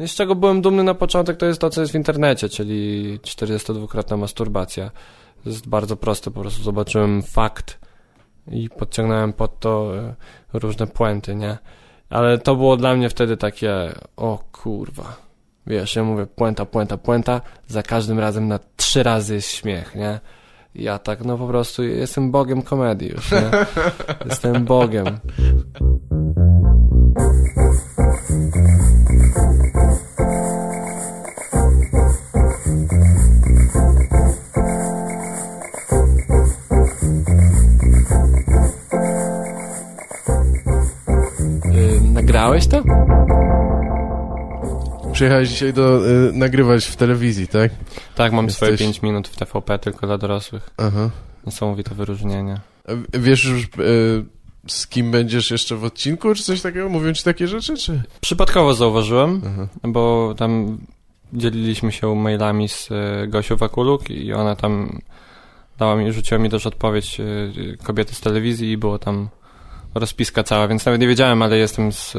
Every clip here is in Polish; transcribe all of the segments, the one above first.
No z czego byłem dumny na początek, to jest to, co jest w internecie, czyli 42-krotna masturbacja. To jest bardzo proste, po prostu zobaczyłem fakt i podciągnąłem pod to e, różne puenty, nie? Ale to było dla mnie wtedy takie, o kurwa. Wiesz, ja mówię puenta, puenta, puenta, za każdym razem na trzy razy jest śmiech, nie? Ja tak, no po prostu jestem bogiem komedii już, nie? Jestem bogiem. Nagrałeś to? Przyjechałeś dzisiaj do, y, nagrywać w telewizji, tak? Tak, mam swoje Jesteś- 5 minut w TVP tylko dla dorosłych. Aha. Niesamowite wyróżnienie. A Wiesz już, y, z kim będziesz jeszcze w odcinku, czy coś takiego? Mówią ci takie rzeczy, czy? Przypadkowo zauważyłem, Aha. bo tam dzieliliśmy się mailami z e, Gosią Wakuluk i ona tam dała mi, rzuciła mi też odpowiedź e, kobiety z telewizji i było tam rozpiska cała, więc nawet nie wiedziałem, ale jestem z,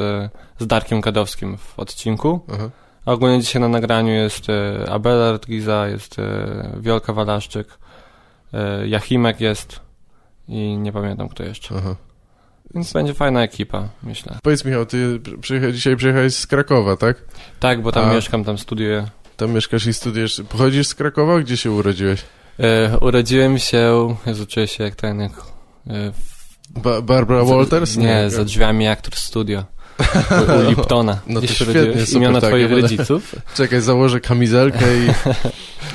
z Darkiem Kadowskim w odcinku. Aha. A ogólnie dzisiaj na nagraniu jest e, Abelard Giza, jest e, Wiolka Walaszczyk, e, Jachimek jest i nie pamiętam kto jeszcze. Aha. Więc będzie fajna ekipa, myślę. Powiedz Michał, ty dzisiaj przyjechałeś z Krakowa, tak? Tak, bo tam A- mieszkam, tam studiuję. Tam mieszkasz i studiujesz. Pochodzisz z Krakowa? Gdzie się urodziłeś? E, urodziłem się, Jezu, czuję się jak ten, jak, e, w, Ba Barbara Walters? Nie, za drzwiami Actors Studio. U, u Liptona. No to się świetnie, super, Imiona tak, twoich ja rodziców? Czekaj, założę kamizelkę i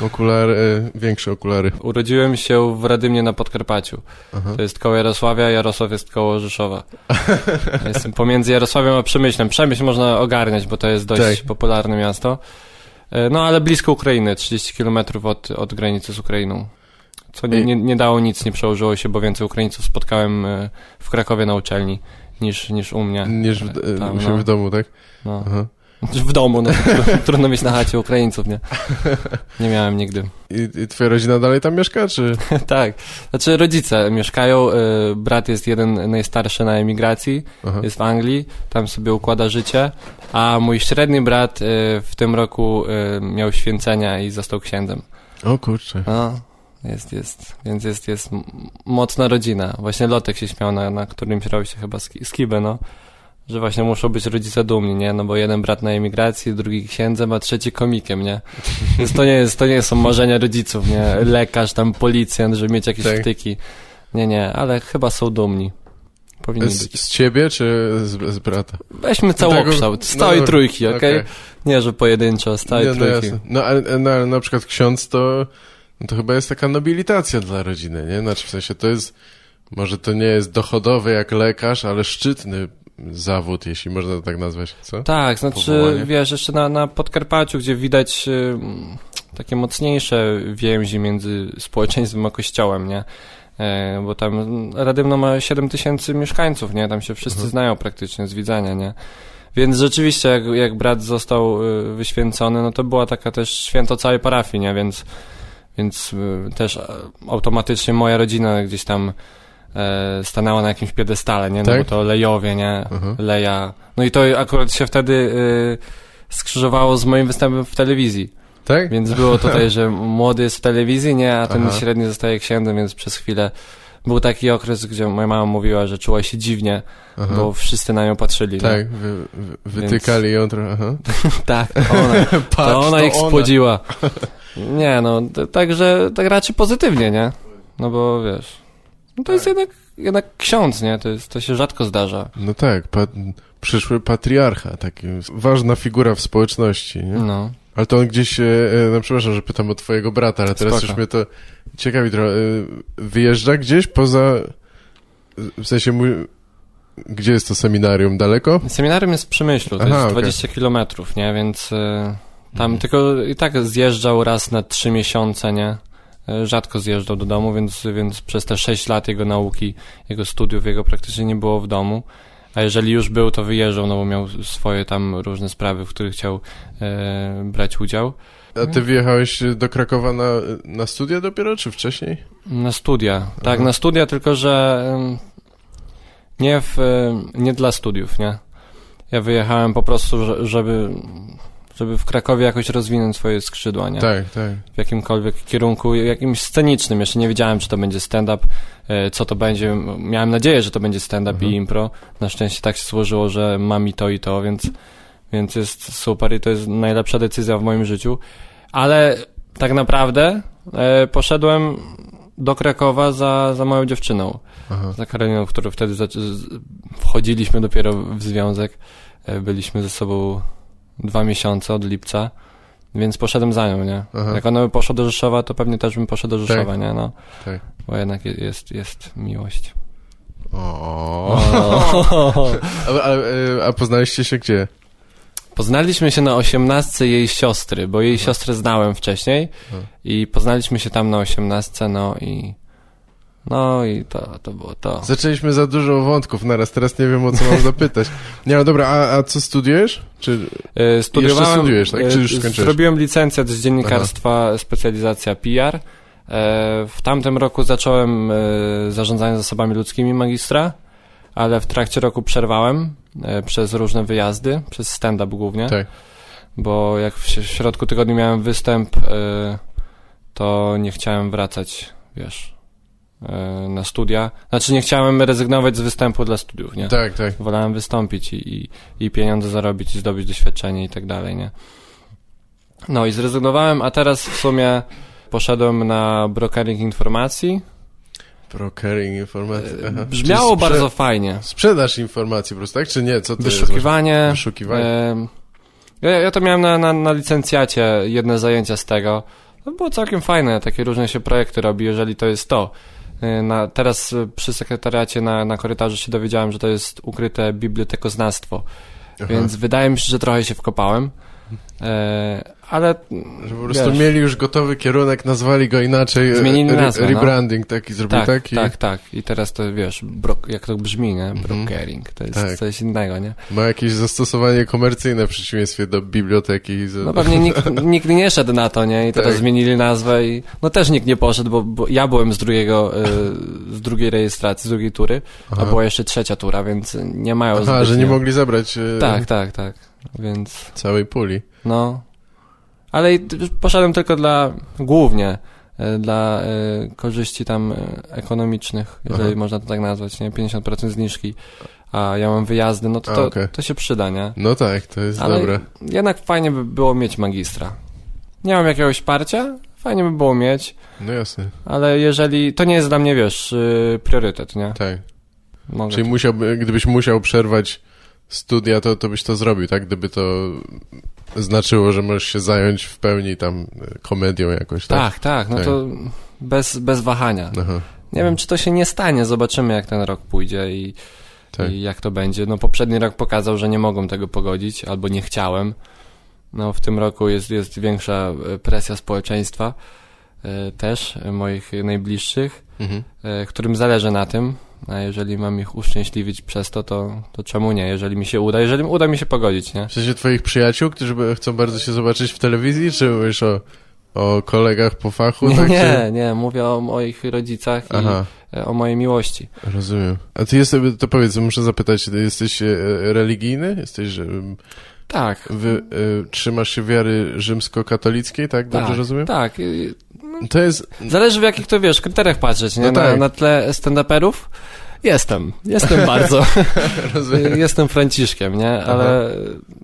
okulary, e, większe okulary. Urodziłem się w Radymnie na Podkarpaciu. Aha. To jest koło Jarosławia, Jarosław jest koło Rzeszowa. Jestem pomiędzy Jarosławiem a Przemyślem. Przemyśl można ogarniać, bo to jest dość Tak. popularne miasto. E, No ale blisko Ukrainy, 30 km od, od granicy z Ukrainą. Co nie, nie, nie dało nic, nie przełożyło się, bo więcej Ukraińców spotkałem e, w Krakowie na uczelni niż, niż u mnie. Niż w, e, Tam, u siebie no. w domu, tak? No. Aha. W domu, no. Trudno mieć na chacie Ukraińców, nie? Nie miałem nigdy. I, I twoja rodzina dalej tam mieszka, czy? tak. Znaczy rodzice mieszkają, y, brat jest jeden najstarszy na emigracji, Aha. jest w Anglii, tam sobie układa życie, a mój średni brat y, w tym roku y, miał święcenia i został księdzem. O kurczę. No, jest, jest, więc jest, jest mocna rodzina. Właśnie Lotek się śmiał, na, na którymś się chyba ski- skibę, no. Że właśnie muszą być rodzice dumni, nie? No bo jeden brat na emigracji, drugi księdzem, a trzeci komikiem, nie? Więc to nie jest, to nie są marzenia rodziców, nie? Lekarz, tam policjant, żeby mieć jakieś Tak. wtyki. Nie, nie, ale chyba są dumni. Powinni Z, być. z ciebie, czy z, z brata? Weźmy całokształt, z całej no, trójki, okej? okej. Nie, że pojedynczo, z całej Nie, no trójki. jasne. No ale no, ale na przykład ksiądz to, no to chyba jest taka nobilitacja dla rodziny, nie? Znaczy w sensie to jest, może to nie jest dochodowy jak lekarz, ale szczytny zawód, jeśli można to tak nazwać, co? Tak, znaczy, Powołanie. wiesz, jeszcze na, na Podkarpaciu, gdzie widać y, takie mocniejsze więzi między społeczeństwem a kościołem, nie? E, bo tam Radymno ma 7 tysięcy mieszkańców, nie? Tam się wszyscy Mhm. znają praktycznie z widzenia, nie? Więc rzeczywiście, jak, jak brat został y, wyświęcony, no to była taka też święto całej parafii, nie? Więc, więc y, też e, automatycznie moja rodzina gdzieś tam e, stanęła na jakimś piedestale, nie? No Tak? bo to Lejowie, nie? Aha. Leja. No i to akurat się wtedy y, skrzyżowało z moim występem w telewizji. Tak? Więc było tutaj, że młody jest w telewizji, nie, a ten Aha. średni zostaje księdzem, więc przez chwilę był taki okres, gdzie moja mama mówiła, że czuła się dziwnie, Aha. bo wszyscy na nią patrzyli. Tak, wy, wy, wytykali ją trochę, tak, to ona, to ona ich spłodziła. Nie, no, także tak raczej pozytywnie, nie? No bo wiesz, no to jest Tak. jednak, jednak ksiądz, nie? To, jest, to się rzadko zdarza. No tak, pa, przyszły patriarcha, taki ważna figura w społeczności, nie? No. Ale to on gdzieś, e, e, no przepraszam, że pytam o twojego brata, ale teraz Spoko. już mnie to ciekawi trochę. e, Wyjeżdża gdzieś poza, w sensie, mój, gdzie jest to seminarium? Daleko? Seminarium jest w Przemyślu, to Aha, jest okej. 20 kilometrów, nie? Więc y, tam tylko i tak zjeżdżał raz na 3 miesiące, nie? Y, Rzadko zjeżdżał do domu, więc, więc przez te 6 lat jego nauki, jego studiów, jego praktycznie nie było w domu. A jeżeli już był, to wyjeżdżał, no bo miał swoje tam różne sprawy, w których chciał e, brać udział. A ty wyjechałeś do Krakowa na, na studia dopiero, czy wcześniej? Na studia. Tak, Aha. na studia, tylko że nie, w, em, nie dla studiów, nie? Ja wyjechałem po prostu, że- żeby żeby w Krakowie jakoś rozwinąć swoje skrzydła, nie? Tak, tak. W jakimkolwiek kierunku, jakimś scenicznym. Jeszcze nie wiedziałem, czy to będzie stand-up, e, co to będzie. Miałem nadzieję, że to będzie stand-up Mhm. i impro. Na szczęście tak się złożyło, że mam i to, i to, więc, więc jest super i to jest najlepsza decyzja w moim życiu. Ale tak naprawdę e, poszedłem do Krakowa za, za moją dziewczyną. Aha. Za Karoliną, którą wtedy wchodziliśmy dopiero w związek. E, Byliśmy ze sobą dwa miesiące od lipca, więc poszedłem za nią, nie? Aha. Jak ona by poszła do Rzeszowa, to pewnie też bym poszedł do Rzeszowa, Tak. nie? No, Tak. bo jednak je- jest, jest miłość. O. A, a, e, a poznaliście się gdzie? Poznaliśmy się na osiemnastce jej siostry, bo jej siostrę znałem wcześniej Mhm. i poznaliśmy się tam na osiemnastce, no i no i to, to było to. Zaczęliśmy za dużo wątków naraz, teraz nie wiem o co mam zapytać. Nie, no dobra, a, a co studiujesz? Czy... E, Studiowałem, Jeszcze studiujesz, tak? Czy już e, skończyłeś? Zrobiłem licencjat z dziennikarstwa, specjalizacja PR. E, W tamtym roku zacząłem e, zarządzanie zasobami ludzkimi magistra, ale w trakcie roku przerwałem e, przez różne wyjazdy, przez stand-up głównie, Tak. bo jak w środku tygodnia miałem występ, to nie chciałem wracać, wiesz, na studia. Znaczy nie chciałem rezygnować z występu dla studiów, nie? Tak, tak. Wolałem wystąpić i, i, i pieniądze zarobić i zdobyć doświadczenie i tak dalej, nie? No i zrezygnowałem, a teraz w sumie poszedłem na brokering informacji. Brokering informacji. Aha. Brzmiało sprze- bardzo fajnie. Sprzedaż informacji po prostu, tak? Czy nie? Co to jest? Wyszukiwanie. Wyszukiwanie. em, ja, ja to miałem na, na, na licencjacie, jedne zajęcia z tego. To było całkiem fajne, takie różne się projekty robi, jeżeli to jest to. E, Na, teraz e, przy sekretariacie na, na korytarzu się dowiedziałem, że to jest ukryte bibliotekoznawstwo. Aha. Więc wydaje mi się, że trochę się wkopałem. E, ale Że po prostu wiesz, mieli już gotowy kierunek, nazwali go inaczej. e, Zmienili nazwę, no. Rebranding taki zrobili, tak, tak? I tak, tak. I teraz to wiesz, brok, jak to brzmi, nie? Brokering. To jest Tak. coś innego, nie? Ma jakieś zastosowanie komercyjne w przeciwieństwie do biblioteki. No pewnie nikt, nikt nie szedł na to, nie? I teraz Tak. zmienili nazwę i no też nikt nie poszedł, bo, bo ja byłem z drugiego, y, z drugiej rejestracji, z drugiej tury, Aha. a była jeszcze trzecia tura, więc nie mają Aha, że nie mogli zabrać e, Tak, tak, tak. Więc całej puli. no... Ale poszedłem tylko dla, głównie y, dla y, korzyści tam y, ekonomicznych, jeżeli Aha. można to tak nazwać, nie? 50% zniżki, a ja mam wyjazdy, no to A, to, okej. to się przyda, nie? No tak, to jest Ale dobre. jednak fajnie by było mieć magistra. Nie mam jakiegoś parcia, fajnie by było mieć, No jasne, ale jeżeli, to nie jest dla mnie, wiesz, y, priorytet, nie? tak. Mogę Czyli musiałby, gdybyś musiał przerwać studia, to, to byś to zrobił, tak? Gdyby to znaczyło, że możesz się zająć w pełni tam e, komedią jakoś, tak? Tak, tak, no Tak. to bez, bez wahania. Aha, Nie wiem, czy to się nie stanie, zobaczymy jak ten rok pójdzie i, tak. i jak to będzie. No poprzedni rok pokazał, że nie mogą tego pogodzić, albo nie chciałem. No w tym roku jest, jest większa e, presja społeczeństwa, e, też moich najbliższych, Mhm. którym zależy na tym, a jeżeli mam ich uszczęśliwić przez to, to, to czemu nie, jeżeli mi się uda, jeżeli uda mi się pogodzić, nie? W sensie twoich przyjaciół, którzy chcą bardzo się zobaczyć w telewizji, czy mówisz o, o kolegach po fachu? Nie, tak? nie, nie, mówię o moich rodzicach i Aha, e, o mojej miłości. rozumiem. A ty jesteś, to powiedz, muszę zapytać, ty jesteś e, religijny? Jesteś, e, Tak, wy, e, trzymasz się wiary rzymskokatolickiej, tak? Dobrze tak, rozumiem? tak. I- To jest, Zależy w jakich to, wiesz, kryteriach patrzeć, nie? No na, tak. na tle stand-uperów? Jestem, jestem bardzo. jestem Franciszkiem, nie? Ale,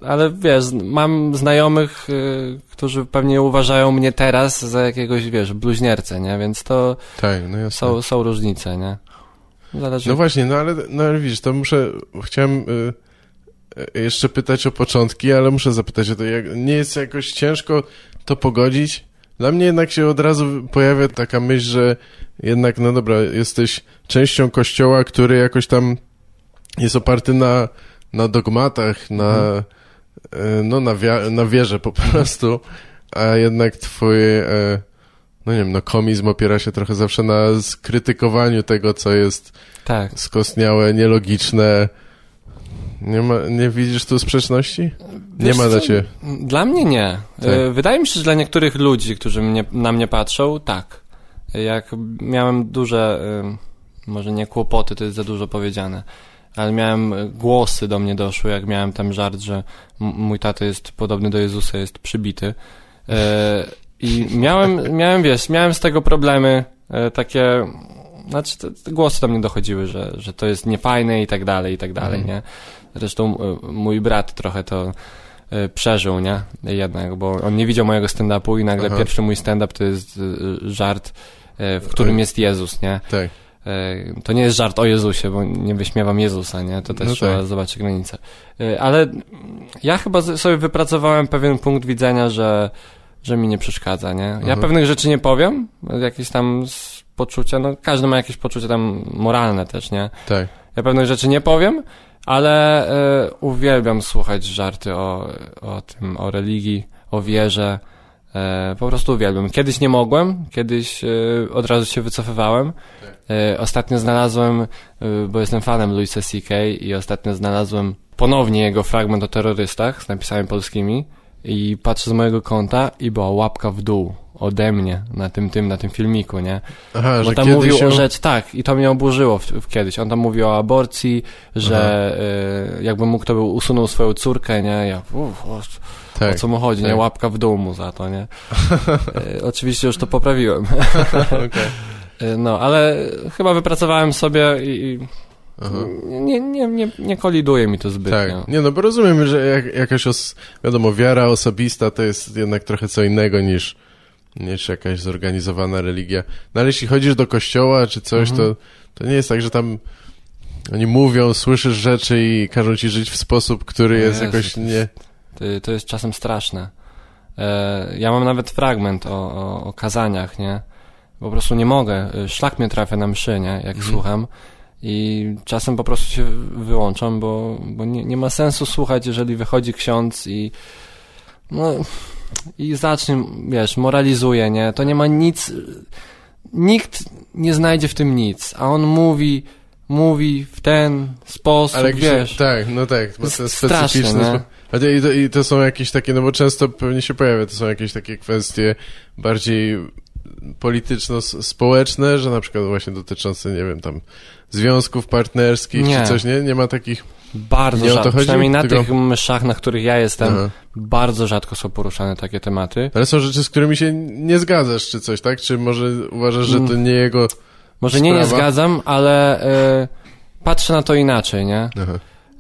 ale wiesz, mam znajomych, y, którzy pewnie uważają mnie teraz za jakiegoś, wiesz, bluźniercę, nie? Więc to Tak, no są, są różnice, nie? Zależy. No właśnie, no ale, no ale widzisz, to muszę, chciałem y, y, jeszcze pytać o początki, ale muszę zapytać o to, jak, nie jest jakoś ciężko to pogodzić? Dla mnie jednak się od razu pojawia taka myśl, że jednak, no dobra, jesteś częścią kościoła, który jakoś tam jest oparty na, na dogmatach, na, y, no na, wia- na wierze po prostu, a jednak twoje, e, no nie wiem, no komizm opiera się trochę zawsze na skrytykowaniu tego, co jest tak. skostniałe, nielogiczne. Nie, ma, nie widzisz tu sprzeczności? Nie Wiesz ma co? dla ciebie. Dla mnie nie. Tak. E, Wydaje mi się, że dla niektórych ludzi, którzy mnie, na mnie patrzą, tak. Jak miałem duże, e, może nie kłopoty, to jest za dużo powiedziane, ale miałem e, głosy do mnie doszły, jak miałem tam żart, że mój tato jest podobny do Jezusa, jest przybity. I miałem, miałem, wiesz, miałem z tego problemy takie, znaczy te, te głosy do mnie dochodziły, że, że to jest niefajne i tak dalej, i tak dalej, Mhm. nie? Zresztą e, mój brat trochę to e, przeżył, nie? Jednak, bo on nie widział mojego stand-upu i nagle Aha. pierwszy mój stand-up to jest e, żart, w którym jest Jezus, nie? Tak. To nie jest żart o Jezusie, bo nie wyśmiewam Jezusa, nie? To też No trzeba tak. zobaczyć granice. E, Ale ja chyba sobie wypracowałem pewien punkt widzenia, że, że mi nie przeszkadza, nie? Ja Mhm. pewnych rzeczy nie powiem, jakieś tam poczucia, no każdy ma jakieś poczucie tam moralne też, nie? Tak. Ja pewnych rzeczy nie powiem, ale e, uwielbiam słuchać żarty o, o tym, o religii, o wierze. E, po prostu uwielbiam. Kiedyś nie mogłem, kiedyś e, od razu się wycofywałem. E, ostatnio znalazłem, e, bo jestem fanem Louisa C.K. i ostatnio znalazłem ponownie jego fragment o terrorystach z napisami polskimi i patrzę z mojego konta i była łapka w dół ode mnie na tym, tym, na tym filmiku, nie? Aha, Bo że tam mówił się... o rzecz, tak, i to mnie oburzyło w, w kiedyś. On tam mówił o aborcji, że y, jakby mógł, to był usunął swoją córkę, nie? Ja, uf, o, tak. o co mu chodzi, nie? tak. Łapka w dół mu za to, nie? Y, oczywiście już to poprawiłem. Okej. Y, no, ale chyba wypracowałem sobie i, i. nie, nie, nie, nie koliduje mi to zbytnio. Tak. Nie no, bo rozumiem, że jak, jakaś, os... wiadomo, wiara osobista to jest jednak trochę co innego niż, niż jakaś zorganizowana religia. No ale jeśli chodzisz do kościoła czy coś, Mhm. to, to nie jest tak, że tam oni mówią, słyszysz rzeczy i każą ci żyć w sposób, który jest Jezu, jakoś to nie... To, to jest czasem straszne. E, ja mam nawet fragment o, o, o kazaniach, nie? Po prostu nie mogę. E, Szlak mnie trafia na mszy, nie? Jak Mhm. słucham. I czasem po prostu się wyłączam, bo, bo nie, nie ma sensu słuchać, jeżeli wychodzi ksiądz i no i zacznie, wiesz, moralizuje, nie? To nie ma nic, nikt nie znajdzie w tym nic, a on mówi, mówi w ten sposób, Ale jakiś, wiesz. tak, no tak, ma ten specyficzny i, to, I to są jakieś takie, no bo często pewnie się pojawia, to są jakieś takie kwestie bardziej polityczno-społeczne, że na przykład właśnie dotyczące, nie wiem, tam związków partnerskich Nie. czy coś, nie? Nie ma takich... Bardzo Nie rzadko. Przynajmniej na Tylko- tych mszach, na których ja jestem, Aha. bardzo rzadko są poruszane takie tematy. Ale są rzeczy, z którymi się nie zgadzasz czy coś, tak? Czy może uważasz, że to nie jego... Może nie, nie Sprawa? zgadzam, ale e, patrzę na to inaczej, nie?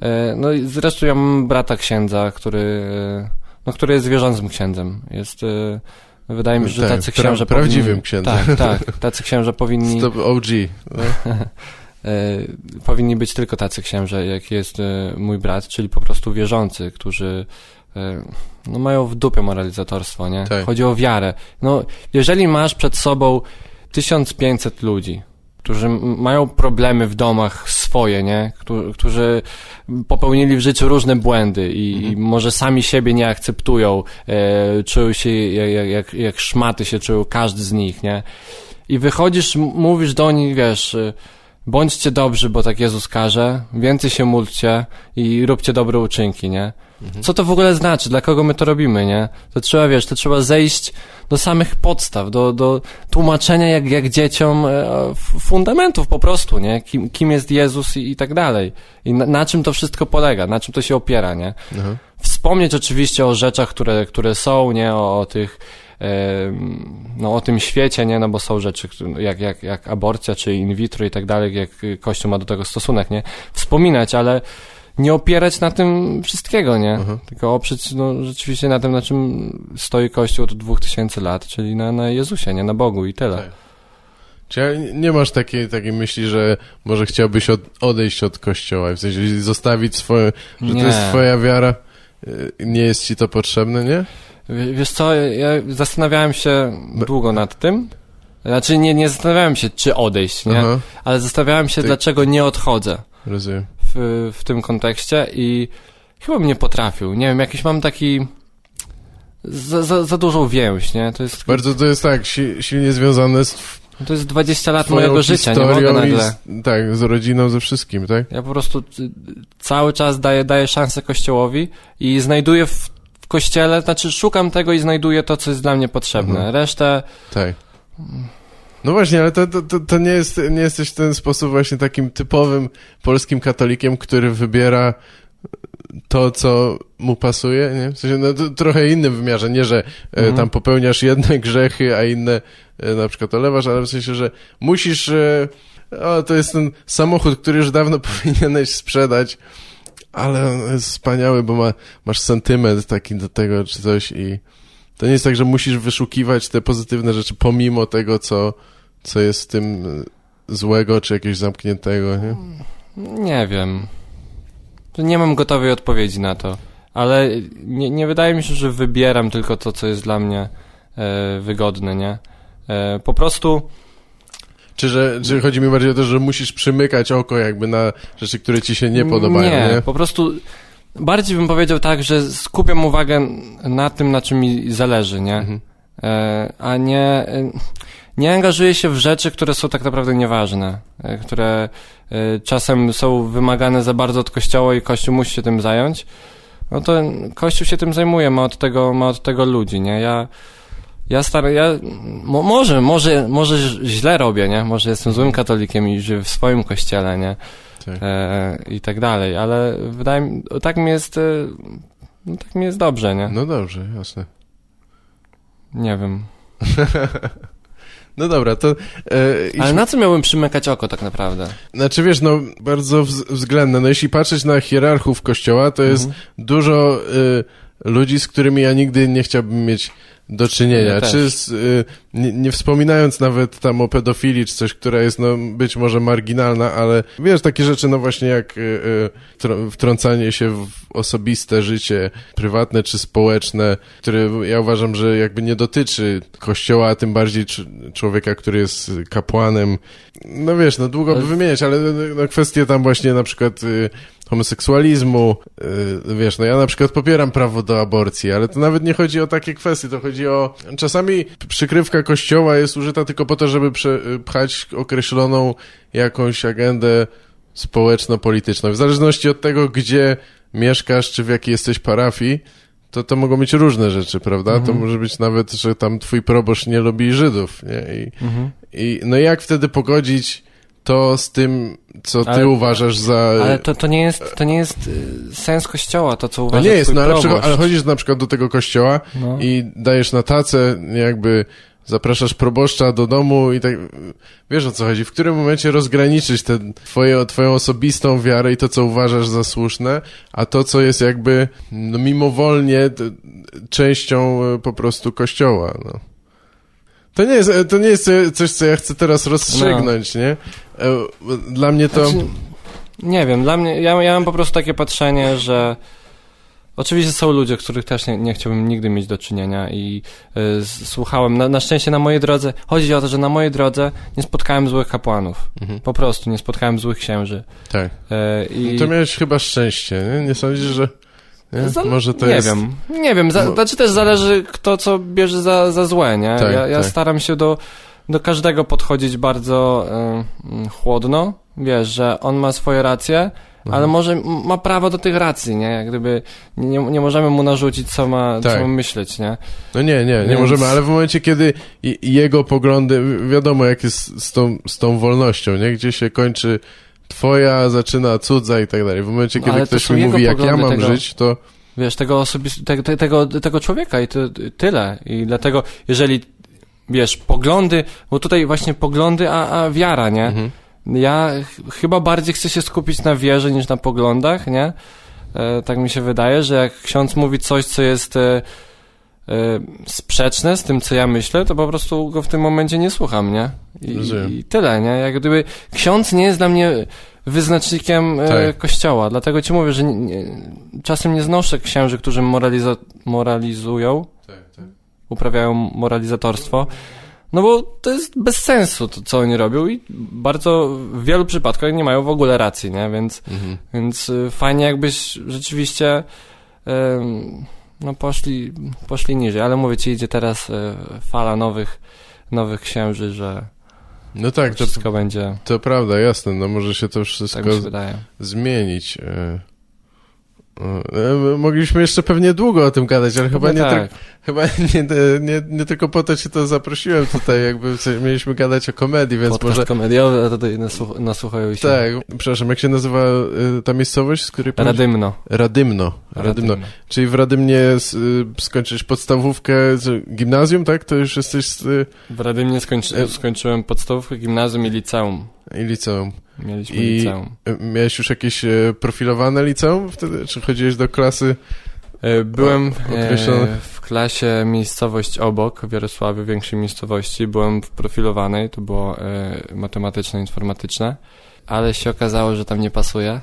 E, no i zresztą ja mam brata księdza, który, e, no, który jest wierzącym księdzem. Jest, wydaje mi się, że Tak, tacy pra- księże prawdziwym powinni... księdzem. Tak, tak. Tacy księże powinni... Stop OG. No. E, powinni być tylko tacy księże, jak jest e, mój brat, czyli po prostu wierzący, którzy e, no, mają w dupie moralizatorstwo, nie? Tak. Chodzi o wiarę. No, jeżeli masz przed sobą 1500 ludzi, którzy mają problemy w domach swoje, nie? Któ- którzy popełnili w życiu różne błędy i, i może sami siebie nie akceptują, e, czują się jak, jak, jak, jak szmaty się czują, każdy z nich, nie? I wychodzisz, mówisz do nich, wiesz, bądźcie dobrzy, bo tak Jezus każe, więcej się módlcie i róbcie dobre uczynki, nie? Co to w ogóle znaczy? Dla kogo my to robimy, nie? To trzeba, wiesz, to trzeba zejść do samych podstaw, do, do tłumaczenia jak, jak dzieciom e, fundamentów po prostu, nie? Kim, kim jest Jezus i, i tak dalej. I na, na czym to wszystko polega, na czym to się opiera, nie? Aha. wspomnieć oczywiście o rzeczach, które, które są, nie, o, o tych, no o tym świecie, nie, no bo są rzeczy, które- jak, jak, jak aborcja, czy in vitro i tak dalej, jak Kościół ma do tego stosunek, nie, wspominać, ale nie opierać na tym wszystkiego, nie, Mhm. tylko oprzeć, no, rzeczywiście na tym, na czym stoi Kościół od dwóch tysięcy lat, czyli na, na Jezusie, nie, na Bogu i tyle. Tak. Czy nie masz takiej, takiej myśli, że może chciałbyś od, odejść od kościoła, w sensie zostawić swoją, że Nie. to jest twoja wiara, y, nie jest ci to potrzebne, nie? Wiesz co, ja zastanawiałem się długo nad tym, znaczy nie, nie zastanawiałem się, czy odejść, nie, Aha, ale zastanawiałem się, Ty- dlaczego nie odchodzę rozumiem. w, w tym kontekście i chyba bym nie potrafił. Nie wiem, jakiś mam taki za, za, za dużą więź, nie? To jest, Bardzo to jest tak, si, silnie związane z to jest 20 lat mojego życia, nie mogę nagle. z, tak, z rodziną, ze wszystkim, tak? Ja po prostu y, cały czas daję, daję szansę Kościołowi i znajduję w, w Kościele, znaczy szukam tego i znajduję to, co jest dla mnie potrzebne. Mhm. Resztę Tak. No właśnie, ale to, to, to nie, jest, nie jesteś w ten sposób właśnie takim typowym polskim katolikiem, który wybiera to, co mu pasuje, nie? W sensie, no, trochę innym wymiarze, nie, że e, Mhm. tam popełniasz jedne grzechy, a inne e, na przykład olewasz, ale w sensie, że musisz, e, o, to jest ten samochód, który już dawno powinieneś sprzedać, ale on jest wspaniały, bo ma, masz sentyment taki do tego, czy coś i to nie jest tak, że musisz wyszukiwać te pozytywne rzeczy pomimo tego, co, co jest w tym e, złego, czy jakiegoś zamkniętego, nie? Nie wiem. Nie mam gotowej odpowiedzi na to. Ale nie, nie wydaje mi się, że wybieram tylko to, co jest dla mnie e, wygodne, nie? E, po prostu Czy, że, czy chodzi mi bardziej o to, że musisz przymykać oko jakby na rzeczy, które ci się nie podobają, nie? Nie, po prostu bardziej bym powiedział tak, że skupiam uwagę na tym, na czym mi zależy, nie? Mhm. E, a nie, e, nie angażuję się w rzeczy, które są tak naprawdę nieważne, e, które e, czasem są wymagane za bardzo od Kościoła i Kościół musi się tym zająć. No to Kościół się tym zajmuje, ma od tego, ma od tego ludzi, nie? Ja, ja stary, ja, mo, może, może, może źle robię, nie? Może jestem złym katolikiem i żyję w swoim kościele, nie? Tak. e, i tak dalej, ale wydaje mi, tak mi jest, e, no, tak mi jest dobrze, nie? No dobrze, jasne. Nie wiem. No dobra, to... E, Ale na co miałbym przymykać oko tak naprawdę? Znaczy wiesz, no bardzo wz- względne. No jeśli patrzeć na hierarchów kościoła, to jest Mhm. dużo y, ludzi, z którymi ja nigdy nie chciałbym mieć do czynienia. Ja czy z, y, nie, nie wspominając nawet tam o pedofilii, czy coś, która jest no być może marginalna, ale wiesz, takie rzeczy no właśnie jak y, y, tr- wtrącanie się w osobiste życie, prywatne czy społeczne, które ja uważam, że jakby nie dotyczy kościoła, a tym bardziej cz- człowieka, który jest kapłanem. No wiesz, no długo by wymieniać, ale no, no, kwestie tam właśnie na przykład y, homoseksualizmu, y, wiesz, no ja na przykład popieram prawo do aborcji, ale to nawet nie chodzi o takie kwestie, to chodzi o... Czasami przykrywka kościoła jest użyta tylko po to, żeby pchać określoną jakąś agendę społeczno-polityczną. W zależności od tego, gdzie mieszkasz, czy w jakiej jesteś parafii, to to mogą być różne rzeczy, prawda? To Mhm. może być nawet, że tam twój proboszcz nie lubi Żydów, nie? I, i no jak wtedy pogodzić to z tym, co ty Ale- uważasz za... Ale to, to nie jest, to nie jest y, sens kościoła, to co no uważa nie jest, no ale, przykład, ale chodzisz na przykład do tego kościoła No. i dajesz na tacę, jakby zapraszasz proboszcza do domu i tak, wiesz o co chodzi, w którym momencie rozgraniczyć tę twoje, twoją osobistą wiarę i to, co uważasz za słuszne, a to, co jest jakby no, mimowolnie częścią e, po prostu kościoła, no. To nie jest, e, to nie jest e, coś, co ja chcę teraz rozstrzygnąć, nie? E, Dla mnie to... Znaczy, nie wiem, dla mnie, ja, ja mam po prostu takie patrzenie, że oczywiście są ludzie, których też nie, nie chciałbym nigdy mieć do czynienia i y, słuchałem, na, na szczęście na mojej drodze, chodzi o to, że na mojej drodze nie spotkałem złych kapłanów, Mhm. po prostu nie spotkałem złych księży. Tak. Y, i To miałeś chyba szczęście, nie? Nie sądzisz, że... Nie? Za- Może to nie jest... wiem, nie wiem, za, Mo- znaczy też zależy kto co bierze za, za złe, nie? Tak, ja ja tak. staram się do, do każdego podchodzić bardzo y, chłodno, wiesz, że on ma swoje racje, Mhm. ale może ma prawo do tych racji, nie? Jak gdyby nie, nie możemy mu narzucić, co ma, Tak. co ma myśleć, nie? No nie, nie, nie Więc- możemy, ale w momencie, kiedy jego poglądy, wi- wiadomo jak jest z tą, z tą wolnością, nie? Gdzie się kończy twoja, zaczyna cudza i tak dalej. W momencie, kiedy Ale to ktoś mi mówi, jak ja mam tego- żyć, to Wiesz, tego, osobis- te, te, tego, tego człowieka i ty, tyle. I dlatego, jeżeli, wiesz, poglądy, bo tutaj właśnie poglądy, a, a wiara, nie? mhm. Ja ch- chyba bardziej chcę się skupić na wierze niż na poglądach, nie? E, tak mi się wydaje, że jak ksiądz mówi coś, co jest e, sprzeczne z tym, co ja myślę, to po prostu go w tym momencie nie słucham, nie? I, i tyle, nie? Jak gdyby ksiądz nie jest dla mnie wyznacznikiem e, Tak. kościoła, dlatego ci mówię, że nie, nie, czasem nie znoszę księży, którzy moralizo- moralizują, uprawiają moralizatorstwo, no bo to jest bez sensu to, co oni robią i bardzo w wielu przypadkach nie mają w ogóle racji, nie? Więc, Mhm. więc y, fajnie jakbyś rzeczywiście no poszli, poszli niżej, ale mówię ci, idzie teraz y, fala nowych, nowych księży, że No tak, to, wszystko będzie, to prawda, jasne, no może się to tak wszystko mi się zmienić. E. Mogliśmy jeszcze pewnie długo o tym gadać, ale chyba, No nie, tak. chyba nie, nie, nie tylko po to cię to zaprosiłem tutaj, jakby mieliśmy gadać o komedii, więc Podcast może... komediowy, a tutaj nasłuch- nasłuchają się. Tak, przepraszam, jak się nazywa y, ta miejscowość, z której... pochodzisz? Radymno. Radymno. Radymno. Czyli w Radymnie y, skończysz podstawówkę, z- gimnazjum, tak? To już jesteś z, W Radymnie skończy- E- skończyłem podstawówkę, gimnazjum i liceum. i liceum. Mieliśmy I- liceum. Y, Miałeś już jakieś y, profilowane liceum wtedy? Czy chodziłeś do klasy? E, Byłem e, w klasie miejscowość obok, w Jarosławiu, większej miejscowości. Byłem w profilowanej, to było e, matematyczne-informatyczne, ale się okazało, że tam nie pasuje,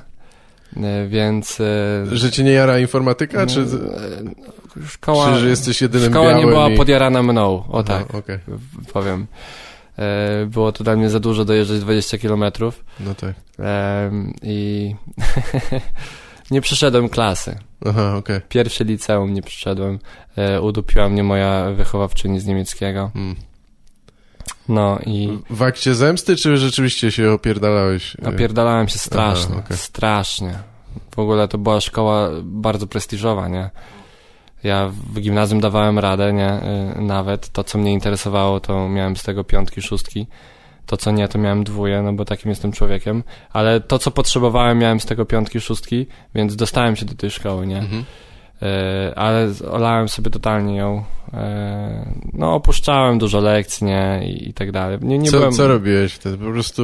e, więc... e, Że cię nie jara informatyka? Czy, e, szkoła, czy że jesteś jedynym szkoła nie była i... podjarana mną, o Aha, tak, okej. w- powiem. E, Było to dla mnie za dużo dojeżdżać 20 kilometrów No tak. i nie przeszedłem klasy. Aha, okej. Pierwsze liceum nie przyszedłem. E, udupiła mnie moja wychowawczyni z niemieckiego. Hmm. No i W akcie zemsty, czy rzeczywiście się opierdalałeś? napierdalałem się strasznie, Aha, okej. strasznie. W ogóle to była szkoła bardzo prestiżowa, nie? Ja w gimnazjum dawałem radę, nie? Y, Nawet to, co mnie interesowało, to miałem z tego piątki, szóstki. To, co nie, to miałem dwóje, no bo takim jestem człowiekiem. Ale to, co potrzebowałem, miałem z tego piątki, szóstki, więc dostałem się do tej szkoły, nie? Mhm. E, ale olałem sobie totalnie ją. E, no, opuszczałem dużo lekcji, nie? I, i tak dalej. Nie, nie co, byłem... co robiłeś wtedy? Po prostu...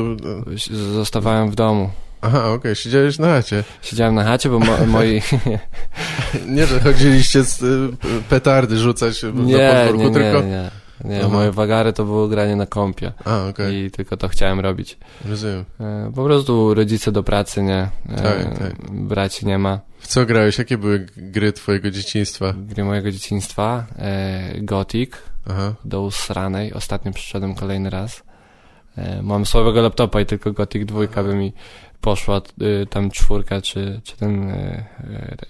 y, z- Zostawałem w domu. Aha, okej, siedziałeś na chacie. Siedziałem na chacie, bo mo, moi... Nie, że chodziliście z y, petardy rzucać na nie, nie, podwórku, nie, tylko... nie. Nie, Aha. moje wagary to było granie na kompie. A, okej, I tylko to chciałem robić. rozumiem. E, po prostu rodzice do pracy, nie? E, Tak, tak. Braci nie ma. W co grałeś? Jakie były gry twojego dzieciństwa? Gry mojego dzieciństwa. E, Gothic. Aha, do usranej. Ostatnio przyszedłem kolejny raz. E, mam słabego laptopa i tylko Gothic dwójka by mi poszła, y, tam czwórka, czy, czy ten y,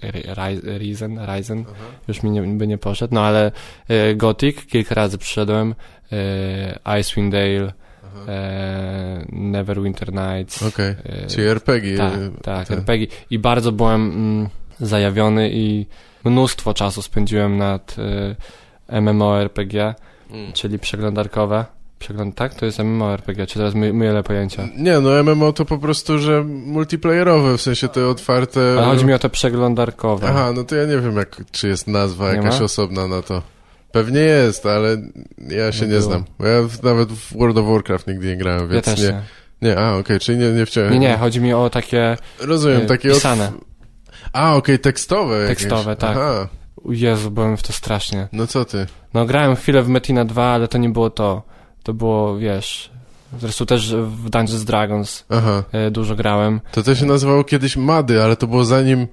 y, Ry- Ryzen, już mi nie, by nie poszedł, no ale y, Gothic kilka razy przyszedłem, y, Icewind Dale, y, Neverwinter Nights. Okej, y, czyli RPG. tak, y, tak. RPG. I bardzo byłem mm, zajawiony i mnóstwo czasu spędziłem nad MMORPG, Mm. czyli przeglądarkowe. Przegląd, tak? To jest MMORPG, czy teraz my, mylę pojęcia? Nie, no MMO to po prostu, że multiplayerowe, w sensie te otwarte... Ale chodzi mi o te przeglądarkowe. Aha, no to ja nie wiem, jak, czy jest nazwa Nie jakaś ma? osobna na to. Pewnie jest, ale ja się Nie nie, znam. Ja nawet w World of Warcraft nigdy nie grałem, ja więc też nie. nie. Nie, a okej, czyli nie, nie wciąłem. Nie, nie, chodzi mi o takie Rozumiem, e, takie... pisane. A, okej, tekstowe jakieś. Tekstowe, tak. Aha, Jezu, byłem w to strasznie. no co ty? No grałem chwilę w Metina 2, ale to nie było to. To było, wiesz... Zresztą też w Dungeons Dragons Aha, e, dużo grałem. to to się nazywało kiedyś Mady, ale to było zanim...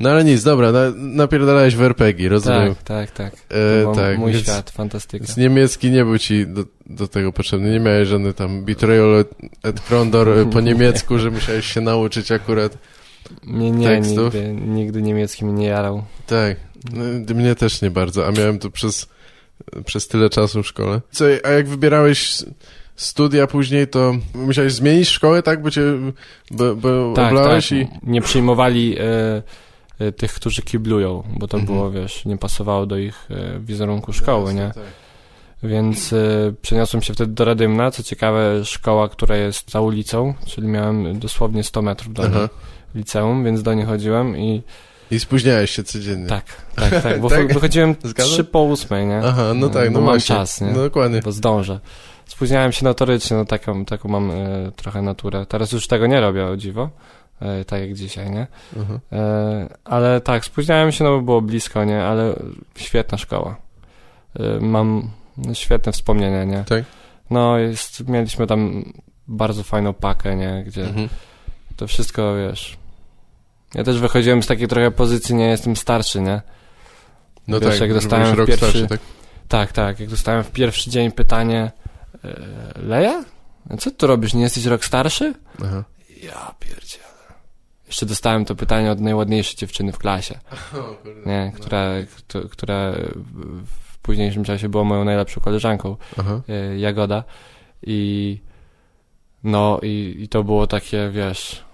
No ale nic, dobra, na, napierdalałeś w RPG, rozumiem. Tak, tak, tak. E, tak, mój więc- świat, fantastyka. Więc niemiecki nie był ci do, do tego potrzebny. Nie miałeś żadny tam Betrayal et Krondor e, po niemiecku, że musiałeś się nauczyć akurat. Nie, nie, tekstów. nigdy, nigdy niemiecki mnie nie jarał. Tak, no, mnie też nie bardzo, a miałem to przez, przez tyle czasu w szkole. Co, a jak wybierałeś studia później, to musiałeś zmienić szkołę, tak? Bo cię bo, bo Tak, oblałeś tak. i... Nie przyjmowali e, e, tych, którzy kiblują, bo to Mhm. było, wiesz, nie pasowało do ich e, wizerunku szkoły, nie? Tak. Więc e, przeniosłem się wtedy do Radymna, co ciekawe, szkoła, która jest za ulicą, czyli miałem dosłownie 100 metrów do liceum, więc do niej chodziłem i I spóźniałeś się codziennie. tak, tak, tak, bo Tak? wychodziłem Zgadza? 3 po 8, nie? Aha, no tak, bo no mam właśnie. czas, nie? No dokładnie. bo zdążę. Spóźniałem się notorycznie, no taką, taką mam e, trochę naturę. Teraz już tego nie robię, o dziwo, e, tak jak dzisiaj, nie? Aha. E, ale tak, spóźniałem się, no bo było blisko, nie? Ale świetna szkoła. Mam świetne wspomnienia, nie? Tak? No, jest, mieliśmy tam bardzo fajną pakę, nie? Gdzie Mhm. to wszystko, wiesz... Ja też wychodziłem z takiej trochę pozycji, nie jestem starszy, nie? No Wiesz, tak, jak dostałem rok pierwszy- starszy, tak? Tak, tak. Jak dostałem w pierwszy dzień pytanie e, Leja? Co ty robisz? Nie jesteś rok starszy? Aha. Ja pierdzielę. Jeszcze dostałem to pytanie od najładniejszej dziewczyny w klasie, nie? Która, kto- która w- w późniejszym czasie była moją najlepszą koleżanką, Aha. e, Jagoda. I no i, i to było takie, wiesz,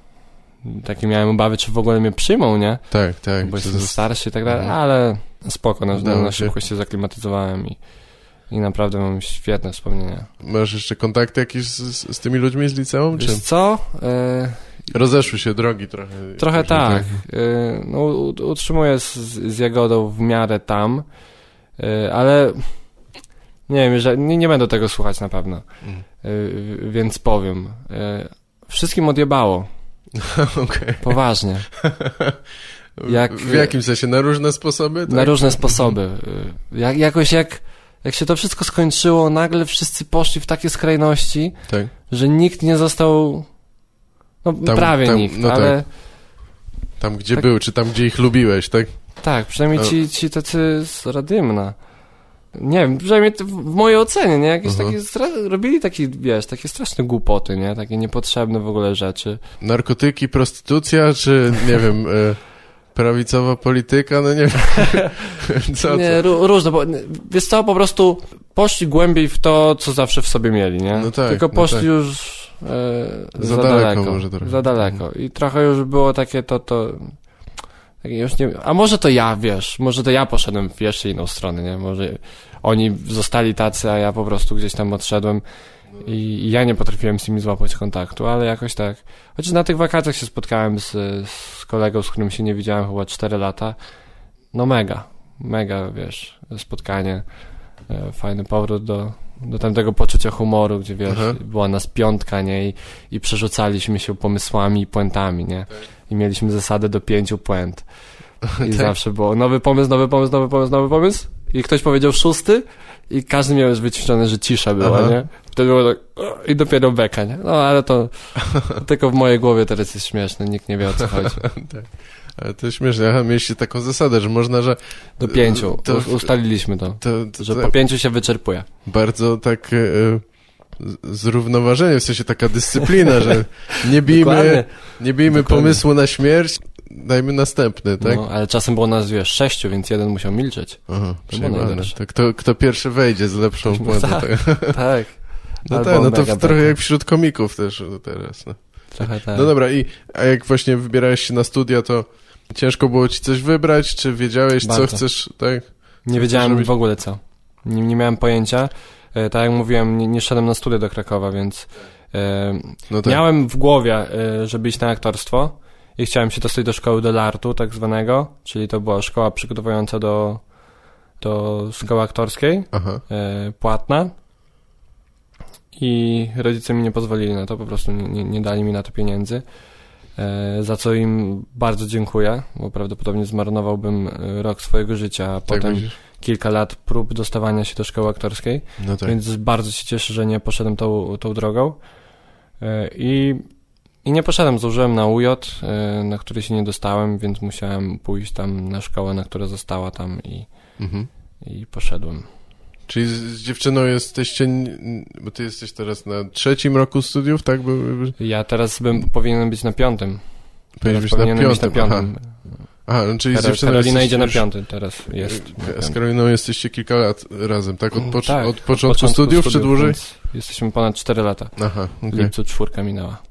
takie miałem obawy, czy w ogóle mnie przyjmą, nie? Tak, tak. Bo Czy jestem starszy i tak dalej, Mhm. ale spoko, na, Udało na się. szybko się zaklimatyzowałem i, i naprawdę mam świetne wspomnienia. Masz jeszcze kontakty jakieś z, z, tymi ludźmi z liceum? Czy Wiesz co? E, rozeszły się drogi trochę? trochę tak. E, no, utrzymuję z, z Jagodą w miarę tam, e, ale nie wiem, że nie, nie będę tego słuchać na pewno, Mm. więc powiem. Wszystkim odjebało, Okej. poważnie. Jak- W jakim sensie? Na różne sposoby? Tak? Na różne sposoby. Y, Jak, jakoś jak, jak się to wszystko skończyło, nagle wszyscy poszli w takie skrajności, Tak. że nikt nie został. No Tam- prawie tam- nikt, no ale Tam, gdzie Tak. był, czy tam, gdzie ich lubiłeś, tak? tak, przynajmniej A- ci, ci tacy z Radymna. Nie wiem, przynajmniej w mojej ocenie, nie? Jakieś Mhm. takie, robili takie, wiesz, takie straszne głupoty, nie? Takie niepotrzebne w ogóle rzeczy. Narkotyki, prostytucja, czy nie wiem, e, prawicowa polityka, no nie wiem. co, nie, co? ró- różne, bo wiesz co, po prostu poszli głębiej w to, co zawsze w sobie mieli, nie? No tak, Tylko no poszli tak. już e, Za za, daleko daleko. może trochę. Za daleko. I trochę już było takie to, to już nie, a może to ja, wiesz, może to ja poszedłem w jeszcze inną stronę, nie? Może oni zostali tacy, a ja po prostu gdzieś tam odszedłem i, i ja nie potrafiłem z nimi złapać kontaktu, ale jakoś tak. Chociaż na tych wakacjach się spotkałem z, z kolegą, z którym się nie widziałem chyba 4 lata. No mega, mega, wiesz, spotkanie, e, fajny powrót do, do tamtego poczucia humoru, gdzie wiesz, Aha. była nas piątka, nie? I, I przerzucaliśmy się pomysłami i puentami, nie? I mieliśmy zasadę do pięciu puent. I Tak. zawsze było nowy pomysł, nowy pomysł, nowy pomysł, nowy pomysł. I ktoś powiedział szósty i każdy miał już wyćwiczone, że cisza była, Aha. nie? Wtedy było tak i dopiero beka, nie? No ale to tylko w mojej głowie teraz jest śmieszne, nikt nie wie o co chodzi. tak. Ale to śmieszne, aha, mieliście taką zasadę, że można, że Do pięciu, To- U- ustaliliśmy to, to, to, że to po pięciu się wyczerpuje. bardzo tak e, z- zrównoważenie, w sensie taka dyscyplina, że nie bijmy, nie bijmy Dokładnie. pomysłu na śmierć, dajmy następny, tak? No, ale czasem było nas, wiesz, sześciu, więc jeden musiał milczeć. Aha, To to kto, kto pierwszy wejdzie z lepszą puentą, tak. tak? No Albo tak, no to w, trochę jak wśród komików też no teraz, no. trochę tak. No dobra, i a jak właśnie wybierałeś się na studia, to ciężko było ci coś wybrać, czy wiedziałeś, co Bardzo. chcesz, tak? Nie wiedziałem w ogóle co. Nie, nie miałem pojęcia. E, tak jak mówiłem, nie, nie szedłem na studia do Krakowa, więc e, No tak. miałem w głowie, e, żeby iść na aktorstwo i chciałem się dostać do szkoły delartu tak zwanego, czyli to była szkoła przygotowująca do, do szkoły aktorskiej, Aha, płatna. I rodzice mi nie pozwolili na to, po prostu nie, nie, nie dali mi na to pieniędzy. Za co im bardzo dziękuję, bo prawdopodobnie zmarnowałbym rok swojego życia, a tak potem myślisz? Kilka lat prób dostawania się do szkoły aktorskiej, No tak. więc bardzo się cieszę, że nie poszedłem tą, tą drogą. E, I, I nie poszedłem, złożyłem na UJ, e, na który się nie dostałem, więc musiałem pójść tam na szkołę, na która została tam i, Mhm. i poszedłem. Czyli z, z dziewczyną jesteście, bo ty jesteś teraz na trzecim roku studiów, tak? Bo, Ja teraz bym powinien być na piątym. powinieneś Teraz być na piątym. być na piątym. Aha, no czyli z Teraz dziewczyną Karolina idzie na piąty, teraz jest. na Z. Karoliną jesteście kilka lat razem, tak? Od, pocz- Tak, od początku studiów, czy dłużej? Jesteśmy ponad 4 lata. Aha, W okej. lipcu czwórka minęła.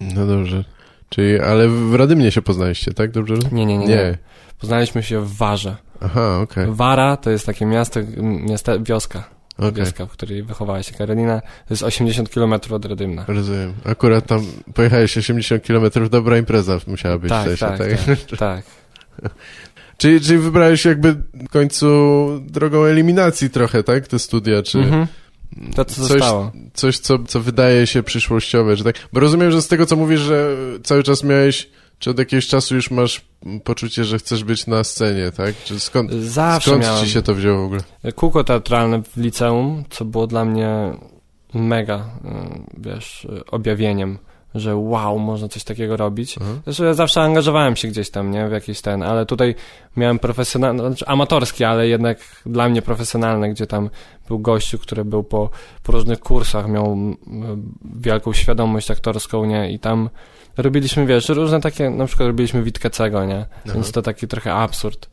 No dobrze. Czyli, ale w Radymnie się poznaliście, tak? Dobrze? Nie, nie, nie. nie. Poznaliśmy się w Warze. Aha, okej. Wara to jest takie miasto, miasto wioska, Okej. wioska, w której wychowała się Karolina. To jest 80 km od Radymna. Rozumiem. Akurat tam pojechałeś 80 km, dobra impreza musiała być w Tak, sensie, tak, tak? tak, tak. Czyli, czyli wybrałeś jakby w końcu drogą eliminacji trochę, tak? Te studia, czy Mhm. To, co coś, zostało. coś co, co wydaje się przyszłościowe, że tak? Bo rozumiem, że z tego, co mówisz, że cały czas miałeś, czy od jakiegoś czasu już masz poczucie, że chcesz być na scenie, tak? Czy skąd, Zawsze skąd miałem ci się to wzięło w ogóle? kółko teatralne w liceum, co było dla mnie mega, y, wiesz, y, objawieniem, że wow, można coś takiego robić. Aha. Zresztą ja zawsze angażowałem się gdzieś tam, nie, w jakiś ten, ale tutaj miałem profesjonalny, znaczy amatorski, ale jednak dla mnie profesjonalny, gdzie tam był gościu, który był po, po różnych kursach, miał wielką świadomość aktorską, nie, i tam robiliśmy, wiesz, różne takie, na przykład robiliśmy Witkacego, nie, Aha. więc to taki trochę absurd.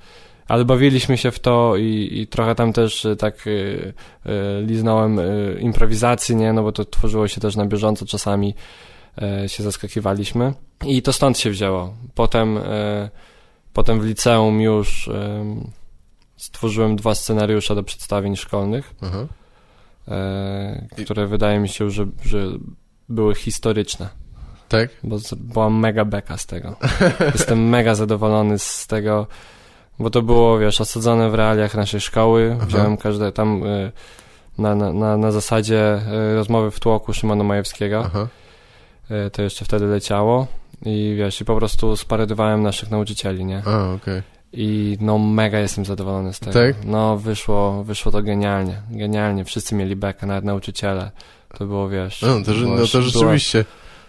Ale bawiliśmy się w to i, i trochę tam też y, tak y, y, liznąłem y, improwizacji, nie, no bo to tworzyło się też na bieżąco czasami. E, się zaskakiwaliśmy. I to stąd się wzięło. Potem, e, potem w liceum już e, stworzyłem dwa scenariusze do przedstawień szkolnych, Aha. e, I- które wydaje mi się, że, że były historyczne. Tak? Bo z- była mega beka z tego. Jestem mega zadowolony z tego, bo to było, wiesz, osadzone w realiach naszej szkoły. Aha. Wziąłem każde tam na, na, na, zasadzie rozmowy w tłoku Szymona Majewskiego. Aha. Y, to jeszcze wtedy leciało. I wiesz, i po prostu sparodowałem naszych nauczycieli, nie? A, okej. I no mega jestem zadowolony z tego. Tak? No wyszło, wyszło to genialnie. Genialnie. Wszyscy mieli bekę, nawet nauczyciele. To było, wiesz... No, to, było- no to była- rzeczywiście.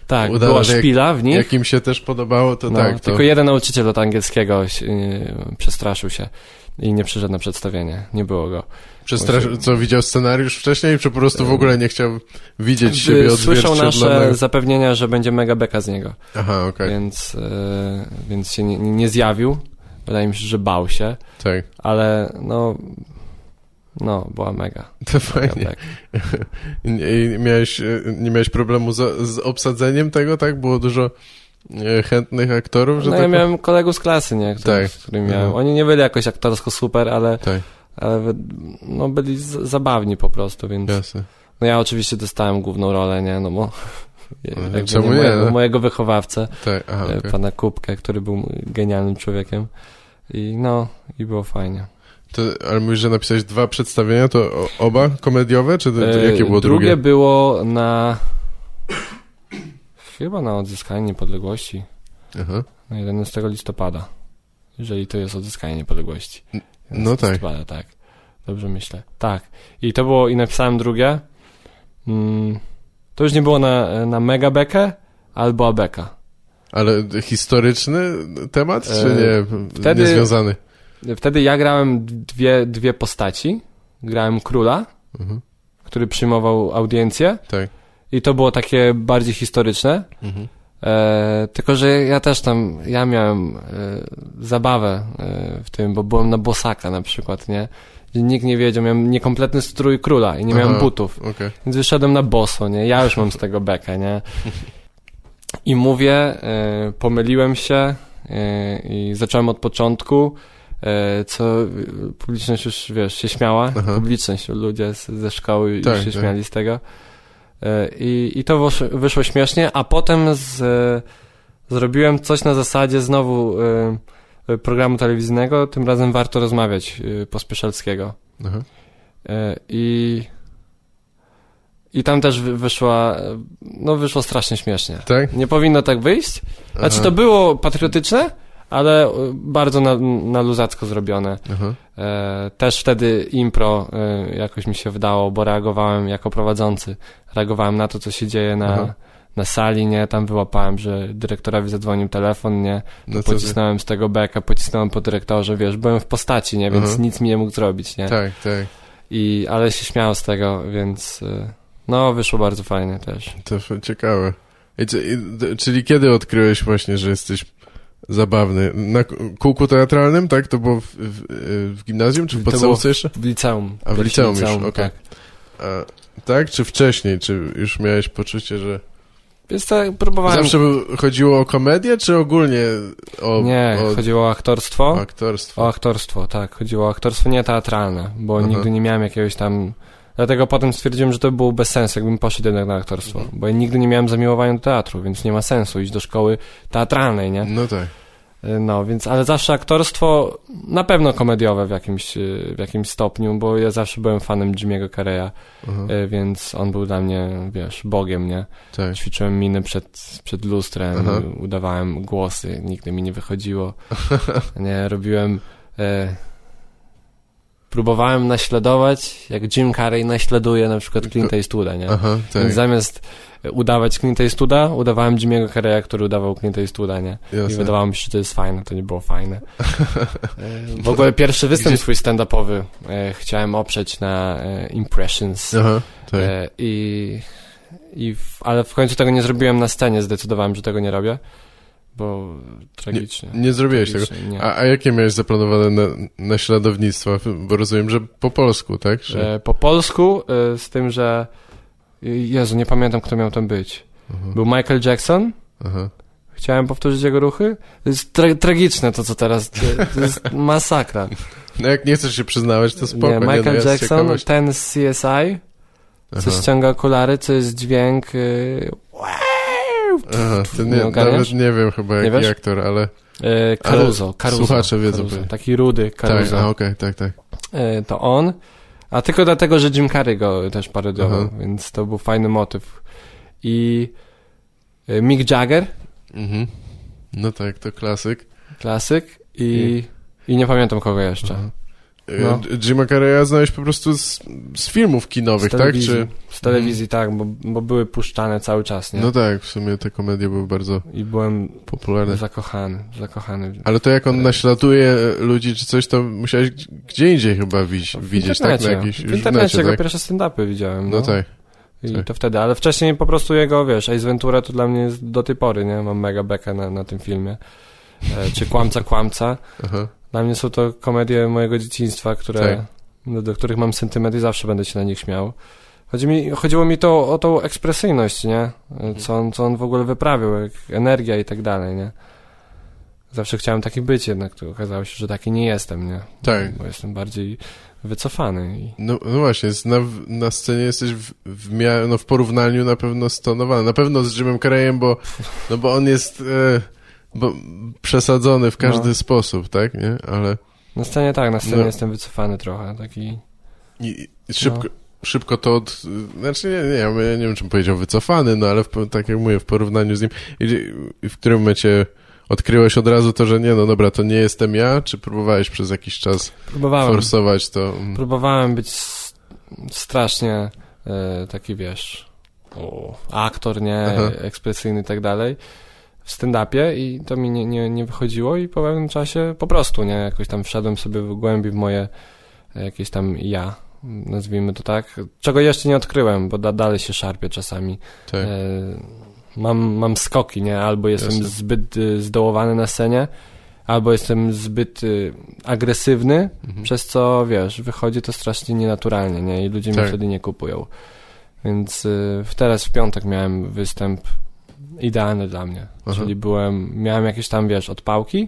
Tak, udało, była że jak- szpila w nich. Jak im się też podobało, to No, tak. To... Tylko jeden nauczyciel od angielskiego yy, przestraszył się i nie przyszedł na przedstawienie. Nie było go. Przestrasz... Co, widział scenariusz wcześniej, czy po prostu w ogóle nie chciał widzieć siebie Yy, Słyszał nasze zapewnienia, że będzie mega beka z niego, Aha, okej, więc, yy, więc się nie, nie zjawił. Wydaje mi się, że bał się, tak. ale no, no była mega. To fajnie. I, miałeś, e, nie miałeś problemu z, z obsadzeniem tego, tak? Było dużo chętnych aktorów, że No tak ja miałem kolegów z klasy, nie? Których, Tak. z którymi miałem. Mhm. Oni nie byli jakoś aktorsko super, ale, Tak, ale no, byli z, zabawni po prostu, więc... jasne. No ja oczywiście dostałem główną rolę, nie, no bo jakby czemu nie, mojego, no? mojego wychowawcę, Tak, aha, e, okej. pana Kubkę, który był genialnym człowiekiem i no, i było fajnie. To, ale mówisz, że napisałeś dwa przedstawienia, to oba komediowe, czy to, to E, jakie było drugie? drugie? było na chyba na odzyskanie niepodległości, Aha. na 11 listopada, jeżeli to jest odzyskanie niepodległości. No 11 tak. listopada, tak. Dobrze myślę. Tak. I to było, i napisałem drugie. Mm, to już nie było na, na megabekę, albo abeka. Ale historyczny temat, czy E, nie? wtedy- Niezwiązany? Wtedy ja grałem dwie, dwie postaci. Grałem króla, Mhm. który przyjmował audiencję Tak. I to było takie bardziej historyczne. Mhm. E, tylko, że ja też tam, ja miałem e, zabawę e, w tym, bo byłem na bosaka na przykład, nie? Gdzie nikt nie wiedział, miałem niekompletny strój króla i nie miałem Aha. butów. Okej. Więc wyszedłem na boso, nie? Ja już mam z tego bekę, nie? I mówię, e, pomyliłem się e, i zacząłem od początku, e, co publiczność już, wiesz, się śmiała. Aha. Publiczność, ludzie z, ze szkoły już Tak, się tak. śmiali z tego. E, I, i to wyszło, śmiesznie, a potem z, e, zrobiłem coś na zasadzie znowu e, programu telewizyjnego, tym razem warto rozmawiać Pospieszalskiego. E, I, I tam też wy- wyszła, no wyszło strasznie śmiesznie. Tak? Nie powinno tak wyjść. Znaczy Aha. to było patriotyczne, ale e, bardzo na, na luzacko zrobione. E, też wtedy impro e, jakoś mi się wydało, bo reagowałem jako prowadzący. Reagowałem na to, co się dzieje na, Aha. na sali, nie? Tam wyłapałem, że dyrektorowi zadzwonił telefon, nie? No? Pocisnąłem z tego beka, pocisnąłem po dyrektorze, wiesz, byłem w postaci, nie? Więc Aha. nic mi nie mógł zrobić, nie? Tak, tak. I, ale się śmiał z tego, więc y, no wyszło bardzo fajnie też. To ciekawe. I, czyli kiedy odkryłeś właśnie, że jesteś zabawny? Na kółku teatralnym, tak? To było w, w, w gimnazjum, czy w podstawówce jeszcze? W liceum. A w Pierwsze liceum już, okej. tak. A, tak? Czy wcześniej? Czy już miałeś poczucie, że... Więc tak próbowałem... Zawsze był, chodziło o komedię, czy ogólnie o, Nie, o, chodziło o aktorstwo. o aktorstwo? O aktorstwo, tak. Chodziło o aktorstwo nie teatralne, bo Aha. nigdy nie miałem jakiegoś tam... Dlatego potem stwierdziłem, że to było bez sensu, jakbym poszedł jednak na aktorstwo. Mhm. Bo ja nigdy nie miałem zamiłowania do teatru, więc nie ma sensu iść do szkoły teatralnej, nie? No tak. Y, No, więc, ale zawsze aktorstwo, na pewno komediowe w jakimś, y, w jakimś stopniu, bo ja zawsze byłem fanem Jimmy'ego Carreya, Aha, y, więc on był dla mnie, wiesz, bogiem, nie? tak. Ćwiczyłem miny przed, przed lustrem, Aha. udawałem głosy, nigdy mi nie wychodziło. nie, robiłem... E, próbowałem naśladować, jak Jim Carrey naśladuje na przykład Clint Eastwooda, nie? Aha, tak. Więc zamiast udawać Clint Eastwooda, udawałem Jimmy'ego Carreya, który udawał Clint Eastwooda, nie? I Jasne. wydawało mi się, że to jest fajne, to nie było fajne. W ogóle pierwszy występ Gdzie- swój stand-upowy e, chciałem oprzeć na e, Impressions. Aha, tak. E, I, i w, ale w końcu tego nie zrobiłem na scenie, zdecydowałem, że tego nie robię, bo tragicznie. Nie zrobiłeś tego. tragicznie, nie. A, a jakie miałeś zaplanowane na, naśladownictwa? Bo rozumiem, że po polsku, tak? Że... Po polsku, z tym, że Jezu, nie pamiętam, kto miał tam być. Aha. Był Michael Jackson. Chciałem powtórzyć jego ruchy. To jest tra tragiczne to, co teraz. To jest masakra. No jak nie chcesz się przyznawać, to spoko. nie, Michael no, ja z Jackson, ten z CSI, co Aha. ściąga okulary, co jest dźwięk... Yy, Aha, to Nie nie, nawet nie wiem chyba Nie jaki wiesz? aktor, ale... yy, Caruso, Caruso. słuchacze wiedzą Caruso. Taki rudy Caruso. Tak, okej, tak, tak. E, to on, a tylko dlatego, że Jim Carrey go też parodiował, Aha. więc to był fajny motyw. I e, Mick Jagger, Mhm. No tak, to klasyk. klasyk i, i nie pamiętam kogo jeszcze. Aha. No. No. Jima Carreya znałeś po prostu z, z filmów Z kinowych, tak? telewizji, Czy... z telewizji tak, bo, bo były puszczane cały czas, nie? No tak, w sumie te komedie były bardzo I byłem popularne. zakochany, zakochany. Ale to jak on naśladuje ludzi czy coś, to musiałeś gdzie indziej chyba widzieć, widzieć tak? Na jakiś, w internecie necie, go tak? pierwsze stand-upy widziałem. No, No tak. I tak. to wtedy, ale wcześniej po prostu jego, wiesz, Ace Ventura to dla mnie jest do tej pory, nie? Mam mega bekę na, na tym filmie. E, czy Kłamca, Kłamca. Aha. Dla mnie są to komedie mojego dzieciństwa, które, Tak. do, do których mam sentyment i zawsze będę się na nich śmiał. Chodzi mi, chodziło mi to o tą ekspresyjność, nie? Co on, co on w ogóle wyprawił, jak energia i tak dalej, nie? Zawsze chciałem taki być, jednak to okazało się, że taki nie jestem, nie? Tak. Bo jestem bardziej wycofany i No, no właśnie, na, na scenie jesteś w, w, no w porównaniu na pewno stonowany. Na pewno z Jimem Carreyem, bo, no bo on jest e, bo, przesadzony w każdy No. sposób, tak? Nie? Ale na scenie tak, na scenie No. jestem wycofany trochę, taki... i, i szybko, szybko to od... Znaczy nie, nie, ja nie wiem, czym powiedział wycofany, no ale w, tak jak mówię, w porównaniu z nim. W którym momencie odkryłeś od razu to, że nie, no dobra, to nie jestem ja, czy próbowałeś przez jakiś czas Próbowałem, forsować to? Mm. próbowałem być strasznie e, taki, wiesz, o, aktor, nie, Aha. ekspresyjny i tak dalej w stand-upie i to mi nie, nie, nie wychodziło i po pewnym czasie po prostu, nie, jakoś tam wszedłem sobie w głębi w moje e, jakieś tam ja, nazwijmy to tak, czego jeszcze nie odkryłem, bo da, dalej się szarpię czasami. Tak. E, mam, mam skoki, nie? Albo jestem Jasne. zbyt y, zdołowany na scenie, albo jestem zbyt y, agresywny, Mhm. przez co, wiesz, wychodzi to strasznie nienaturalnie, nie? I ludzie mnie Tak. wtedy nie kupują. Więc y, teraz w piątek miałem występ idealny dla mnie. Aha. Czyli byłem, miałem jakieś tam, wiesz, odpałki,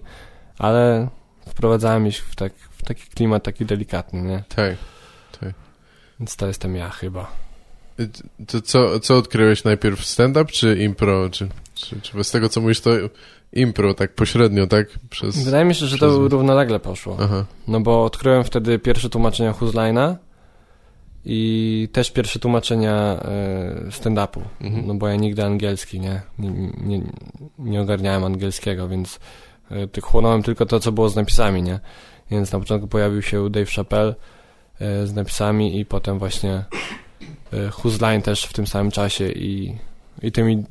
ale wprowadzałem ich w, tak, w taki klimat taki delikatny, nie? Tak. Więc to jestem ja chyba. To co, co odkryłeś najpierw, stand-up czy impro? Czy, czy, czy z tego, co mówisz, to impro, tak pośrednio, tak? Przez... Wydaje mi się, że przez- to równolegle poszło. Aha, No bo odkryłem wtedy pierwsze tłumaczenia Huzlina i też pierwsze tłumaczenia e, stand-upu. Mhm. No bo ja nigdy angielski, nie? Nie, nie, nie ogarniałem angielskiego, więc e, ty chłonąłem tylko to, co było z napisami, nie? Więc na początku pojawił się Dave Chappelle e, z napisami i potem właśnie e, Huzline też w tym samym czasie i, i tymi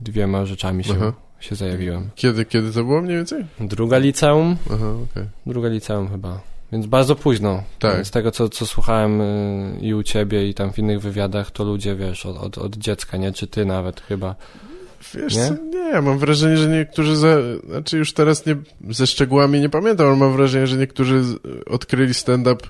dwiema rzeczami się, Aha. się zajawiłem. Kiedy, kiedy to było mniej więcej? Druga liceum, Aha, okej. Druga liceum chyba. Więc bardzo późno. Tak. Z tego, co, co słuchałem y, i u ciebie, i tam w innych wywiadach, to ludzie, wiesz, od, od, od dziecka, nie? Czy ty nawet chyba. Wiesz Nie? co, nie, mam wrażenie, że niektórzy, za, znaczy już teraz nie, ze szczegółami nie pamiętam, ale mam wrażenie, że niektórzy odkryli stand-up,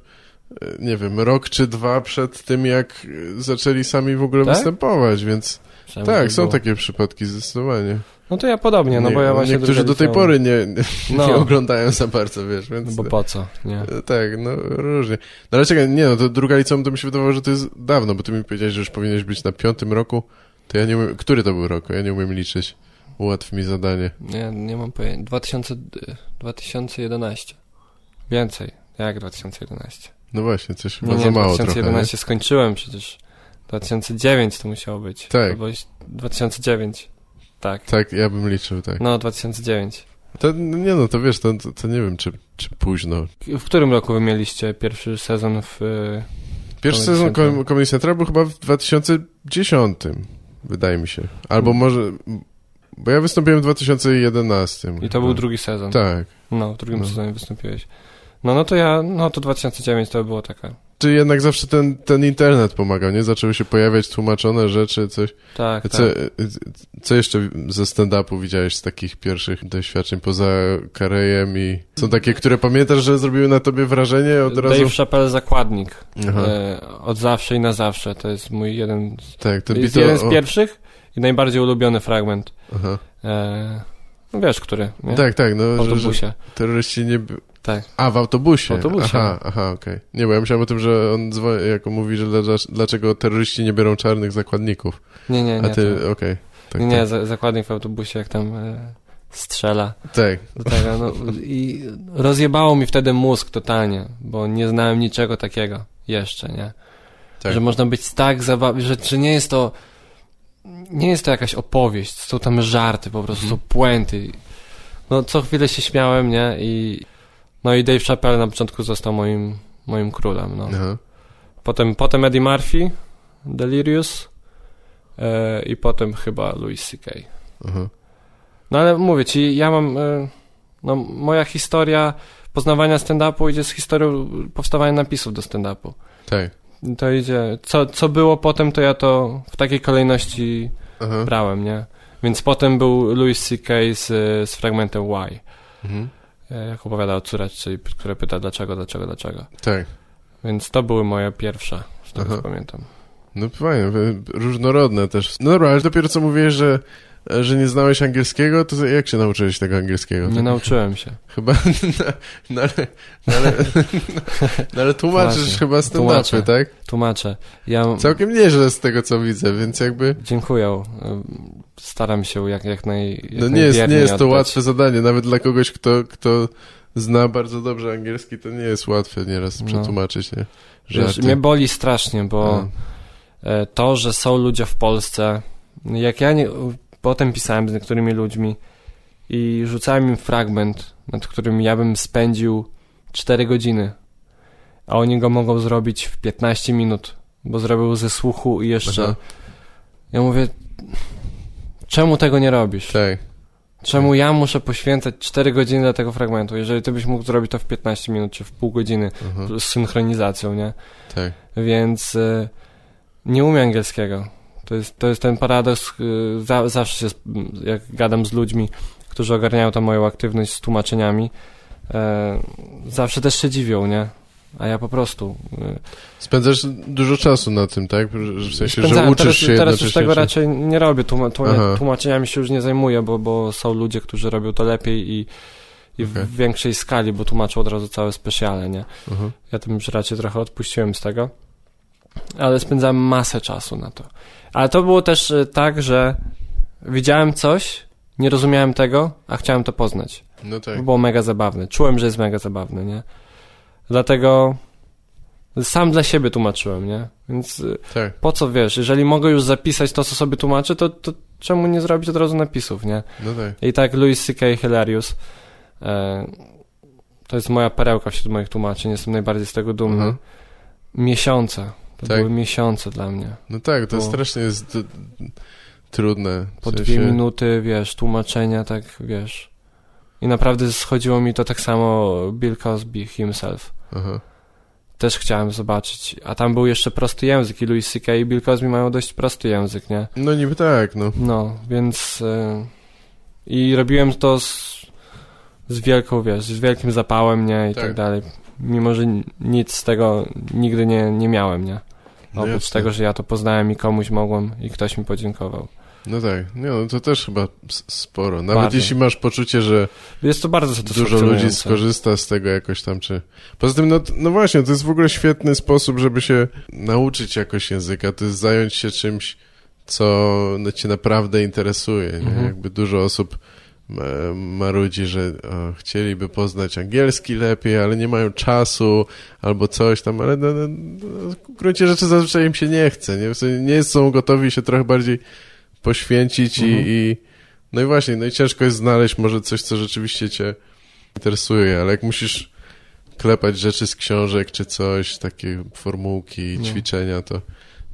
e, nie wiem, rok czy dwa przed tym, jak e, zaczęli sami w ogóle Tak? występować, więc Przynajmniej tak, tak są takie przypadki zdecydowanie. No to ja podobnie, no bo ja właśnie... Niektórzy do tej pory nie, No. nie oglądają za bardzo, wiesz, więc... No bo po co, nie? E, Tak, no różnie. No ale czekaj, nie no, to druga liceum to mi się wydawało, że to jest dawno, bo ty mi powiedziałeś, że już powinieneś być na piątym roku, to ja nie umiem, który to był rok? Ja nie umiem liczyć. Ułatw mi zadanie. Nie, nie mam pojęcia. 2000, y, 2011. Więcej. Jak 2011? No właśnie, coś chyba No za nie, mało trochę, 2011 skończyłem przecież. 2009 to musiało być. Tak. Albo 2009. Tak. Tak, ja bym liczył, tak. No, 2009. To, nie no, to wiesz, to, to, nie wiem, czy, czy późno. W którym roku wy mieliście pierwszy sezon w... y, Pierwszy Comedy sezon Central. Comedy Central był chyba w 2010, wydaje mi się. Albo Mm. może, bo ja wystąpiłem w 2011. I to był drugi sezon. Tak. No, w drugim No. sezonie wystąpiłeś. No, no to ja, no to 2009 to było taka czy jednak zawsze ten, ten internet pomagał, nie? Zaczęły się pojawiać tłumaczone rzeczy, coś. Tak, Co, tak. co jeszcze ze stand-upu widziałeś z takich pierwszych doświadczeń poza Karejem i są takie, które pamiętasz, że zrobiły na tobie wrażenie od razu? Dave Chappelle Zakładnik. E, od zawsze i na zawsze. To jest mój jeden, z- tak, ten jest bit o- jeden z pierwszych i najbardziej ulubiony fragment. Aha. E, no wiesz, który, nie? Tak, tak, no, że, że terroryści nie... Tak. A, w autobusie. W autobusie. Aha, aha, okej. Nie, bo ja myślałem o tym, że on dzwoni, jako mówi, że dla, dlaczego terroryści nie biorą czarnych zakładników. Nie, nie, nie. A ty, to- okej. Tak, nie, tak. za- zakładnik w autobusie, jak tam e, strzela tak. tego. No, I rozjebało mi wtedy mózg totalnie, bo nie znałem niczego takiego jeszcze, nie? Tak. Że można być tak zabawny, że, że nie jest to nie jest to jakaś opowieść, są tam żarty po prostu, Mhm. puenty. No co chwilę się śmiałem, nie? I no i Dave Chappelle na początku został moim, moim królem, no. Aha. Potem, potem Eddie Murphy, Delirious e, i potem chyba Louis C.K. Aha. No ale mówię ci, ja mam, e, no moja historia poznawania stand-upu idzie z historią powstawania napisów do stand-upu. Tak. To idzie, co, co było potem, to ja to w takiej kolejności Aha. brałem, nie? Więc potem był Louis C.K. z, z fragmentem Why, Mhm. E, jak opowiada o córeczce, które pyta dlaczego, dlaczego, dlaczego. Tak. Więc to były moje pierwsze, z tego co pamiętam. No fajnie, różnorodne też. No dobra, ale dopiero co mówiłeś, że, że nie znałeś angielskiego, to jak się nauczyłeś tego angielskiego? Nie nauczyłem się. Chyba, no, no ale, no ale, no ale tłumaczysz Właśnie. chyba stand Tłumaczę. tak? Tłumaczę. Ja Całkiem nieźle z tego, co widzę, więc jakby, dziękuję. Staram się jak, jak naj jak no nie jest, nie jest to oddać. łatwe zadanie, nawet dla kogoś, kto, kto zna bardzo dobrze angielski, to nie jest łatwe nieraz No. przetłumaczyć, nie? Wiesz, mnie boli strasznie, bo A, e, to, że są ludzie w Polsce, jak ja nie, potem pisałem z niektórymi ludźmi i rzucałem im fragment, nad którym ja bym spędził 4 godziny, a oni go mogą zrobić w 15 minut, bo zrobił ze słuchu i jeszcze... Aha. Ja mówię, czemu tego nie robisz? tak, Czemu ja muszę poświęcać 4 godziny dla tego fragmentu, jeżeli ty byś mógł zrobić to w 15 minut, czy w pół godziny, aha, z synchronizacją, nie? tak, Więc y, nie umiem angielskiego. To jest, to jest ten paradoks, y, za, zawsze się, jak gadam z ludźmi, którzy ogarniają tą moją aktywność z tłumaczeniami, e, zawsze też się dziwią, nie? A ja po prostu... y, Spędzasz dużo czasu na tym, tak? W sensie, że uczysz teraz, się Teraz już tego raczej nie robię, tłuma, Aha. tłumaczeniami się już nie zajmuję, bo, bo są ludzie, którzy robią to lepiej i, i Okej. w większej skali, bo tłumaczą od razu całe specjale, nie? Aha. Ja tym już raczej trochę odpuściłem z tego. Ale spędzałem masę czasu na to. Ale to było też y, tak, że widziałem coś, nie rozumiałem tego, a chciałem to poznać. No tak. Było mega zabawne. Czułem, że jest mega zabawne, nie? Dlatego sam dla siebie tłumaczyłem, nie? Więc y, Tak, po co wiesz, jeżeli mogę już zapisać to, co sobie tłumaczę, to, to czemu nie zrobić od razu napisów, nie? no tak. I tak Louis C.K. Hilarious e, to jest moja perełka wśród moich tłumaczeń, jestem najbardziej z tego dumny. Mhm. Miesiące. To Tak. były miesiące dla mnie. No tak, to Bo- strasznie jest trudne. Po sensie- dwie minuty, wiesz, tłumaczenia, tak, wiesz. I naprawdę schodziło mi to tak samo Bill Cosby himself. Aha. Też chciałem zobaczyć. A tam był jeszcze prosty język i Louis C.K. i Bill Cosby mają dość prosty język, nie? No niby tak, no. No, więc... E, I robiłem to z, z wielką, wiesz, z wielkim zapałem, nie? I tak, Tak. dalej. Mimo, że nic z tego nigdy nie, nie miałem, nie? No Oprócz jasne. tego, że ja to poznałem i komuś mogłem i ktoś mi podziękował. No tak, nie, no to też chyba sporo. Nawet Bardzo. jeśli masz poczucie, że Jest to bardzo dużo ludzi skorzysta z tego jakoś tam, czy... Poza tym, no, no właśnie, to jest w ogóle świetny sposób, żeby się nauczyć jakoś języka, to jest zająć się czymś, co no, cię naprawdę interesuje? Mhm. Jakby dużo osób marudzi, że o, chcieliby poznać angielski lepiej, ale nie mają czasu, albo coś tam, ale no, no, w gruncie rzeczy zazwyczaj im się nie chce, nie? W sensie nie są gotowi się trochę bardziej poświęcić Mhm. i, i no i właśnie, no i ciężko jest znaleźć może coś, co rzeczywiście cię interesuje, ale jak musisz klepać rzeczy z książek czy coś, takie formułki, No. ćwiczenia, to,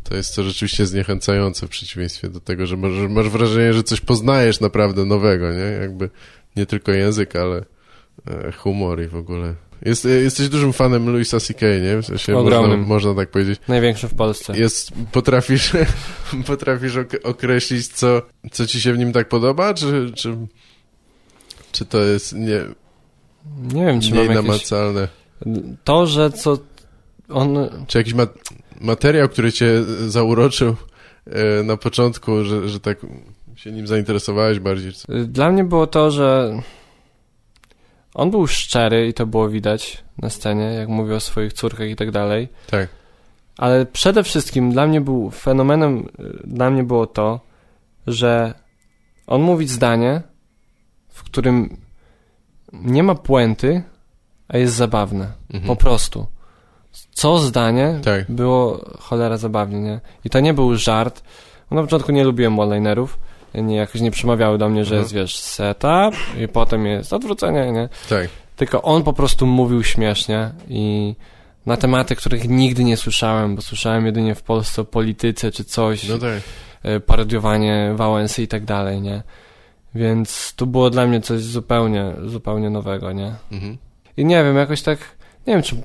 to jest to rzeczywiście zniechęcające w przeciwieństwie do tego, że masz, masz wrażenie, że coś poznajesz naprawdę nowego, nie? Jakby nie tylko język, ale e, humor i w ogóle Jest, jesteś dużym fanem Louisa C.K., nie? W sensie można, można tak powiedzieć. Największy w Polsce. Jest, potrafisz, potrafisz ok- określić, co, co ci się w nim tak podoba, czy, czy, czy to jest nie, Nie wiem, czy mniej mam jakieś... namacalne? To, że co... On... Czy jakiś ma- materiał, który cię zauroczył e, na początku, że, że tak się nim zainteresowałeś bardziej? Dla mnie było to, że on był szczery i to było widać na scenie, jak mówił o swoich córkach i tak dalej. Tak. Ale przede wszystkim dla mnie był fenomenem, y, dla mnie było to, że on mówi zdanie, w którym nie ma puenty, a jest zabawne. Mhm. Po prostu. Co zdanie Tak. było cholera zabawnie, nie? I to nie był żart. Na początku nie lubiłem one-linerów. Nie, jakoś nie przemawiały do mnie, że Mhm. jest, wiesz, setup i potem jest odwrócenie, nie? Tak. Tylko on po prostu mówił śmiesznie i na tematy, których nigdy nie słyszałem, bo słyszałem jedynie w Polsce o polityce czy coś, No tak. e, parodiowanie Wałęsy i tak dalej, nie? Więc to było dla mnie coś zupełnie, zupełnie nowego, nie? Mhm. I nie wiem, jakoś tak, nie wiem, czy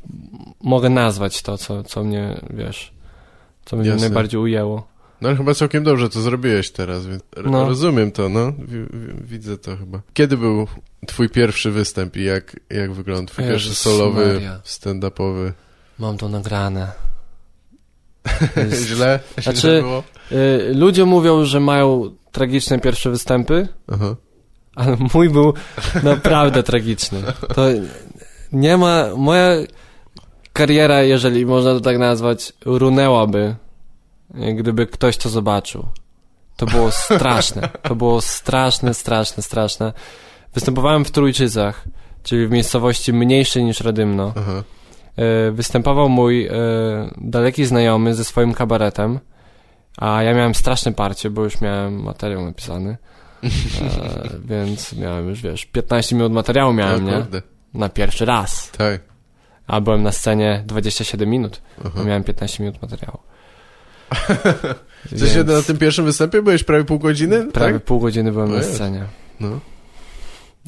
mogę nazwać to, co, co mnie, wiesz, co mnie Jasne. najbardziej ujęło. No ale chyba całkiem dobrze to zrobiłeś teraz, więc No. rozumiem to, no. Wi- wi- widzę to chyba. Kiedy był twój pierwszy występ i jak, jak wyglądał twój Jezus pierwszy solowy, stand-upowy? Mam to nagrane. Jest- Źle? Znaczy- Źle było? Y, ludzie mówią, że mają tragiczne pierwsze występy, Aha. ale mój był naprawdę tragiczny. To nie ma. Moja kariera, jeżeli można to tak nazwać, runęłaby, gdyby ktoś to zobaczył. To było straszne. To było straszne, straszne, straszne. Występowałem w Trójczycach, czyli w miejscowości mniejszej niż Radymno. Aha. E, występował mój e, daleki znajomy ze swoim kabaretem, a ja miałem straszne parcie, bo już miałem materiał napisany. E, więc miałem już, wiesz, 15 minut materiału miałem, O nie? Na pierwszy raz. Tak. A byłem na scenie 27 minut, Aha. bo miałem 15 minut materiału. W sensie na tym pierwszym występie byłeś prawie pół godziny? Prawie Tak? pół godziny byłem na scenie. No.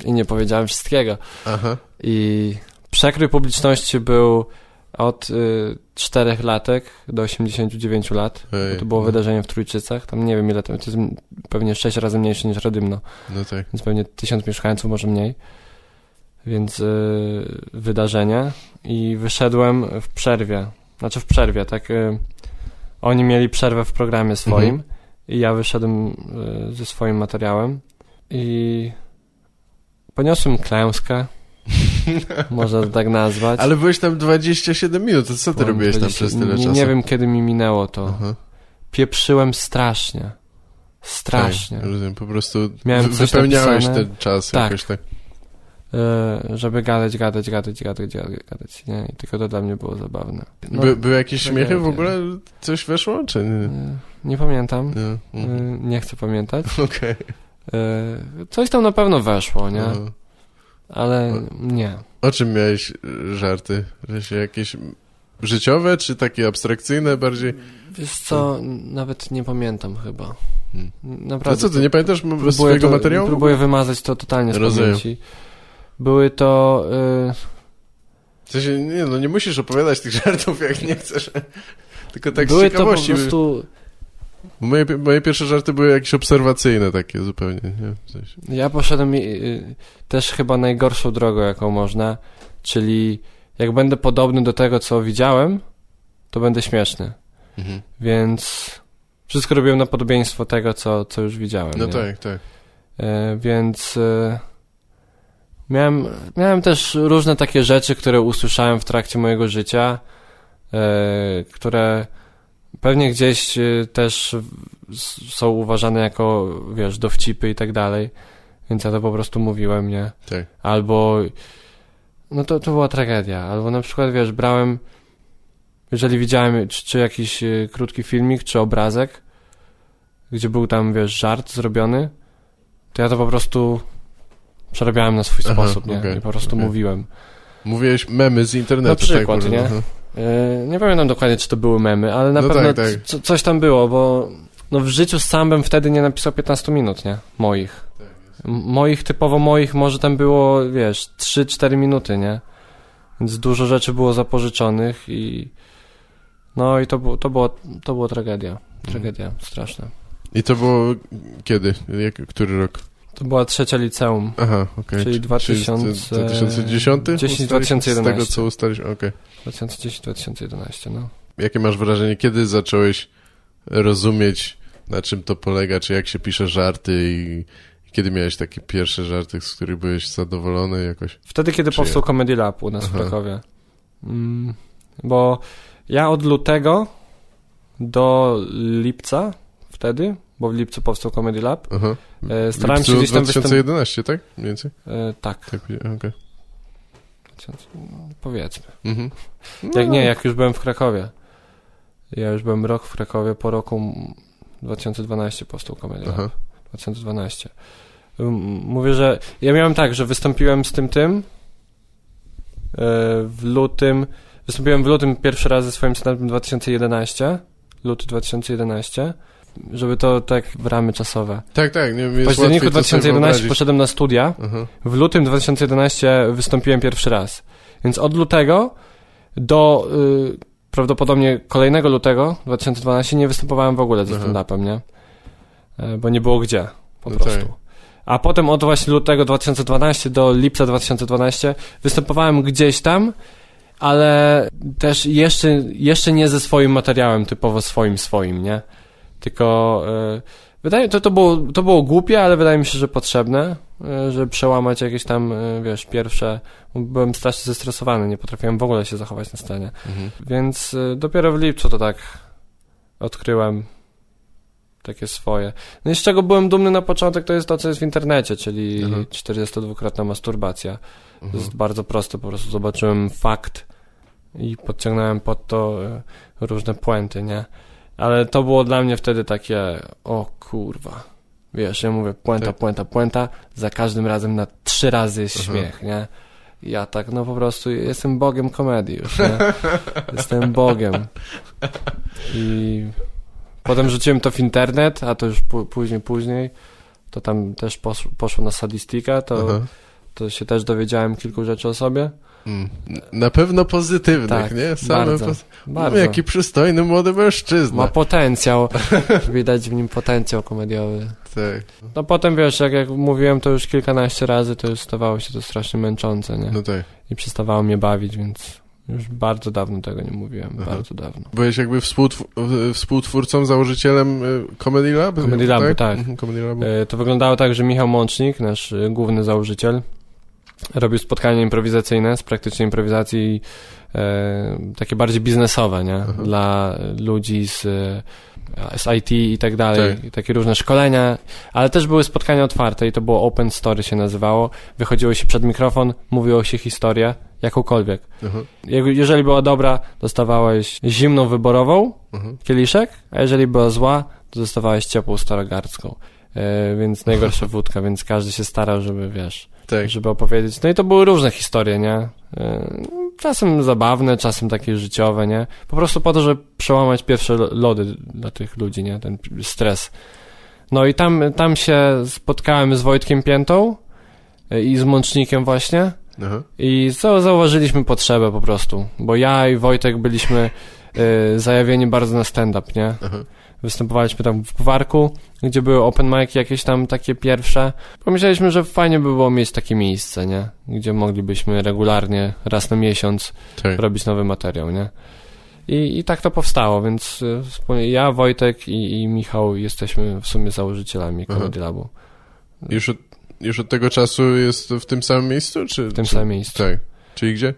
I nie powiedziałem wszystkiego. Aha. I przekrój publiczności był od y, 4 latek do 89 lat. Ej, to było no. wydarzenie w Trójczycach. Tam nie wiem ile to, jest pewnie 6 razy mniejsze niż Radymno, No tak. więc pewnie 1000 mieszkańców, może mniej. Więc y, wydarzenie i wyszedłem w przerwie. Znaczy w przerwie, tak. Y, oni mieli przerwę w programie swoim Mhm. i ja wyszedłem y, ze swoim materiałem i poniosłem klęskę. można to tak nazwać. Ale byłeś tam 27 minut, to co ty Byłem robiłeś tam 20 przez tyle czasu? Nie wiem kiedy mi minęło to. Aha. Pieprzyłem strasznie. Strasznie. Tak, rozumiem, po prostu Miałem wypełniałeś napisane. ten czas Tak. jakoś tak. E, żeby gadać, gadać, gadać, gadać, gadać, gadać, nie? I tylko to dla mnie było zabawne. No, By, były jakieś śmiechy w tragedia. ogóle? Coś weszło, czy nie? e, nie pamiętam. Nie. E, Mhm. nie chcę pamiętać. Okej. E, coś tam na pewno weszło, nie? Aha. Ale nie. O czym miałeś żarty? Że jakieś życiowe, czy takie abstrakcyjne bardziej? Wiesz co, nawet nie pamiętam chyba. Hmm. Naprawdę. No co, ty nie pamiętasz próbuję swojego to, materiału? Próbuję wymazać to totalnie z Rozumiem. pamięci. Były to... E, W sensie, nie, no nie musisz opowiadać tych żartów, jak nie chcesz. Tylko tak były z to po ciekawości. prostu... Moje, moje pierwsze żarty były jakieś obserwacyjne takie zupełnie, nie? W sensie. Ja poszedłem y, też chyba najgorszą drogą, jaką można, czyli jak będę podobny do tego, co widziałem, to będę śmieszny. Mhm. Więc wszystko robiłem na podobieństwo tego, co, co już widziałem. No nie? tak, tak. E, więc miałem, miałem też różne takie rzeczy, które usłyszałem w trakcie mojego życia, e, które pewnie gdzieś e, też są uważane jako, wiesz, dowcipy i tak dalej. Więc ja to po prostu mówiłem, nie? Tak. Albo, no to, to była tragedia. Albo na przykład, wiesz, brałem, jeżeli widziałem czy, czy jakiś e, krótki filmik, czy obrazek, gdzie był tam, wiesz, żart zrobiony, to ja to po prostu przerabiałem na swój Aha, sposób, nie? okej, I po prostu okej. mówiłem. Mówiłeś memy z internetu. Na przykład, tak, nie? Aha. E, nie pamiętam dokładnie, czy to były memy, ale na No pewno tak, tak. co- coś tam było, bo no w życiu sam bym wtedy nie napisał 15 minut, nie? Moich. Tak, moich, typowo moich, może tam było, wiesz, 3-4 minuty, nie? Więc dużo rzeczy było zapożyczonych i no i to, było, to, było, to było tragedia. Tragedia straszna. I to było kiedy? Jak, który rok? To była trzecia liceum. Aha, okej. Czyli 2000 2010? 10, Ustaliliśmy? 2011. Z tego, co ustaliśmy, okej. 2010-2011, no. Jakie masz wrażenie, kiedy zacząłeś rozumieć, na czym to polega, czy jak się pisze żarty i kiedy miałeś takie pierwsze żarty, z których byłeś zadowolony jakoś? Wtedy, kiedy Czy powstał Comedy Lab u nas Aha. w Krakowie. Mm, bo ja od lutego do lipca wtedy, bo w lipcu powstał Comedy Lab, Aha. e, starałem się gdzieś tam występować. 2011, tak? Mniej więcej? E, tak, Tak. 2000, no, powiedzmy. Mhm. Jak, nie, jak już byłem w Krakowie. Ja już byłem rok w Krakowie, po roku mm, 2012 powstał Comedy Lab. Aha. 2012. M- Mówię, że ja miałem tak, że wystąpiłem z tym tym e, w lutym, wystąpiłem w lutym pierwszy raz ze swoim stand 2011, luty 2011, żeby to tak w ramy czasowe. Tak, tak. Nie, W październiku łatwiej to sobie 2011 wyobrazić. poszedłem na studia, Aha. w lutym 2011 wystąpiłem pierwszy raz. Więc od lutego do y, prawdopodobnie kolejnego lutego 2012 nie występowałem w ogóle ze Aha. stand-upem, nie? E, Bo nie było gdzie, po No prostu. tak. A potem od właśnie lutego 2012 do lipca 2012 występowałem gdzieś tam, ale też jeszcze, jeszcze nie ze swoim materiałem, typowo swoim, swoim, nie? Tylko e, wydaje to, to, było, to było głupie, ale wydaje mi się, że potrzebne, e, żeby przełamać jakieś tam, e, wiesz, pierwsze... Byłem strasznie zestresowany, nie potrafiłem w ogóle się zachować na scenie. Mhm. Więc dopiero w lipcu to tak odkryłem takie swoje. No i z czego byłem dumny na początek, to jest to, co jest w internecie, czyli Mhm. 42-krotna masturbacja. To Mhm. jest bardzo proste, po prostu zobaczyłem fakt i podciągnąłem pod to różne puenty, nie? Ale to było dla mnie wtedy takie, o kurwa. Wiesz, ja mówię puenta, Tak. puenta, puenta, za każdym razem na trzy razy jest Aha. śmiech, nie? Ja tak, no po prostu jestem bogiem komedii już, nie? Jestem bogiem. I potem rzuciłem to w internet, a to już pó- później, później, to tam też posz, poszło na sadistykę, to, Aha. to się też dowiedziałem kilku rzeczy o sobie. Mm. Na pewno pozytywnych, Tak, nie? Same bardzo, poz... Bardzo. No, jaki przystojny młody mężczyzna. Ma potencjał, widać w nim potencjał komediowy. Tak. No potem wiesz, jak, jak mówiłem to już kilkanaście razy, to już stawało się to strasznie męczące, nie? No tak. I przestawało mnie bawić, więc już bardzo dawno tego nie mówiłem, Aha. bardzo dawno. Byłeś jakby współtw- współtwórcą, założycielem y, Comedy Lab? Comedy Labu, tak. Mhm, Comedy Labu. E, To wyglądało tak, że Michał Mącznik, nasz e, główny założyciel, robił spotkania improwizacyjne z praktycznej improwizacji e, takie bardziej biznesowe, nie? Aha. Dla ludzi z, e, z IT i tak dalej. Tak. Takie różne szkolenia, ale też były spotkania otwarte i to było Open Story się nazywało. Wychodziło się przed mikrofon, mówiło się historię, jakąkolwiek. Aha, Jak- Jeżeli była dobra, dostawałeś zimną wyborową, aha. kieliszek, a jeżeli była zła, to dostawałeś ciepłą starogardzką. E, więc najgorsza wódka, więc każdy się starał, żeby, wiesz, Tak. żeby opowiedzieć. No i to były różne historie, nie? E, czasem zabawne, czasem takie życiowe, nie? Po prostu po to, żeby przełamać pierwsze lo- lody dla tych ludzi, nie? Ten stres. No i tam, tam się spotkałem z Wojtkiem Piętą e, i z Mącznikiem właśnie. Aha. I za- zauważyliśmy potrzebę po prostu, bo ja i Wojtek byliśmy y, zajawieni bardzo na stand-up, nie? Aha. Występowaliśmy tam w Gwarku, gdzie były open mic jakieś tam takie pierwsze. Pomyśleliśmy, że fajnie by było mieć takie miejsce, nie? Gdzie moglibyśmy regularnie, raz na miesiąc Tak. robić nowy materiał, nie? I, i tak to powstało, więc y, ja, Wojtek i, i Michał jesteśmy w sumie założycielami. Comedy Labu. Już od, już od tego czasu jest w tym samym miejscu? Czy, W tym czy... samym miejscu. Tak. Czyli gdzie?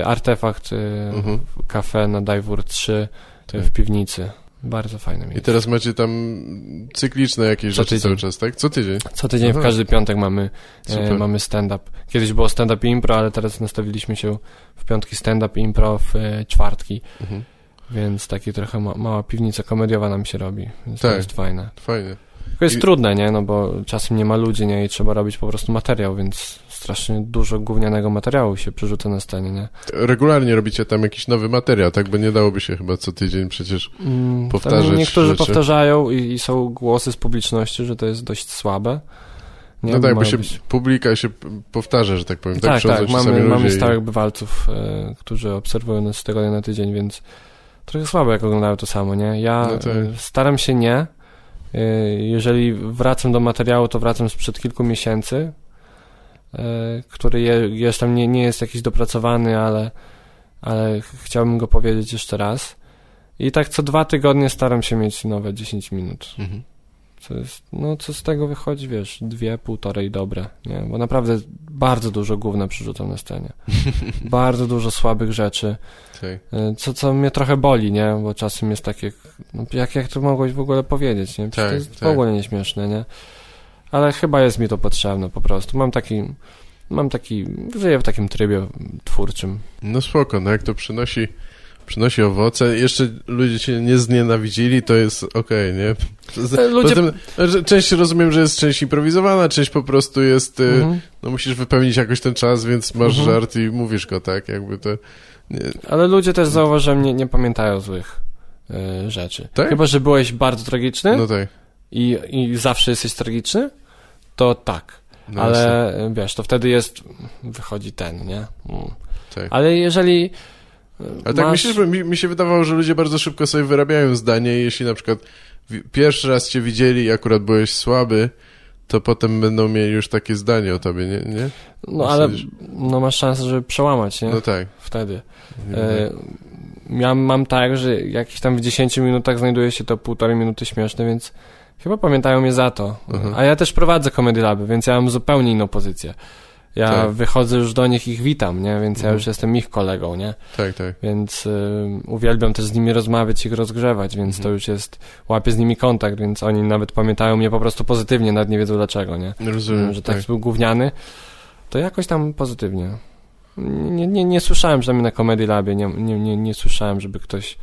Y, Artefakt, y, Mhm. kafe na Dajwór 3 Tak. w piwnicy. Bardzo fajne I miejsce. teraz macie tam cykliczne jakieś Co rzeczy tydzień. cały czas, tak? Co tydzień. Co tydzień, Aha. w każdy piątek mamy, e, mamy stand-up. Kiedyś było stand-up i impro, ale teraz nastawiliśmy się w piątki stand-up i impro, w e, czwartki. Mhm. Więc taki trochę ma, mała piwnica komediowa nam się robi. Więc Tak. to jest fajne. Fajnie. Tylko jest I- trudne, nie? No bo czasem nie ma ludzi, nie? I trzeba robić po prostu materiał, więc strasznie dużo gównianego materiału się przerzuca na scenie, nie? Regularnie robicie tam jakiś nowy materiał, tak? Bo nie dałoby się chyba co tydzień przecież. Mm, Powtarzać tam Niektórzy rzeczy. powtarzają i, i są głosy z publiczności, że to jest dość słabe. Nie? No tak, bo się być- publika się powtarza, że tak powiem. tak, tak, sami mamy, mamy i- stałych bywalców, e, którzy obserwują nas z tygodnia na tydzień, więc trochę słabo jak oglądają to samo, nie? Ja No tak. e, staram się nie. E, jeżeli wracam do materiału, to wracam sprzed kilku miesięcy, który je, tam nie, nie jest jakiś dopracowany, ale, ale ch- chciałbym go powiedzieć jeszcze raz. I tak co dwa tygodnie staram się mieć nowe 10 minut. Mhm. Co jest, no co z tego wychodzi, wiesz, dwie, półtorej dobre, nie? Bo naprawdę bardzo dużo gówna przyrzucam na scenie. bardzo dużo słabych rzeczy, y, co, co mnie trochę boli, nie? Bo czasem jest takie, no, jak, jak to mogłeś w ogóle powiedzieć, nie? Przecież Tak, to jest w tak. ogóle nieśmieszne, nie? Ale chyba jest mi to potrzebne po prostu. Mam taki, mam taki, żyję w takim trybie twórczym. No spoko, no jak to przynosi, przynosi owoce, jeszcze ludzie cię nie znienawidzili, to jest okej, nie? E, ludzie- że część rozumiem, że jest część improwizowana, część po prostu jest, y, Mhm. no musisz wypełnić jakoś ten czas, więc masz Mhm. żart i mówisz go, tak? Jakby to... Nie, Ale ludzie też zauważyłem, nie, nie pamiętają złych y, rzeczy. Tak? Chyba, że byłeś bardzo tragiczny. no tak. I, i zawsze jesteś tragiczny, to tak. No Ale wiesz, to wtedy jest, wychodzi ten, nie? Mm. tak. Ale jeżeli y, Ale tak masz... myślisz, bo mi, mi się wydawało, że ludzie bardzo szybko sobie wyrabiają zdanie jeśli na przykład pierwszy raz cię widzieli i akurat byłeś słaby, to potem będą mieli już takie zdanie o tobie, nie? nie? No ale no, masz szansę, żeby przełamać, nie? No tak. Wtedy. E, ja mam tak, że jakieś tam w 10 minutach znajduje się to półtorej minuty śmieszne, więc chyba pamiętają mnie za to. Mhm. A ja też prowadzę Comedy Laby, więc ja mam zupełnie inną pozycję. Ja Tak. wychodzę już do nich, ich witam, nie? Więc ja Mhm. już jestem ich kolegą, nie? Tak, tak. Więc y, uwielbiam też z nimi rozmawiać, ich rozgrzewać, więc Mhm. to już jest, łapię z nimi kontakt, więc oni nawet pamiętają mnie po prostu pozytywnie, nawet nie wiedzą dlaczego, nie? Rozumiem, że tak. tak był gówniany, to jakoś tam pozytywnie. Nie, nie, nie słyszałem, że mnie na Comedy Labie, nie, nie, nie, nie słyszałem, żeby ktoś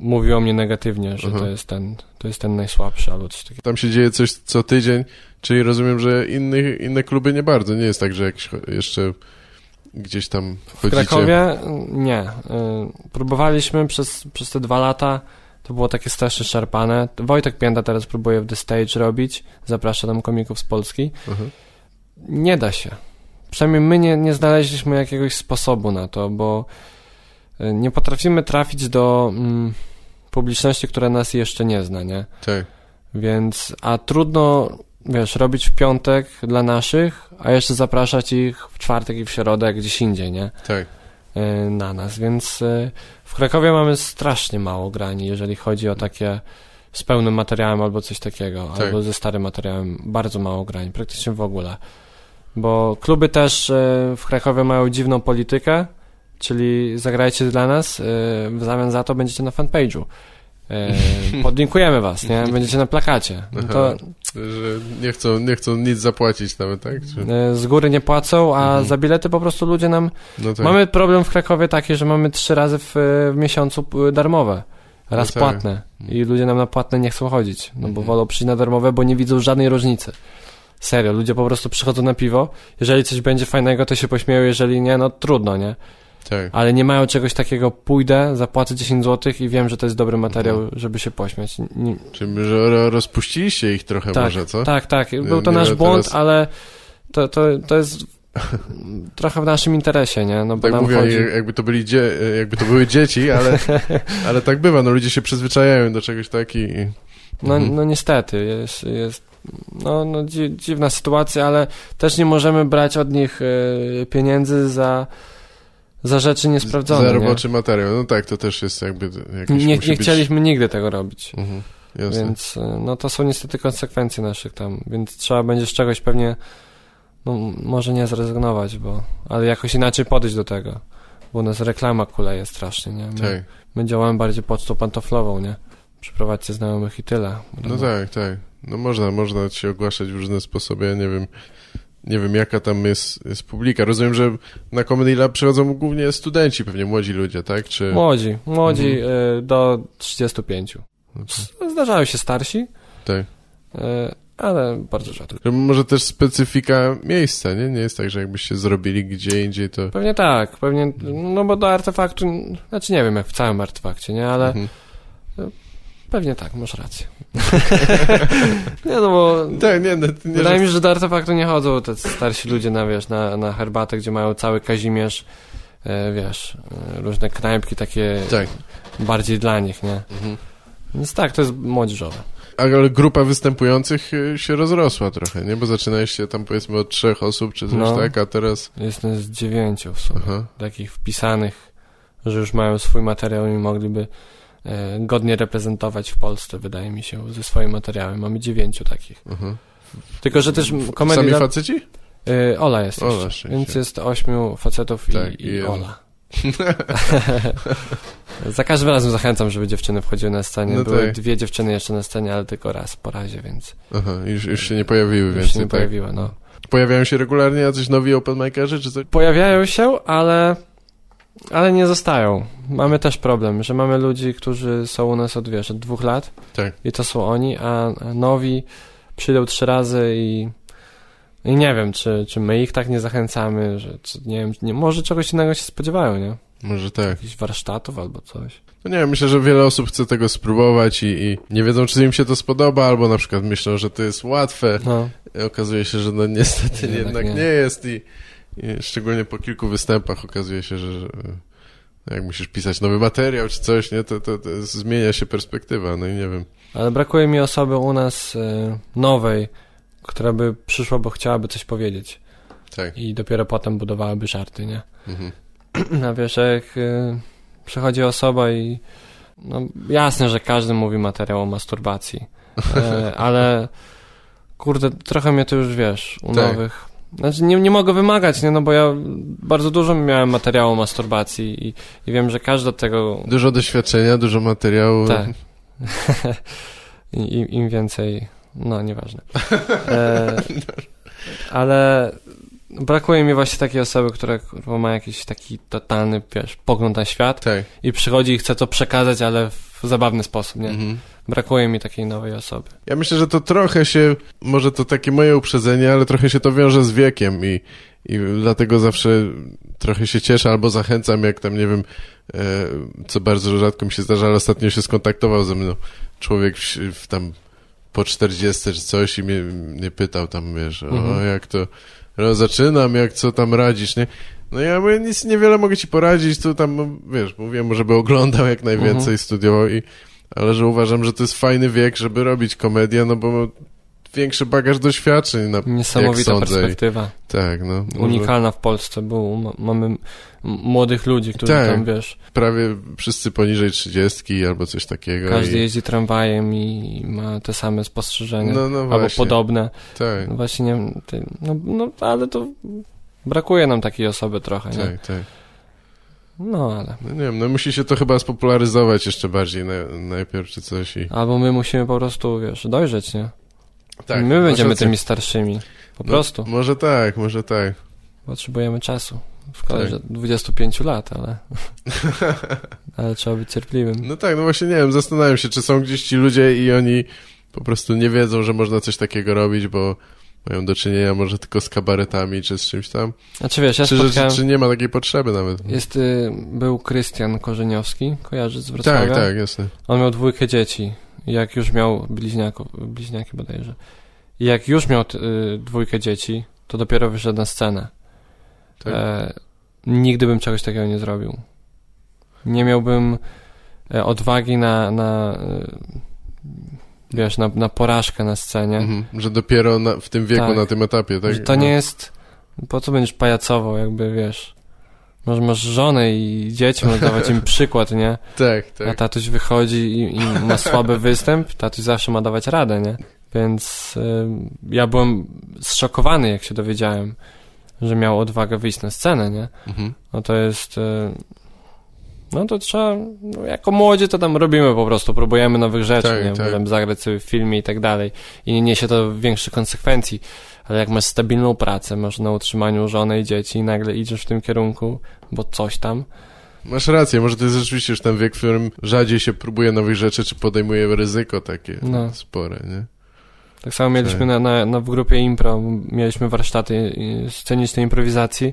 mówił o mnie negatywnie, że Mhm. to jest ten, to jest ten najsłabszy albo coś takiego. Tam się dzieje coś co tydzień, czyli rozumiem, że inny, inne kluby nie bardzo. Nie jest tak, że cho- jeszcze gdzieś tam W chodzicie. Krakowie nie. Y, Próbowaliśmy przez, przez te dwa lata, to było takie strasznie szarpane. Wojtek Pięta teraz próbuje w The Stage robić, zaprasza tam komików z Polski. Mhm. Nie da się. Przynajmniej my nie, nie znaleźliśmy jakiegoś sposobu na to, bo y, nie potrafimy trafić do mm, publiczności, która nas jeszcze nie zna, nie? Tak. Więc, a trudno, wiesz, robić w piątek dla naszych, a jeszcze zapraszać ich w czwartek i w środę gdzieś indziej, nie? Tak. Y, na nas, więc y, w Krakowie mamy strasznie mało grani, jeżeli chodzi o takie z pełnym materiałem albo coś takiego, Tak. albo ze starym materiałem, bardzo mało grań, praktycznie w ogóle. Bo kluby też y, w Krakowie mają dziwną politykę, czyli zagrajcie dla nas, y, w zamian za to będziecie na fanpage'u. Y, podlinkujemy was, nie? Będziecie na plakacie. No to Że nie chcą, nie chcą nic zapłacić nawet, tak? Czy... y, z góry nie płacą, a Mhm. za bilety po prostu ludzie nam No tak. Mamy problem w Krakowie taki, że mamy trzy razy w, w miesiącu darmowe. Raz No tak. płatne. I ludzie nam na płatne nie chcą chodzić. No bo Mhm. wolą przyjść na darmowe, bo nie widzą żadnej różnicy. Serio, ludzie po prostu przychodzą na piwo. Jeżeli coś będzie fajnego, to się pośmieją, jeżeli nie, no trudno, nie? Tak. Ale nie mają czegoś takiego, pójdę, zapłacę 10 zł i wiem, że to jest dobry materiał, Mhm. żeby się pośmiać. Nie, Czyli że ro- rozpuściliście ich trochę tak, może, co? tak, tak. Był to Nie nasz błąd, teraz- ale to, to, to jest trochę w naszym interesie, nie? No bo Tak nam mówię, chodzi... jak- jakby to, byli dzie- jakby to były dzieci, ale, ale tak bywa, no ludzie się przyzwyczajają do czegoś takiego i... No, Mhm. no niestety, jest, jest no, no dzi dziwna sytuacja, ale też nie możemy brać od nich e, pieniędzy za, za rzeczy niesprawdzone. Za nie? roboczy materiał, no tak, to też jest jakby jakiś Nie, nie być... chcieliśmy nigdy tego robić, Mhm, więc e, no to są niestety konsekwencje naszych tam, więc trzeba będzie z czegoś pewnie, no może nie zrezygnować, bo, ale jakoś inaczej podejść do tego, bo u nas reklama kuleje strasznie, nie? My, Tak. my działamy bardziej pocztą pantoflową, nie? Przyprowadźcie znajomych i tyle. No tak, tak. No można, można się ogłaszać w różne sposoby, ja nie wiem, nie wiem jaka tam jest, jest publika. Rozumiem, że na Comedy Lab przychodzą głównie studenci, pewnie młodzi ludzie, tak? Czy... Młodzi, młodzi Mhm. y, do 35. S- Zdarzają się starsi, Tak. y, ale bardzo rzadko. Że Może też specyfika miejsca, nie? Nie jest tak, że jakbyście zrobili gdzie indziej, to... Pewnie tak, pewnie, no bo do artefaktu, znaczy nie wiem jak w całym artefakcie, nie, ale Mhm. Pewnie tak, masz rację. nie no bo... Tak, nie, no, nie Wydaje mi się, że do artefaktu nie chodzą te starsi ludzie na, wiesz, na, na herbatę, gdzie mają cały Kazimierz, e, wiesz, e, różne knajpki takie Tak. bardziej dla nich, nie? Mhm. Więc tak, to jest młodzieżowe. Ale grupa występujących y, się rozrosła trochę, nie? Bo zaczynaliście tam powiedzmy od trzech osób czy coś No. tak, a teraz... Jestem z dziewięciu w sumie, Aha. takich wpisanych, że już mają swój materiał i mogliby e, godnie reprezentować w Polsce, wydaje mi się, ze swoim materiałem. Mamy dziewięciu takich. aha. Tylko, że też Sami komedia... faceci? Y, Ola jest Ola, jeszcze, więc jest ośmiu facetów i, Tak, i, i Ola. Za każdym razem zachęcam, żeby dziewczyny wchodziły na scenie. No Były tak. dwie dziewczyny jeszcze na scenie, ale tylko raz po razie, więc Aha, już, już się nie pojawiły już więcej, się nie tak? pojawiły. No. Pojawiają się regularnie jacyś nowi openmakerzy, czy coś? Pojawiają się, ale, ale nie zostają. Mamy też problem, że mamy ludzi, którzy są u nas od, wiesz, od dwóch lat Tak. i to są oni, a nowi przyjdą trzy razy i, i nie wiem, czy, czy my ich tak nie zachęcamy, że nie wiem, nie, może czegoś innego się spodziewają, nie? Może tak. Jakichś warsztatów albo coś. No nie wiem, myślę, że wiele osób chce tego spróbować i, i nie wiedzą, czy im się to spodoba, albo na przykład myślą, że to jest łatwe. No. I okazuje się, że no niestety Jednak jednak, nie. nie. jest i szczególnie po kilku występach okazuje się, że, że jak musisz pisać nowy materiał czy coś, nie, to, to, to zmienia się perspektywa, no i nie wiem. Ale brakuje mi osoby u nas y, nowej, która by przyszła, bo chciałaby coś powiedzieć. Tak. I dopiero potem budowałaby żarty, nie? Mhm. A wiesz, jak y, przychodzi osoba i no jasne, że każdy mówi materiał o masturbacji, e, ale kurde, trochę mnie to już wiesz, u Tak. nowych. Znaczy nie, nie mogę wymagać, nie? No bo ja bardzo dużo miałem materiału o masturbacji i, i wiem, że każdy od tego Dużo doświadczenia, dużo materiału. tak. Im, Im więcej. No, nieważne. E, ale brakuje mi właśnie takiej osoby, która kurwa, ma jakiś taki totalny, wiesz, pogląd na świat Tak. i przychodzi i chce to przekazać, ale w zabawny sposób, nie? Mhm. Brakuje mi takiej nowej osoby. Ja myślę, że to trochę się, może to takie moje uprzedzenie, ale trochę się to wiąże z wiekiem i, i dlatego zawsze trochę się cieszę albo zachęcam, jak tam, nie wiem, e, co bardzo rzadko mi się zdarza, ale ostatnio się skontaktował ze mną człowiek w, w tam po 40 czy coś i mnie, mnie pytał tam, wiesz, Mhm. o jak to, zaczynam, jak co tam radzisz, nie? No ja mówię, nic niewiele mogę ci poradzić, tu tam, wiesz, mówię mu, żeby oglądał jak najwięcej, Mhm. studiował i ale że uważam, że to jest fajny wiek, żeby robić komedię, no bo większy bagaż doświadczeń. Na, Niesamowita jak sądzę. perspektywa. Tak, no. może Unikalna w Polsce, bo ma, mamy młodych ludzi, którzy Tak. tam, wiesz, Prawie wszyscy poniżej trzydziestki albo coś takiego. każdy i, jeździ tramwajem i ma te same spostrzeżenia. No, no albo podobne. Tak, No właśnie nie ty, no, no ale to brakuje nam takiej osoby trochę, nie? tak, tak. No ale. No nie wiem, no musi się to chyba spopularyzować jeszcze bardziej na, najpierw czy coś i... Albo my musimy po prostu, wiesz, dojrzeć, nie? Tak, my będziemy tymi starszymi. Po No, prostu. Może tak, może tak. Potrzebujemy czasu. Szkoda, Tak. że 25 lat, ale. ale trzeba być cierpliwym. No tak, no właśnie nie wiem, zastanawiam się, czy są gdzieś ci ludzie i oni po prostu nie wiedzą, że można coś takiego robić, bo mają do czynienia może tylko z kabaretami czy z czymś tam. Znaczy wiesz, ja czy, spotkałem... czy nie ma takiej potrzeby nawet. Jest, y, był Krystian Korzeniowski, kojarzy z Wrocławia? Tak, tak, jasne. On miał dwójkę dzieci. Jak już miał bliźniaków, bliźniaki bodajże. Jak już miał y, dwójkę dzieci, to dopiero wyszedł na scenę. Tak. E, nigdy bym czegoś takiego nie zrobił. Nie miałbym e, odwagi na, na e, wiesz, na, na porażkę na scenie. Mhm. Że dopiero na, w tym wieku, Tak. na tym etapie, tak? Że to No. nie jest, po co będziesz pajacował, jakby, wiesz, może masz żonę i dzieci, możesz dawać im przykład, nie? Tak, A tak. tatuś wychodzi i, i ma słaby występ, tatuś zawsze ma dawać radę, nie? Więc y, ja byłem zszokowany, jak się dowiedziałem, że miał odwagę wyjść na scenę, nie? Mhm. No to jest... y, No to trzeba... No jako młodzi to tam robimy po prostu, próbujemy nowych rzeczy, Tak, nie? tak. Tam zagrać sobie w filmie i tak dalej. I nie niesie to większych konsekwencji. Ale jak masz stabilną pracę, masz na utrzymaniu żonę i dzieci i nagle idziesz w tym kierunku, bo coś tam, Masz rację, może to jest rzeczywiście już ten wiek, w którym rzadziej się próbuje nowych rzeczy, czy podejmuje ryzyko takie No. spore, nie? Tak samo mieliśmy Tak. na, na, na, w grupie impro, mieliśmy warsztaty scenicznej improwizacji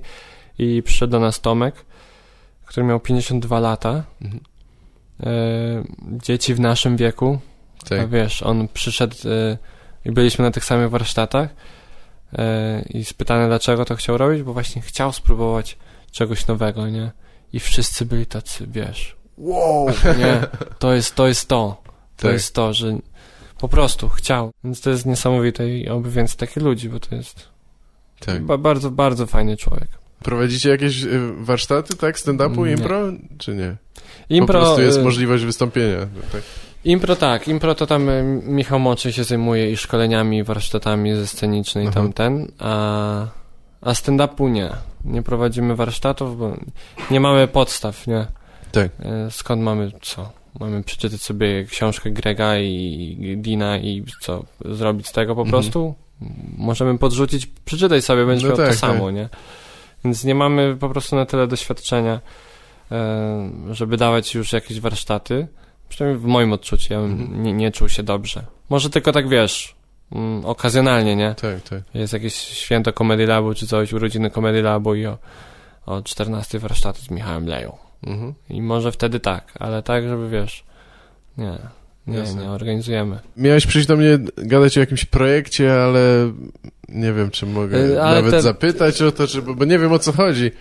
i przyszedł do nas Tomek, który miał 52 lata. Mhm. E, dzieci w naszym wieku, Tak. A wiesz, on przyszedł y, i byliśmy na tych samych warsztatach i spytany dlaczego to chciał robić, bo właśnie chciał spróbować czegoś nowego, nie? I wszyscy byli tacy, wiesz, wow, nie? To jest to, jest to. To Tak. jest to, że po prostu chciał. Więc to jest niesamowite i oby więcej takich ludzi, bo to jest Tak. ba bardzo, bardzo fajny człowiek. Prowadzicie jakieś y, warsztaty, tak? Stand-upu, impro? Czy nie? Impro, po prostu jest y, możliwość wystąpienia. Tak. Impro tak, impro to tam Michał Moczy się zajmuje i szkoleniami, i warsztatami ze scenicznej Aha. tamten, a, a stand-upu nie. Nie prowadzimy warsztatów, bo nie mamy podstaw, nie? Tak. Y, Skąd mamy co? Mamy przeczytać sobie książkę Grega i Dina i co? Zrobić z tego po Mhm. prostu? Możemy podrzucić, przeczytaj sobie, będziesz No miał tak, to samo, tak. nie? Więc nie mamy po prostu na tyle doświadczenia, e, żeby dawać już jakieś warsztaty. Przynajmniej w moim odczuciu, ja bym Mhm. nie, nie czuł się dobrze. Może tylko tak wiesz, mm, okazjonalnie, nie? Tak, tak. Jest jakieś święto Comedy Labu czy coś, urodziny Comedy Labu i o, o 14 warsztaty z Michałem Leją. Mhm. I może wtedy tak, ale tak, żeby wiesz, nie, nie, Jasne. nie organizujemy. Miałeś przyjść do mnie gadać o jakimś projekcie, ale nie wiem, czy mogę Y, ale nawet ten- zapytać o to, czy, bo nie wiem o co chodzi.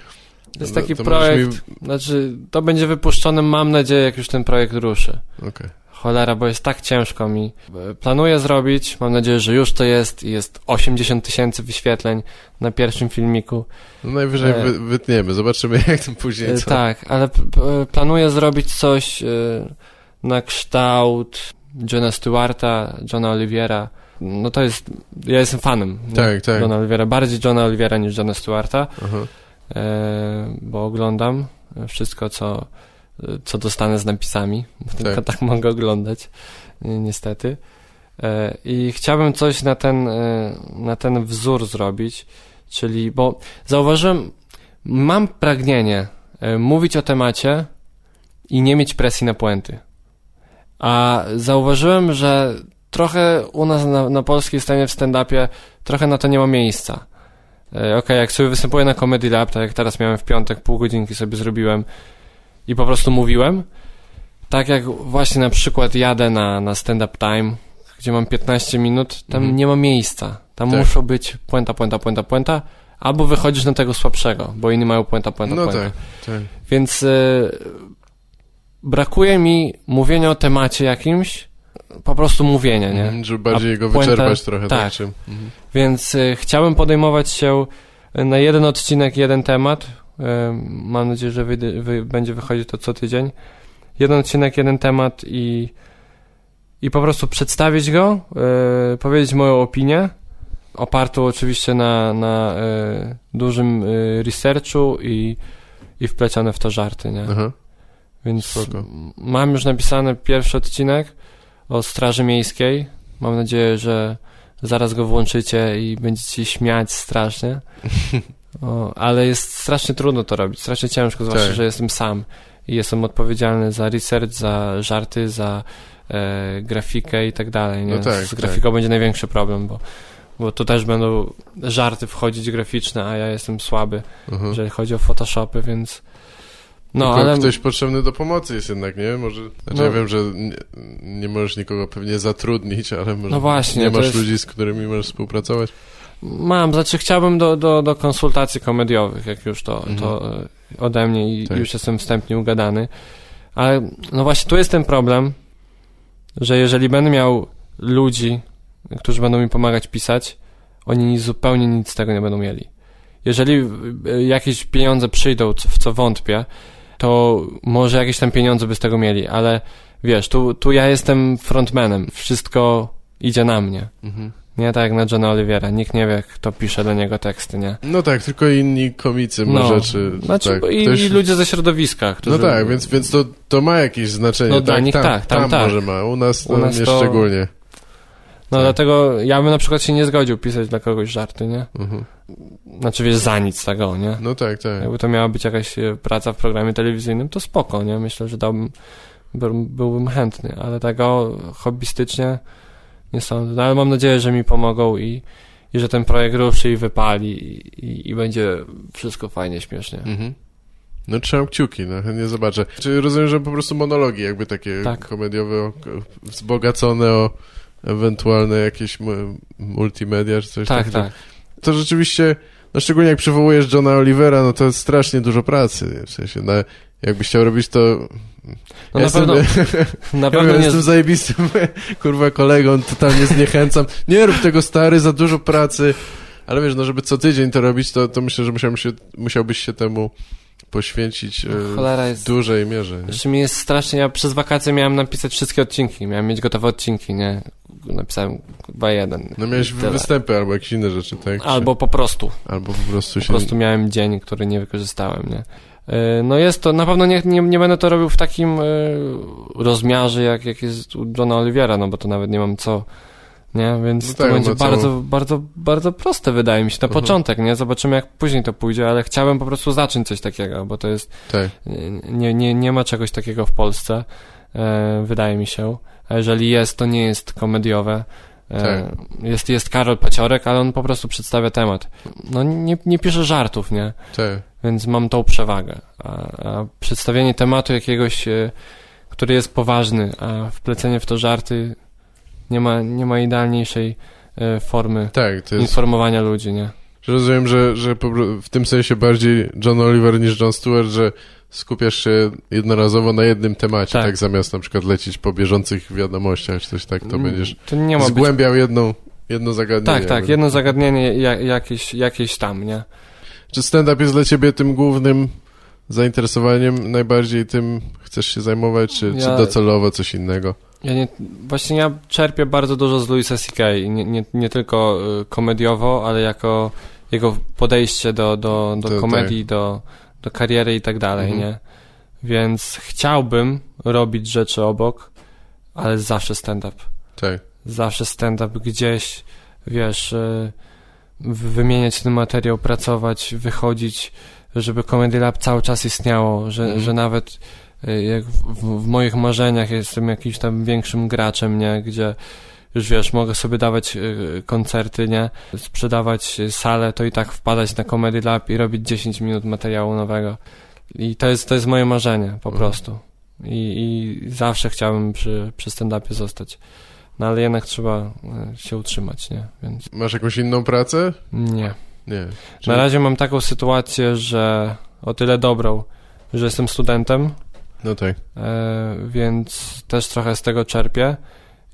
To jest taki to projekt, mi- znaczy to będzie wypuszczone, mam nadzieję, jak już ten projekt ruszy. Okej. Cholera, bo jest tak ciężko mi. Planuję zrobić, mam nadzieję, że już to jest i jest 80 tysięcy wyświetleń na pierwszym filmiku. No najwyżej E. wy, wytniemy, zobaczymy jak to później E, co. Tak, ale planuję zrobić coś e, na kształt Johna Stewarta, Johna Oliviera. No to jest, ja jestem fanem? Tak, tak. Johna Oliviera, bardziej Johna Oliviera niż Johna Stewarta, Aha. Bo oglądam wszystko, co, co dostanę z napisami, bo tylko tak mogę oglądać, ni- niestety. E, I chciałbym coś na ten, e, na ten wzór zrobić, czyli, bo zauważyłem, mam pragnienie e, mówić o temacie i nie mieć presji na puenty. A zauważyłem, że trochę u nas na, na polskiej scenie w stand-upie trochę na to nie ma miejsca. E, Okej, jak sobie występuję na Comedy Lab, tak jak teraz miałem w piątek, pół godzinki sobie zrobiłem i po prostu mówiłem, tak jak właśnie na przykład jadę na, na stand-up time, gdzie mam 15 minut, tam Mhm. nie ma miejsca. Tam Tak. muszą być puenta, puenta, puenta, puenta, albo wychodzisz na tego słabszego, bo inni mają puenta, puenta, No puenta. tak, tak. Więc y, brakuje mi mówienia o temacie jakimś, po prostu mówienia, nie? Mhm, żeby bardziej go puenta- wyczerpać trochę, tak? tak. Czym? Mhm. Więc y, chciałbym podejmować się na jeden odcinek, jeden temat. Y, mam nadzieję, że wy, będzie wychodzić to co tydzień. Jeden odcinek, jeden temat i, i po prostu przedstawić go, y, powiedzieć moją opinię, opartą oczywiście na, na y, dużym y, researchu i, i wplecione w to żarty, nie? Aha. Więc Spoko. mam już napisany pierwszy odcinek o Straży Miejskiej. Mam nadzieję, że zaraz go włączycie i będziecie śmiać strasznie. O, ale jest strasznie trudno to robić, strasznie ciężko, zwłaszcza, Tak. że jestem sam i jestem odpowiedzialny za research, za żarty, za e, grafikę i tak dalej. No tak, Z tak. grafiką będzie największy problem, bo, bo tu też będą żarty wchodzić graficzne, a ja jestem słaby, Aha. jeżeli chodzi o Photoshopy, więc no, Tylko ale... ktoś potrzebny do pomocy jest jednak, nie? Może, znaczy No. ja wiem, że nie, nie możesz nikogo pewnie zatrudnić, ale może No właśnie, nie masz jest- ludzi, z którymi możesz współpracować. Mam, znaczy chciałbym do, do, do konsultacji komediowych, jak już to, Mhm. to e, ode mnie i Tak. już jestem wstępnie ugadany. Ale no właśnie tu jest ten problem, że jeżeli będę miał ludzi, którzy będą mi pomagać pisać, oni zupełnie nic z tego nie będą mieli. Jeżeli e, jakieś pieniądze przyjdą, w co wątpię, to może jakieś tam pieniądze by z tego mieli, ale wiesz, tu, tu ja jestem frontmanem, wszystko idzie na mnie. Mhm. Nie tak jak na Johna Oliviera. Nikt nie wie, kto pisze do niego teksty, nie? No tak, tylko inni komicy No. może, czy... Znaczy, tak, i, ktoś- i ludzie ze środowiska, którzy... No tak, więc, więc to, to ma jakieś znaczenie. No dla tak, nich tam, tak, tam tak. może ma, u nas, U nas nie to- szczególnie. No tak. dlatego ja bym na przykład się nie zgodził pisać dla kogoś żarty, nie? Mhm. Znaczy, wiesz, za nic tego, nie? No tak, tak. Jakby to miała być jakaś e, praca w programie telewizyjnym, to spoko, nie? Myślę, że dałbym, był- byłbym chętny, ale tego hobbystycznie nie sądzę. No, ale mam nadzieję, że mi pomogą i, i że ten projekt ruszy i wypali i, i, będzie wszystko fajnie, śmiesznie. Mhm. No trzymam kciuki, no chętnie zobaczę. Czy rozumiem, że po prostu monologi jakby takie Tak. komediowe, wzbogacone o ewentualne jakieś mu- multimedia czy coś Tak, takiego. tak. To rzeczywiście, no szczególnie jak przywołujesz Johna Olivera, no to jest strasznie dużo pracy. W sensie, no, jakbyś chciał robić to... No ja na pewno, jestem, na ja pewno nie... jestem zajebistym, kurwa, kolegą, totalnie zniechęcam. Nie rób tego, stary, za dużo pracy. Ale wiesz, no żeby co tydzień to robić, to, to myślę, że musiałbym się, musiałbyś się temu poświęcić e, Cholera w jest... dużej mierze. Nie? Jeszcze mi jest strasznie, ja przez wakacje miałem napisać wszystkie odcinki, miałem mieć gotowe odcinki, nie? Napisałem chyba jeden. No miałeś Tyle. występy albo jakieś inne rzeczy, tak? Albo po prostu, albo po prostu po się... prostu miałem dzień, który nie wykorzystałem, nie? Yy, No jest to, na pewno nie, nie, nie będę to robił w takim yy, rozmiarze, jak, jak jest u Johna Oliviera, no bo to nawet nie mam co, nie? Więc No to tak, będzie ma całą- bardzo, bardzo, bardzo proste, wydaje mi się, na Mhm. początek, nie? Zobaczymy, jak później to pójdzie, ale chciałem po prostu zacząć coś takiego, bo to jest Tak, nie, nie, nie ma czegoś takiego w Polsce, e, wydaje mi się. A jeżeli jest, to nie jest komediowe. E, Tak. jest, jest Karol Paciorek, ale on po prostu przedstawia temat. No nie, nie pisze żartów, nie? tak. Więc mam tą przewagę. A, a przedstawienie tematu jakiegoś, e, który jest poważny, a wplecenie w to żarty nie ma, nie ma idealniejszej e, formy Tak, jest... informowania ludzi, nie? Rozumiem, że, że w tym sensie bardziej John Oliver niż John Stewart, że skupiasz się jednorazowo na jednym temacie, tak, Tak. zamiast na przykład lecieć po bieżących wiadomościach czy coś tak, to Mm, będziesz To nie ma być zgłębiał jedną, jedno zagadnienie. Tak, tak, jedno zagadnienie ja, jakieś, jakieś tam, nie? Czy stand-up jest dla ciebie tym głównym zainteresowaniem, najbardziej tym chcesz się zajmować, czy, czy Ja- docelowo coś innego? Ja nie, właśnie ja czerpię bardzo dużo z Louisa C.K. Nie, nie, nie tylko y, komediowo, ale jako jego podejście do, do, do To komedii, do, do kariery i tak dalej, Mhm. nie? Więc chciałbym robić rzeczy obok, ale zawsze stand-up. Tak, Zawsze stand-up gdzieś, wiesz, y, wymieniać ten materiał, pracować, wychodzić, żeby Comedy Lab cały czas istniało, że, Mhm. że nawet y, jak w, w, w moich marzeniach jestem jakimś tam większym graczem, nie, gdzie już wiesz, mogę sobie dawać y, koncerty, nie, sprzedawać y, salę, to i tak wpadać na Comedy Lab i robić 10 minut materiału nowego. I to jest, to jest moje marzenie, po Mhm. prostu. I, I zawsze chciałbym przy, przy stand-upie zostać. No ale jednak trzeba e, się utrzymać, nie? Więc Masz jakąś inną pracę? nie. Nie. Czy- Na razie mam taką sytuację, że o tyle dobrą, że jestem studentem, No tak. e, więc też trochę z tego czerpię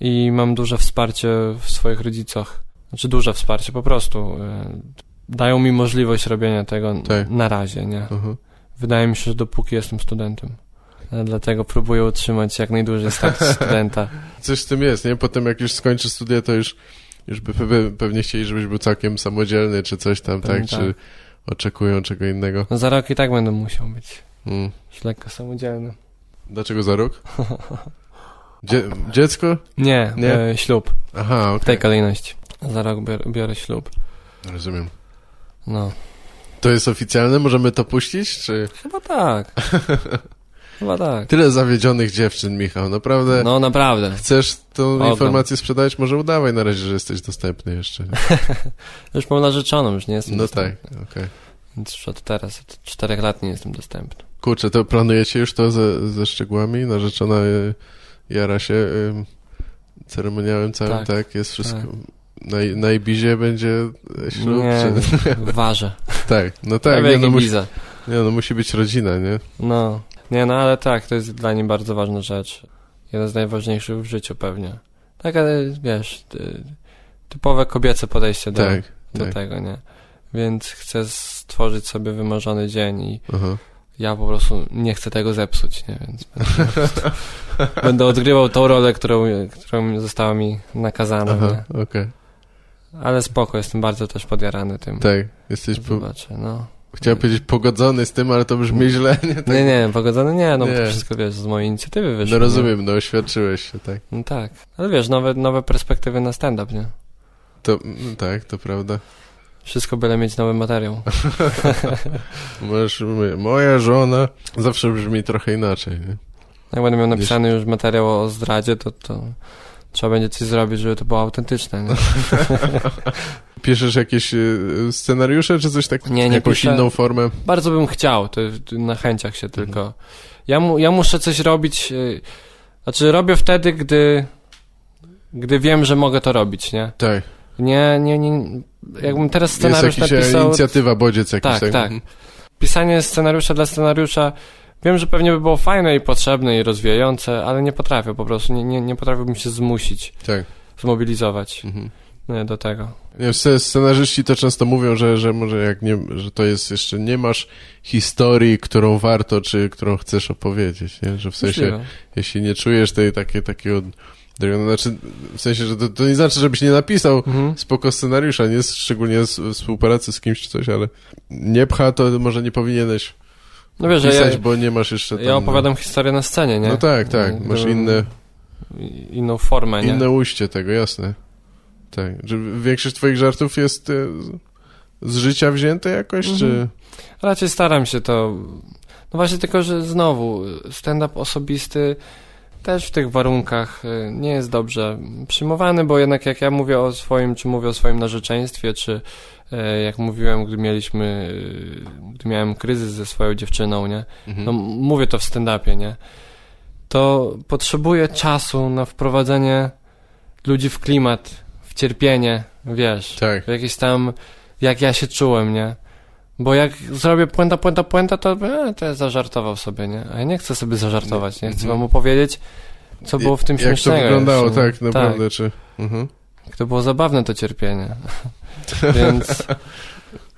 i mam duże wsparcie w swoich rodzicach. Znaczy duże wsparcie, po prostu. E, dają mi możliwość robienia tego Tak. na razie, nie? Aha. Wydaje mi się, że dopóki jestem studentem. E, Dlatego próbuję utrzymać jak najdłużej status studenta. Coś z tym jest, nie? Potem jak już skończysz studia, to już, już by pe- pewnie chcieli, żebyś był całkiem samodzielny, czy coś tam, Pewnie tak? Czy oczekują czego innego? No za rok i tak będę musiał być Mm. już lekko samodzielny. Dlaczego za rok? Dzie dziecko? Nie, Nie? E, ślub. Aha, W okej. tej kolejności. Za rok biorę, biorę ślub. Rozumiem. No. To jest oficjalne? Możemy to puścić? Czy... Chyba tak. Chyba tak. Tyle zawiedzionych dziewczyn, Michał, naprawdę. No naprawdę. Chcesz tą informację sprzedać? Może udawaj na razie, że jesteś dostępny jeszcze. Już mam narzeczoną, już nie jestem No tak, dostępny. okej. Więc już od teraz, od czterech lat nie jestem dostępny. Kurczę, to planujecie już to ze, ze szczegółami? Narzeczona y, jara się y, ceremoniałem całym, tak? Tak, Jest wszystko... tak. Na, na Ibizie będzie ślub? Nie, Czy... ważę. tak, no tak, nie no, musi, nie no musi być rodzina, nie? No. Nie, no ale tak, to jest dla niej bardzo ważna rzecz. Jeden z najważniejszych w życiu pewnie. Tak, ale wiesz, ty, typowe kobiece podejście do, Tak, do tak. tego, nie? Więc chcę stworzyć sobie wymarzony dzień i Aha. Ja po prostu nie chcę tego zepsuć, nie? Więc będę, będę odgrywał tą rolę, którą, którą została mi nakazana, Aha, okej. Ale spoko, jestem bardzo też podjarany tym. Tak, jesteś, po, Zobaczę, no. chciałem powiedzieć pogodzony z tym, ale to brzmi źle, nie? Tak, Nie, nie, pogodzony nie, no bo Nie. to wszystko, wiesz, z mojej inicjatywy wyszło. No rozumiem, no oświadczyłeś się, tak. No tak. Ale wiesz, nowe, nowe perspektywy na stand-up, nie? To, no tak, to prawda. Wszystko byle mieć nowy materiał. Możesz, moja żona zawsze brzmi trochę inaczej, nie? Jak będę miał napisany już materiał o zdradzie, to, to trzeba będzie coś zrobić, żeby to było autentyczne, nie? Piszesz jakieś y, scenariusze, czy coś takiego? Nie, nie Jakąś piszę. inną formę? Bardzo bym chciał, to na chęciach się tylko. Ja, mu, ja muszę coś robić, y, znaczy robię wtedy, gdy, gdy wiem, że mogę to robić, nie? Tak. Nie, nie, nie, jakbym teraz Jest scenariusz jakaś e, napisał, inicjatywa, bodziec jakiś. Tak, tak. pisanie scenariusza dla scenariusza, wiem, że pewnie by było fajne i potrzebne i rozwijające, ale nie potrafię po prostu, nie, nie, nie potrafiłbym się zmusić, Tak. zmobilizować Mhm. nie, do tego. Nie, scenarzyści to często mówią, że, że może jak nie, że to jest jeszcze, nie masz historii, którą warto, czy którą chcesz opowiedzieć, nie? Że w sensie, Możliwe. jeśli nie czujesz tej takie, takiego, znaczy, w sensie, że to, to nie znaczy, żebyś nie napisał Mhm. spoko scenariusza, nie szczególnie z współpracy z kimś czy coś, ale nie pcha, to może nie powinieneś No wiesz, pisać, ja, bo nie masz jeszcze tam... ja opowiadam historię na scenie, nie? No tak, tak, Mm, masz inne, inną formę, nie? inne ujście tego, jasne. Tak, że większość twoich żartów jest e, z- życia wzięte jakoś, czy... Mhm. Raczej staram się to. No właśnie, tylko że znowu, stand-up osobisty też w tych warunkach y, nie jest dobrze przyjmowany, bo jednak jak ja mówię o swoim, czy mówię o swoim narzeczeństwie, czy e, jak mówiłem, gdy mieliśmy, y, gdy miałem kryzys ze swoją dziewczyną, nie? Mhm. No mówię to w stand-upie, nie? To potrzebuję czasu na wprowadzenie ludzi w klimat, w cierpienie, wiesz Tak. jakieś tam, jak ja się czułem, nie? Bo jak zrobię puenta, puenta, puenta, to e, to ja zażartował sobie, nie? A ja nie chcę sobie zażartować, nie? Chcę Mhm. wam opowiedzieć, co było w tym Jak to śmiesznego. wyglądało, jeszcze, nie? tak, naprawdę, czy... Mhm. Jak to było zabawne to cierpienie. Więc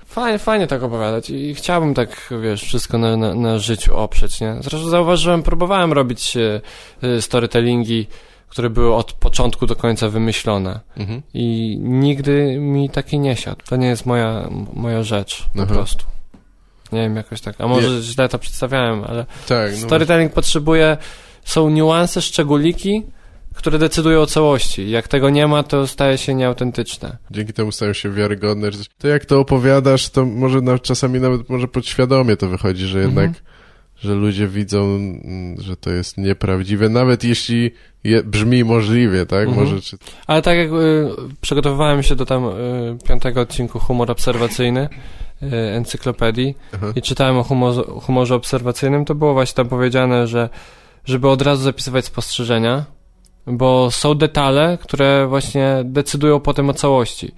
fajnie, fajnie tak opowiadać i chciałbym tak, wiesz, wszystko na, na, na życiu oprzeć, nie? Zresztą zauważyłem, próbowałem robić e, e, storytellingi, które były od początku do końca wymyślone. Mhm. I nigdy mi taki nie siadł. To nie jest moja, moja rzecz, po Aha. prostu. Nie wiem, jakoś tak. A może źle to przedstawiałem, ale Tak, no storytelling potrzebuje, są niuanse, szczególiki, które decydują o całości. Jak tego nie ma, to staje się nieautentyczne. dzięki temu stają się wiarygodne. To jak to opowiadasz, to może na, czasami nawet może podświadomie to wychodzi, że jednak, Mhm. Że ludzie widzą, mm, że to jest nieprawdziwe, nawet jeśli je, brzmi możliwie, tak? Mhm. Może czy... Ale tak jak y, przygotowywałem się do tam y, piątego odcinku Humor Obserwacyjny y, encyklopedii Aha. i czytałem o humorze, humorze obserwacyjnym, to było właśnie tam powiedziane, że żeby od razu zapisywać spostrzeżenia, bo są detale, które właśnie decydują potem o całości.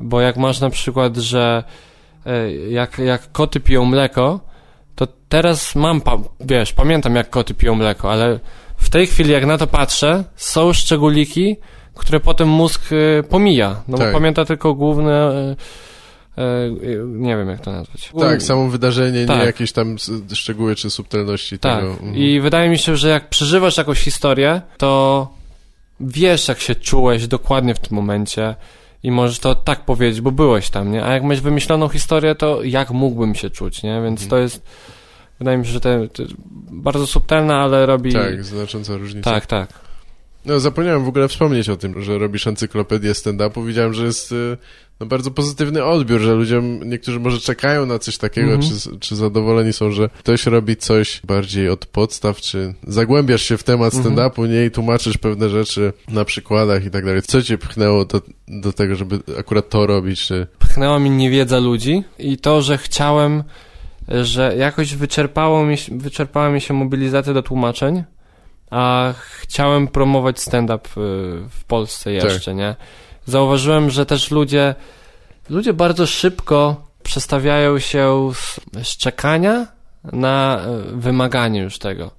Bo jak masz na przykład, że e, jak, jak koty piją mleko, to teraz mam, wiesz, pamiętam jak koty piją mleko, ale w tej chwili jak na to patrzę, są szczególiki, które potem mózg e, pomija, no Tak. bo pamięta tylko główne, e, e, nie wiem jak to nazwać. Tak, samo wydarzenie, Tak. nie jakieś tam szczegóły czy subtelności Tak. tego. Mhm. I wydaje mi się, że jak przeżywasz jakąś historię, to wiesz, jak się czułeś dokładnie w tym momencie i możesz to tak powiedzieć, bo byłeś tam, nie? A jak masz wymyśloną historię, to jak mógłbym się czuć, nie? Więc Mhm. to jest, wydaje mi się, że to, to jest bardzo subtelne, ale robi... Tak, znacząca różnica. tak, tak. No, zapomniałem w ogóle wspomnieć o tym, że robisz encyklopedię stand-upu. Widziałem, że jest y, no, bardzo pozytywny odbiór, że ludziom, niektórzy może czekają na coś takiego, Mhm. czy, czy zadowoleni są, że ktoś robi coś bardziej od podstaw, czy zagłębiasz się w temat Mhm. stand-upu, nie, i tłumaczysz pewne rzeczy na przykładach i tak dalej. Co cię pchnęło do, do tego, żeby akurat to robić, czy... Pchnęła mi niewiedza ludzi i to, że chciałem, że jakoś wyczerpało mi, wyczerpała mi się mobilizacja do tłumaczeń, a chciałem promować stand-up y, w Polsce jeszcze, nie? Zauważyłem, że też ludzie, ludzie bardzo szybko przestawiają się z, z czekania na y, wymaganie już tego.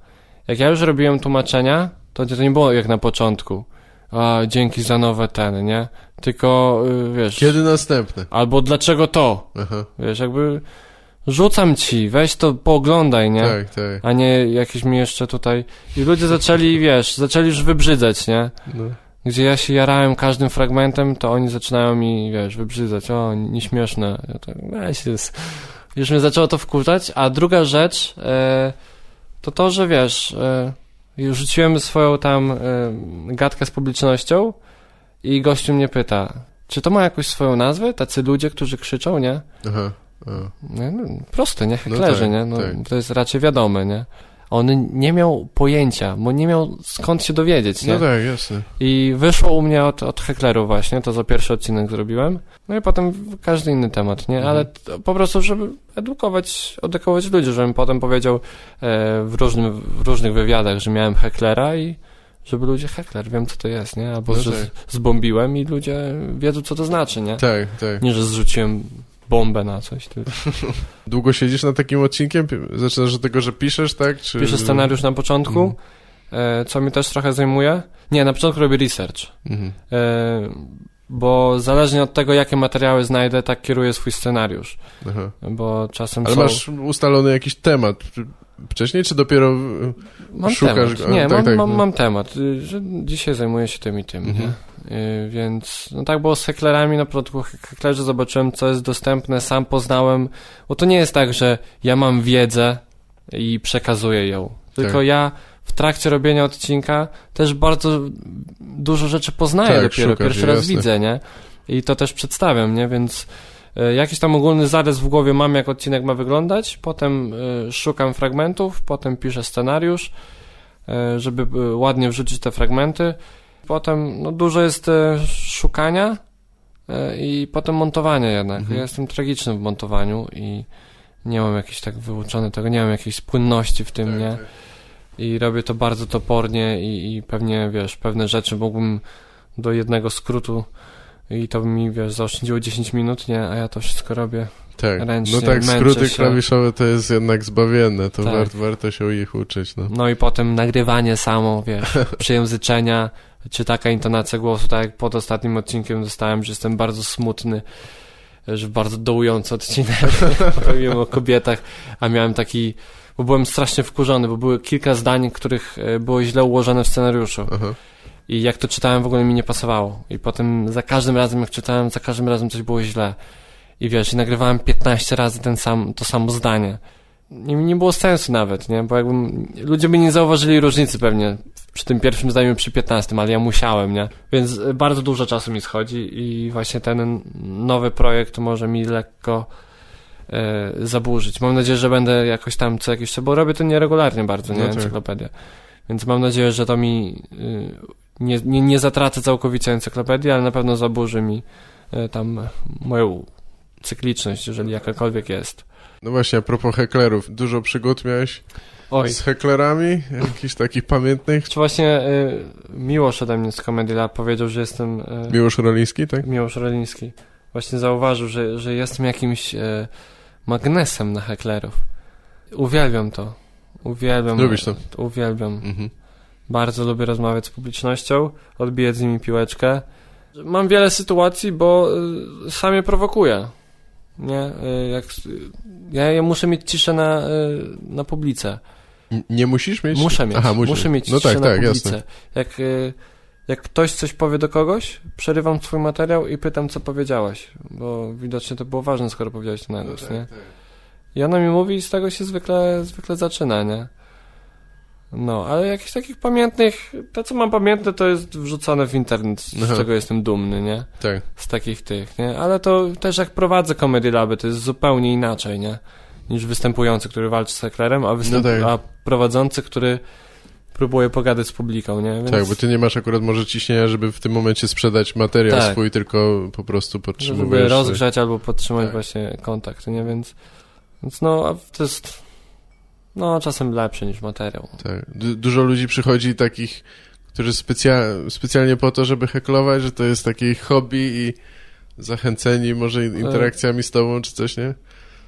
Jak ja już robiłem tłumaczenia, to to nie było jak na początku. A, dzięki za nowe ten, nie? Tylko, y, wiesz... Kiedy następne? Albo dlaczego to? Aha, Wiesz, jakby rzucam ci, weź to pooglądaj, nie? tak, tak. A nie jakieś mi jeszcze tutaj... I ludzie zaczęli, wiesz, zaczęli już wybrzydzać, nie? No. Gdzie ja się jarałem każdym fragmentem, to oni zaczynają mi, wiesz, wybrzydzać. O, nieśmieszne. Ja tak, weź jest. Już mnie zaczęło to wkurzać. A druga rzecz, e, to to, że wiesz, już rzuciłem swoją tam e, gadkę z publicznością i gościu mnie pyta, czy to ma jakąś swoją nazwę? Tacy ludzie, którzy krzyczą, nie? Aha, no, proste, nie? No Heklerzy, tak, nie? No, tak. To jest raczej wiadome, nie? On nie miał pojęcia, bo nie miał skąd się dowiedzieć, nie? No tak, jasne. I wyszło u mnie od, od heklerów właśnie, to za pierwszy odcinek zrobiłem. No i potem każdy inny temat, nie? Ale to po prostu, żeby edukować, edukować ludzi, żebym potem powiedział e, w, różnym, w różnych wywiadach, że miałem heklera i żeby ludzie, hekler, wiem co to jest, nie? Albo No że tak. zbombiłem i ludzie wiedzą co to znaczy, nie? Tak, tak. Nie, że zrzuciłem bombę na coś, Długo siedzisz nad takim odcinkiem? Zaczynasz od tego, że piszesz, tak? Czy... piszę scenariusz na początku, Mhm. e, co mi też trochę zajmuje. Nie, na początku robię research. Mhm. E, bo zależnie od tego, jakie materiały znajdę, tak kieruję swój scenariusz. Aha. Bo czasem Ale są... masz ustalony jakiś temat wcześniej, czy dopiero... mam szukasz- temat. Nie, tak, mam, tak, mam, no. mam temat, y, że dzisiaj zajmuję się tym i tym, Mhm. nie? Y, Więc, no tak było z heklerami, na początku hek- heklerzy zobaczyłem, co jest dostępne, sam poznałem, bo to nie jest tak, że ja mam wiedzę i przekazuję ją, tylko Tak. ja w trakcie robienia odcinka też bardzo dużo rzeczy poznaję Tak, dopiero, szukasz, pierwszy raz jasne. widzę, nie? I to też przedstawiam, nie? Więc jakiś tam ogólny zarys w głowie mam, jak odcinek ma wyglądać, potem e, szukam fragmentów, potem piszę scenariusz, e, żeby e, ładnie wrzucić te fragmenty. Potem no, dużo jest e, szukania e, i potem montowania jednak. Mhm. Ja jestem tragiczny w montowaniu i nie mam jakiejś tak wyuczony tego, nie mam jakiejś spłynności w tym, Tak, nie? tak. I robię to bardzo topornie i, i pewnie, wiesz, pewne rzeczy mógłbym do jednego skrótu i to mi, wiesz, zaoszczędziło 10 minut, nie? A ja to wszystko robię. Tak, Ręcznie, no tak, skróty się. klawiszowe to jest jednak zbawienne, to Tak. wart, warto się ich uczyć, no. No i potem nagrywanie samo, wiesz, przejęzyczenia, czy taka intonacja głosu, tak jak pod ostatnim odcinkiem dostałem, że jestem bardzo smutny, że bardzo dołujący odcinek, mówiłem o kobietach, a miałem taki, bo byłem strasznie wkurzony, bo były kilka zdań, których e, było źle ułożone w scenariuszu. Aha. I jak to czytałem, w ogóle mi nie pasowało. I potem za każdym razem, jak czytałem, za każdym razem coś było źle. I wiesz, i nagrywałem 15 razy ten sam, to samo zdanie. I nie było sensu nawet, nie? Bo jakbym, ludzie by nie zauważyli różnicy pewnie przy tym pierwszym zdaniu przy 15, ale ja musiałem, nie? Więc y, bardzo dużo czasu mi schodzi i właśnie ten nowy projekt może mi lekko e, zaburzyć. Mam nadzieję, że będę jakoś tam co jakiś czas, bo robię to nieregularnie bardzo, nie? No tak. Encyklopedię. Więc mam nadzieję, że to mi y, nie, nie, nie zatracę całkowicie encyklopedii, ale na pewno zaburzy mi y, tam moją cykliczność, jeżeli jakakolwiek jest. No właśnie, a propos heklerów, dużo przygód miałeś Oj, z heklerami? Jakichś takich pamiętnych? czy właśnie y, Miłosz ode mnie z Comedy Lab powiedział, że jestem y, Miłosz Roliński, tak? Miłosz Roliński. Właśnie zauważył, że, że jestem jakimś y, magnesem na heklerów. Uwielbiam to. Uwielbiam. Lubisz to? Uwielbiam. Mhm. Bardzo lubię rozmawiać z publicznością, odbijać z nimi piłeczkę. Mam wiele sytuacji, bo y, sam je prowokuję. Nie? Y, jak, ja, ja muszę mieć ciszę na, y, na publice. N- Nie musisz mieć? Muszę mieć. Aha, muszę mieć No ciszę tak, na tak, publice. jasne. Jak, jak ktoś coś powie do kogoś, przerywam swój materiał i pytam, co powiedziałeś. Bo widocznie to było ważne, skoro powiedziałeś to na No głos, tak, nie? I ona mi mówi i z tego się zwykle, zwykle zaczyna, nie? No, ale jakichś takich pamiętnych, to co mam pamiętne, to jest wrzucone w internet, z Aha. czego jestem dumny, nie? Tak. Z takich tych, nie? Ale to też jak prowadzę Comedy Laby, to jest zupełnie inaczej, nie? Niż występujący, który walczy z heklerem, a, występ... No tak. a prowadzący, który próbuje pogadać z publiką, nie? Więc Tak, bo ty nie masz akurat może ciśnienia, żeby w tym momencie sprzedać materiał Tak. swój, tylko po prostu żeby podtrzymujesz... rozgrzać albo podtrzymać Tak. właśnie kontakt, nie? Więc, więc no, a to jest no, czasem lepsze niż materiał. Tak. Du- dużo ludzi przychodzi takich, którzy specja- specjalnie po to, żeby heklować, że to jest takie hobby i zachęceni może interakcjami z tobą czy coś, nie?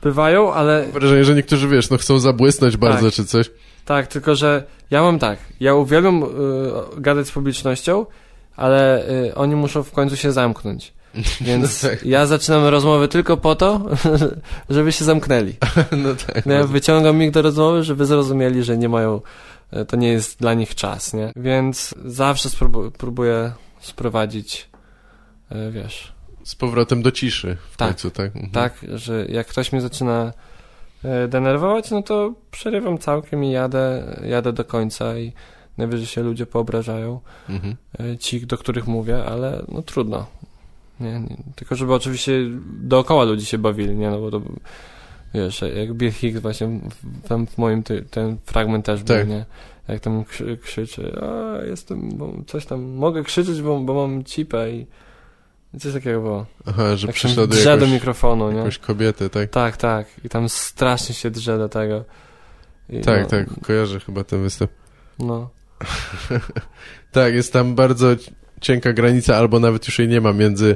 Bywają, ale Mam wrażenie, że niektórzy, wiesz, no chcą zabłysnąć bardzo Tak. czy coś. tak, tylko że ja mam tak, ja uwielbiam y, gadać z publicznością, ale y, oni muszą w końcu się zamknąć. Więc No tak. ja zaczynam rozmowy tylko po to, żeby się zamknęli. no tak. No ja wyciągam ich do rozmowy, żeby zrozumieli, że nie mają, e, to nie jest dla nich czas, nie? Więc zawsze próbuję sprowadzić, e, wiesz, Z powrotem do ciszy w Tak. końcu, tak? Mhm. tak, że jak ktoś mnie zaczyna e, denerwować, no to przerywam całkiem i jadę, jadę do końca i najwyżej się ludzie poobrażają, Mhm. ci, do których mówię, ale no trudno. Nie, nie. Tylko żeby oczywiście dookoła ludzi się bawili, nie? No bo to Wiesz, jak Bill Hicks właśnie, w- tam w moim, ty, ten fragment też Tak. był, nie? Jak tam krzy, krzyczy, a jestem, bo coś tam, mogę krzyczeć, bo, bo mam cipę i coś takiego było. Aha, że Jak prześladuje drze do mikrofonu, nie? jakąś kobietę, tak? Tak, tak. I tam strasznie się drze do tego. I Tak, no, tak, kojarzę chyba ten występ. No, Tak, jest tam bardzo cienka granica, albo nawet już jej nie ma między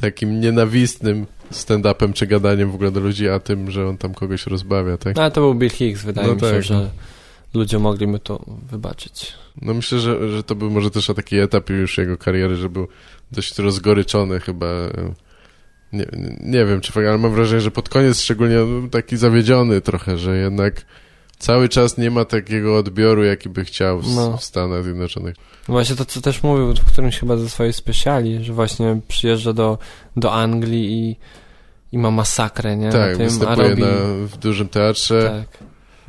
takim nienawistnym stand-upem czy gadaniem w ogóle do ludzi, a tym, że on tam kogoś rozbawia, tak? no ale to był Bill Hicks, wydaje No mi się, tak, że no. ludzie mogliby to wybaczyć. No myślę, że, że to był może też taki etap już jego kariery, że był dość rozgoryczony chyba. e, Nie, nie wiem, czy ale mam wrażenie, że pod koniec szczególnie no, taki zawiedziony trochę, że jednak cały czas nie ma takiego odbioru, jaki by chciał w, No. w Stanach Zjednoczonych. Właśnie to, co też mówił w którymś chyba ze swojej speciali, że właśnie przyjeżdża do, do Anglii i, i ma masakrę, nie? tak, na tym, występuje robi... na, w dużym teatrze Tak,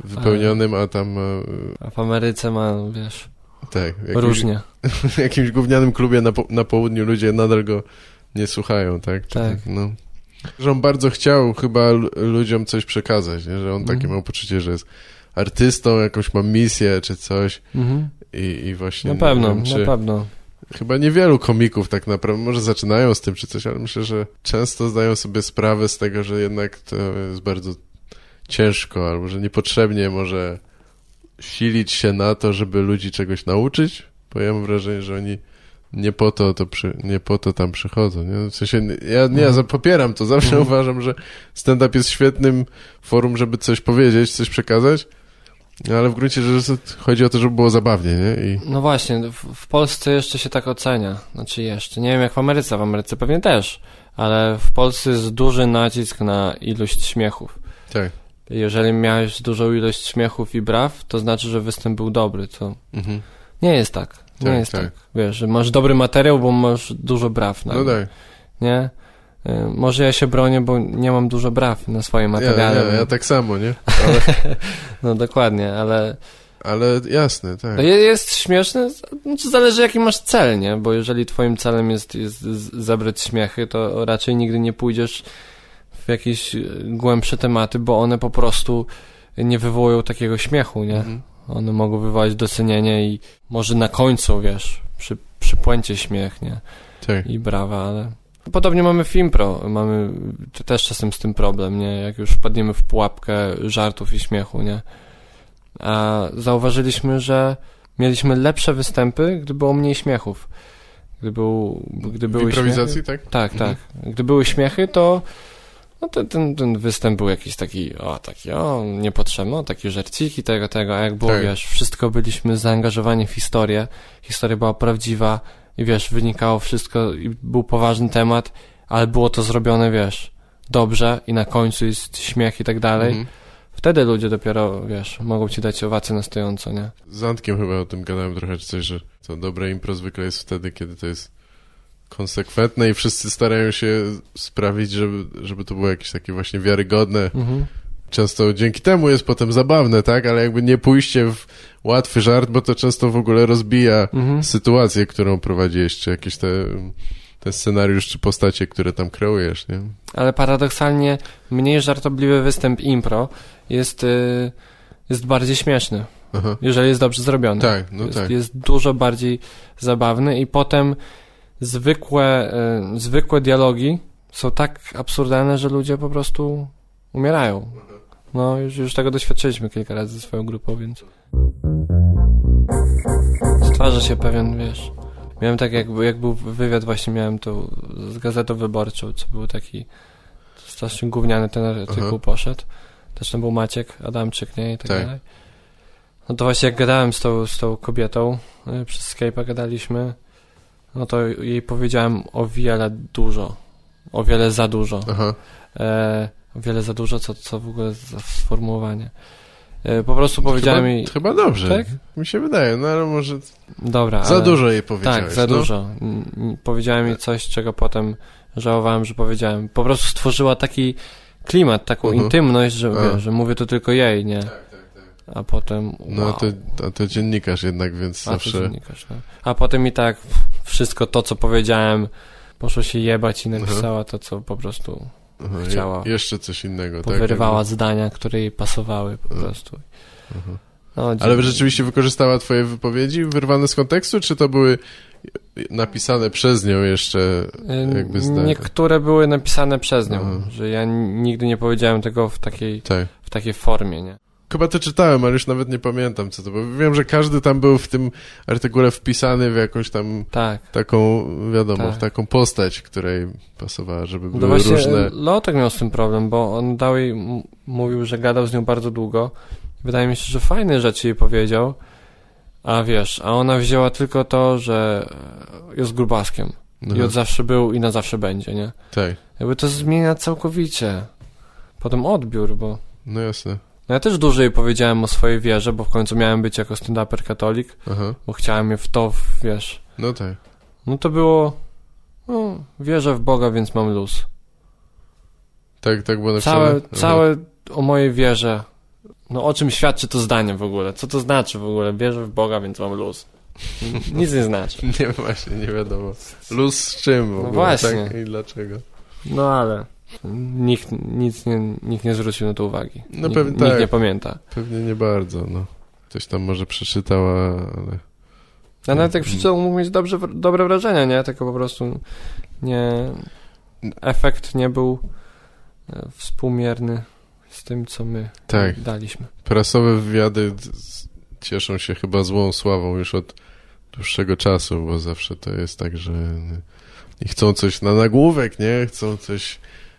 wypełnionym, a tam e, a w Ameryce ma, wiesz, tak, w jakimś, różnie. w jakimś gównianym klubie na, po, na południu ludzie nadal go nie słuchają, tak? Czy Tak. No. Że on bardzo chciał chyba ludziom coś przekazać, nie? że on takie Mhm. miał poczucie, że jest artystą, jakąś ma misję czy coś Mhm. i, i właśnie... Na pewno, wiem, czy, na pewno. Chyba niewielu komików tak naprawdę, może zaczynają z tym czy coś, ale myślę, że często zdają sobie sprawę z tego, że jednak to jest bardzo ciężko, albo że niepotrzebnie może silić się na to, żeby ludzi czegoś nauczyć, bo ja mam wrażenie, że oni nie po to, to przy, nie po to tam przychodzą. Nie? W sensie, ja nie, ja Mhm. popieram to, zawsze Mhm. uważam, że stand-up jest świetnym forum, żeby coś powiedzieć, coś przekazać, no, ale w gruncie rzeczy chodzi o to, żeby było zabawnie, nie? I No właśnie, w, w Polsce jeszcze się tak ocenia. Znaczy jeszcze, nie wiem jak w Ameryce, w Ameryce pewnie też, ale w Polsce jest duży nacisk na ilość śmiechów. tak. Jeżeli miałeś dużą ilość śmiechów i braw, to znaczy, że występ był dobry, to Mhm. nie jest tak. Nie Tak, jest tak. tak. Wiesz, masz dobry materiał, bo masz dużo braw. No nagle, tak. Nie? Y, Może ja się bronię, bo nie mam dużo braw na swoim Ja, materiale. ja, bo- ja tak samo, nie? Ale, No dokładnie, ale ale jasne, tak. Je- jest śmieszne, znaczy zależy jaki masz cel, nie? Bo jeżeli twoim celem jest, jest z- zebrać śmiechy, to raczej nigdy nie pójdziesz w jakieś e, głębsze tematy, bo one po prostu nie wywołują takiego śmiechu, nie? Mhm. One mogą wywołać docenienie i może na końcu, wiesz, przy, przy puencie śmiech, nie? Tak. I brawa, ale... Podobnie mamy w impro, mamy też czasem z tym problem, nie? Jak już wpadniemy w pułapkę żartów i śmiechu, nie? A zauważyliśmy, że mieliśmy lepsze występy, gdy było mniej śmiechów. Gdy, był, gdy W były improwizacji, śmiechy, tak? tak, Mhm. tak. Gdy były śmiechy, to no to ten, ten występ był jakiś taki, o, taki, o, niepotrzebny, o, takie żarciki tego, tego, a jak było, Tak. wiesz, wszystko byliśmy zaangażowani w historię, historia była prawdziwa i wiesz, wynikało wszystko i był poważny temat, ale było to zrobione, wiesz, dobrze i na końcu jest śmiech i tak dalej. Mhm. Wtedy ludzie dopiero, wiesz, mogą ci dać owację na stojąco, nie? Z Antkiem chyba o tym gadałem trochę, czy coś, że to dobre impro zwykle jest wtedy, kiedy to jest konsekwentne i wszyscy starają się sprawić, żeby, żeby to było jakieś takie właśnie wiarygodne. Mhm. Często dzięki temu jest potem zabawne, tak? Ale jakby nie pójście w łatwy żart, bo to często w ogóle rozbija Mhm. sytuację, którą prowadziłeś, czy jakieś te, ten scenariusz, czy postacie, które tam kreujesz, nie? Ale paradoksalnie mniej żartobliwy występ impro jest, y, jest bardziej śmieszny, Aha. jeżeli jest dobrze zrobiony. Tak, no jest, tak. jest dużo bardziej zabawny i potem zwykłe, y, zwykłe dialogi są tak absurdalne, że ludzie po prostu umierają. No, już, już tego doświadczyliśmy kilka razy ze swoją grupą, więc stwarza się pewien, wiesz... Miałem tak, jak, jak był wywiad, właśnie miałem to z Gazetą Wyborczą, co był taki strasznie gówniany ten artykuł Aha. poszedł. Też tam był Maciek Adamczyk, nie? I tak, Tak. dalej. No to właśnie jak gadałem z tą, z tą kobietą, y, przez Skype'a gadaliśmy, no to jej powiedziałem o wiele dużo. O wiele za dużo. Aha. E, o wiele za dużo, co, co w ogóle za sformułowanie. E, po prostu powiedziałem chyba, jej... Chyba dobrze. Tak? Mi się wydaje, no ale może Dobra, za ale... dużo jej powiedziałeś. Tak, za no? dużo. Powiedziałem jej coś, czego potem żałowałem, że powiedziałem. Po prostu stworzyła taki klimat, taką Mhm. intymność, że, A. wiesz, że mówię to tylko jej, nie? A potem. No wow. a ty, a ty dziennikarz jednak, więc A, to zawsze... dziennikarz, no. A potem i tak wszystko to, co powiedziałem, poszło się jebać i Mhm. napisała to, co po prostu Aha, je- chciała. jeszcze coś innego, tak? Powyrywała zdania, które jej pasowały po Mhm. prostu. No, Ale rzeczywiście wykorzystała twoje wypowiedzi wyrwane z kontekstu, czy to były napisane przez nią jeszcze Y, jakby zdania? Niektóre były napisane przez nią, Aha. że ja nigdy nie powiedziałem tego w takiej, Tak. w takiej formie, nie? Chyba to czytałem, ale już nawet nie pamiętam co to było. Wiem, że każdy tam był w tym artykule wpisany w jakąś tam Tak. taką, wiadomo, Tak. w taką postać, której pasowała, żeby No były właśnie różne... Lotek miał z tym problem, bo on m- mówił, że gadał z nią bardzo długo. Wydaje mi się, że fajne rzeczy jej powiedział, a wiesz, a ona wzięła tylko to, że jest grubaskiem i Aha, od zawsze był i na zawsze będzie, nie? tak, Jakby to zmienia całkowicie potem odbiór, bo no jasne. No ja też dużo jej powiedziałem o swojej wierze, bo w końcu miałem być jako stand-uper katolik, Aha, bo chciałem je w to, wiesz, no tak. no to było, no, wierzę w Boga, więc mam luz. Tak, tak było napisane? Całe, Aha. całe o mojej wierze. No o czym świadczy to zdanie w ogóle? Co to znaczy w ogóle? Wierzę w Boga, więc mam luz. Nic nie znaczy. Nie, właśnie, nie wiadomo. Luz z czym w No ogóle, właśnie. tak? I dlaczego? No ale nikt, nic nie, nikt nie zwrócił na to uwagi. No Nik- pewnie Nikt tak. nie pamięta. Pewnie nie bardzo, no. Ktoś tam może przeczytała, ale... A nawet jak przeczytał, mógł mieć dobrze, dobre wrażenie, nie? Tylko po prostu nie... Efekt nie był e, współmierny z tym, co my Tak. daliśmy. Prasowe wywiady cieszą się chyba złą sławą już od dłuższego czasu, bo zawsze to jest tak, że i chcą coś na nagłówek, nie? Chcą coś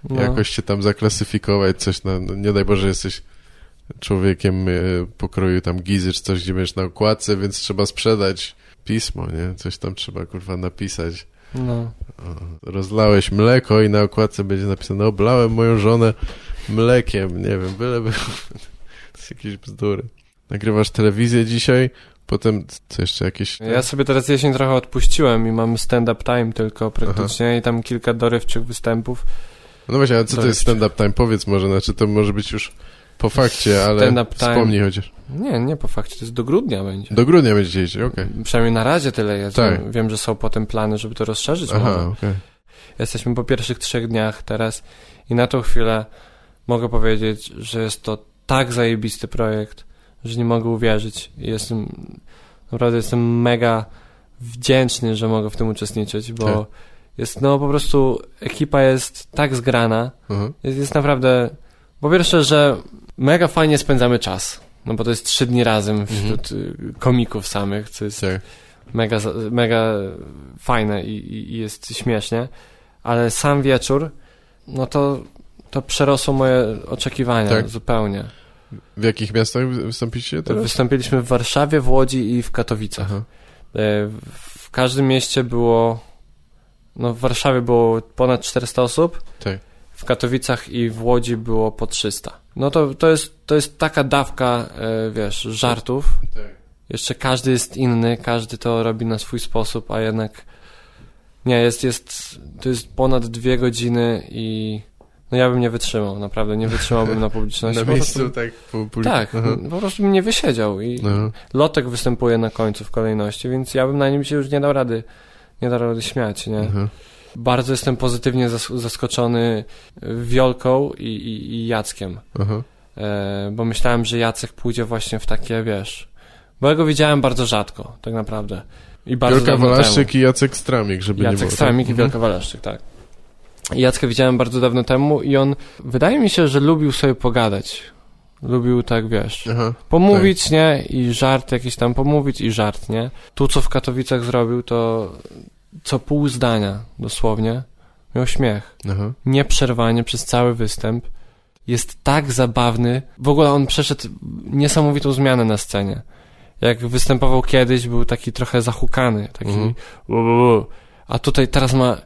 No. jakoś cię tam zaklasyfikować, coś na, no nie daj Boże, jesteś człowiekiem e, pokroju tam gizy czy coś, gdzie będziesz na okładce, więc trzeba sprzedać pismo, nie? Coś tam trzeba, kurwa, napisać. No. Rozlałeś mleko i na okładce będzie napisane oblałem moją żonę mlekiem, nie wiem, byleby... to jest jakieś bzdury. Nagrywasz telewizję dzisiaj, potem co jeszcze jakieś... Ja sobie teraz jesień trochę odpuściłem i mam stand-up time tylko praktycznie i tam kilka dorywczych występów. No właśnie, ale co to To jest stand-up time? Powiedz może, znaczy to może być już po fakcie, ale wspomnij chociaż. Nie, nie po fakcie, to jest do grudnia będzie. Do grudnia będziecie jeździć, okej. Przynajmniej na razie tyle jest. Tak. Wiem, że są potem plany, żeby to rozszerzyć. Aha, może. okej. Jesteśmy po pierwszych trzech dniach teraz i na tą chwilę mogę powiedzieć, że jest to tak zajebisty projekt, że nie mogę uwierzyć. I Jestem, naprawdę jestem mega wdzięczny, że mogę w tym uczestniczyć, bo Tak. Jest, no po prostu ekipa jest tak zgrana, Aha. jest, jest naprawdę, po pierwsze, że mega fajnie spędzamy czas, no bo to jest trzy dni razem wśród y, komików samych, co jest Tak. mega, mega fajne i, i- jest śmiesznie, ale sam wieczór, no to, to przerosło moje oczekiwania Tak. zupełnie. W jakich miastach wy- wystąpicie teraz? Wystąpiliśmy w Warszawie, w Łodzi i w Katowicach. Aha. E, W każdym mieście było, no w Warszawie było ponad 400 osób, Tak. w Katowicach i w Łodzi było po 300. No to, to, jest, to jest taka dawka, e, wiesz, żartów, Tak. Jeszcze każdy jest inny, każdy to robi na swój sposób, a jednak nie, jest, jest, to jest ponad dwie godziny i no ja bym nie wytrzymał, naprawdę, nie wytrzymałbym na publiczności. Na miejscu prostu- tak po, Tak, Aha. po prostu bym nie wysiedział i No. Lotek występuje na końcu w kolejności, więc ja bym na nim się już nie dał rady, nie dał rady śmiać, nie? Aha. Bardzo jestem pozytywnie zas- zaskoczony Wiolką i, i, i Jackiem. Aha. E, bo myślałem, że Jacek pójdzie właśnie w takie, wiesz, bo ja go widziałem bardzo rzadko, tak naprawdę. I bardzo Wielka Walaszczyk i Jacek Stramik, żeby temu. nie Jacek było. Stramik i tak? Wielka Walaszczyk, tak. I Jacka widziałem bardzo dawno temu i on, wydaje mi się, że lubił sobie pogadać. Lubił tak, wiesz, Aha. pomówić, nie? I żart jakiś tam pomówić i żart, nie? Tu, co w Katowicach zrobił, to co pół zdania, dosłownie, miał śmiech Aha. nieprzerwanie przez cały występ. Jest tak zabawny. W ogóle on przeszedł niesamowitą zmianę na scenie. Jak występował kiedyś, był taki trochę zahukany, taki Mhm. a tutaj teraz ma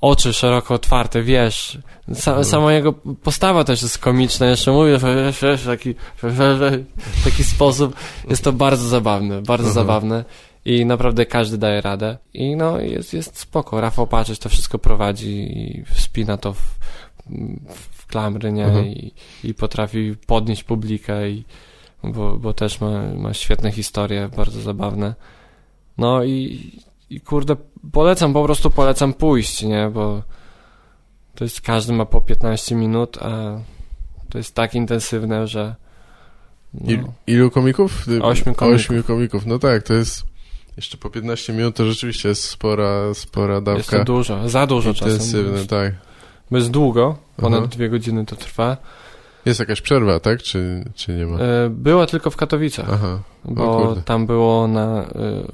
oczy szeroko otwarte, wiesz. Sa, Mhm. Sama jego postawa też jest komiczna, jeszcze mówi w taki, w taki sposób. Jest to bardzo zabawne, bardzo Mhm. zabawne i naprawdę każdy daje radę. I no, jest, jest spoko. Rafał Paczyś to wszystko prowadzi i wspina to w, w klamry, nie? Mhm. I, I potrafi podnieść publikę i bo, bo też ma, ma świetne historie, bardzo zabawne. No i, i kurde, polecam, po prostu polecam pójść, nie? Bo To jest, każdy ma po 15 minut, a to jest tak intensywne, że... No, Il, ilu komików? Ośmiu komików. Ośmiu komików. No tak, to jest jeszcze po 15 minut to rzeczywiście jest spora, spora jest dawka. to dużo, za dużo czasem. Intensywne, tak. Bo jest długo, ponad Aha. dwie godziny to trwa. Jest jakaś przerwa, tak? Czy, czy nie ma? E, Była tylko w Katowicach, Aha, bo kurde. tam było na, e,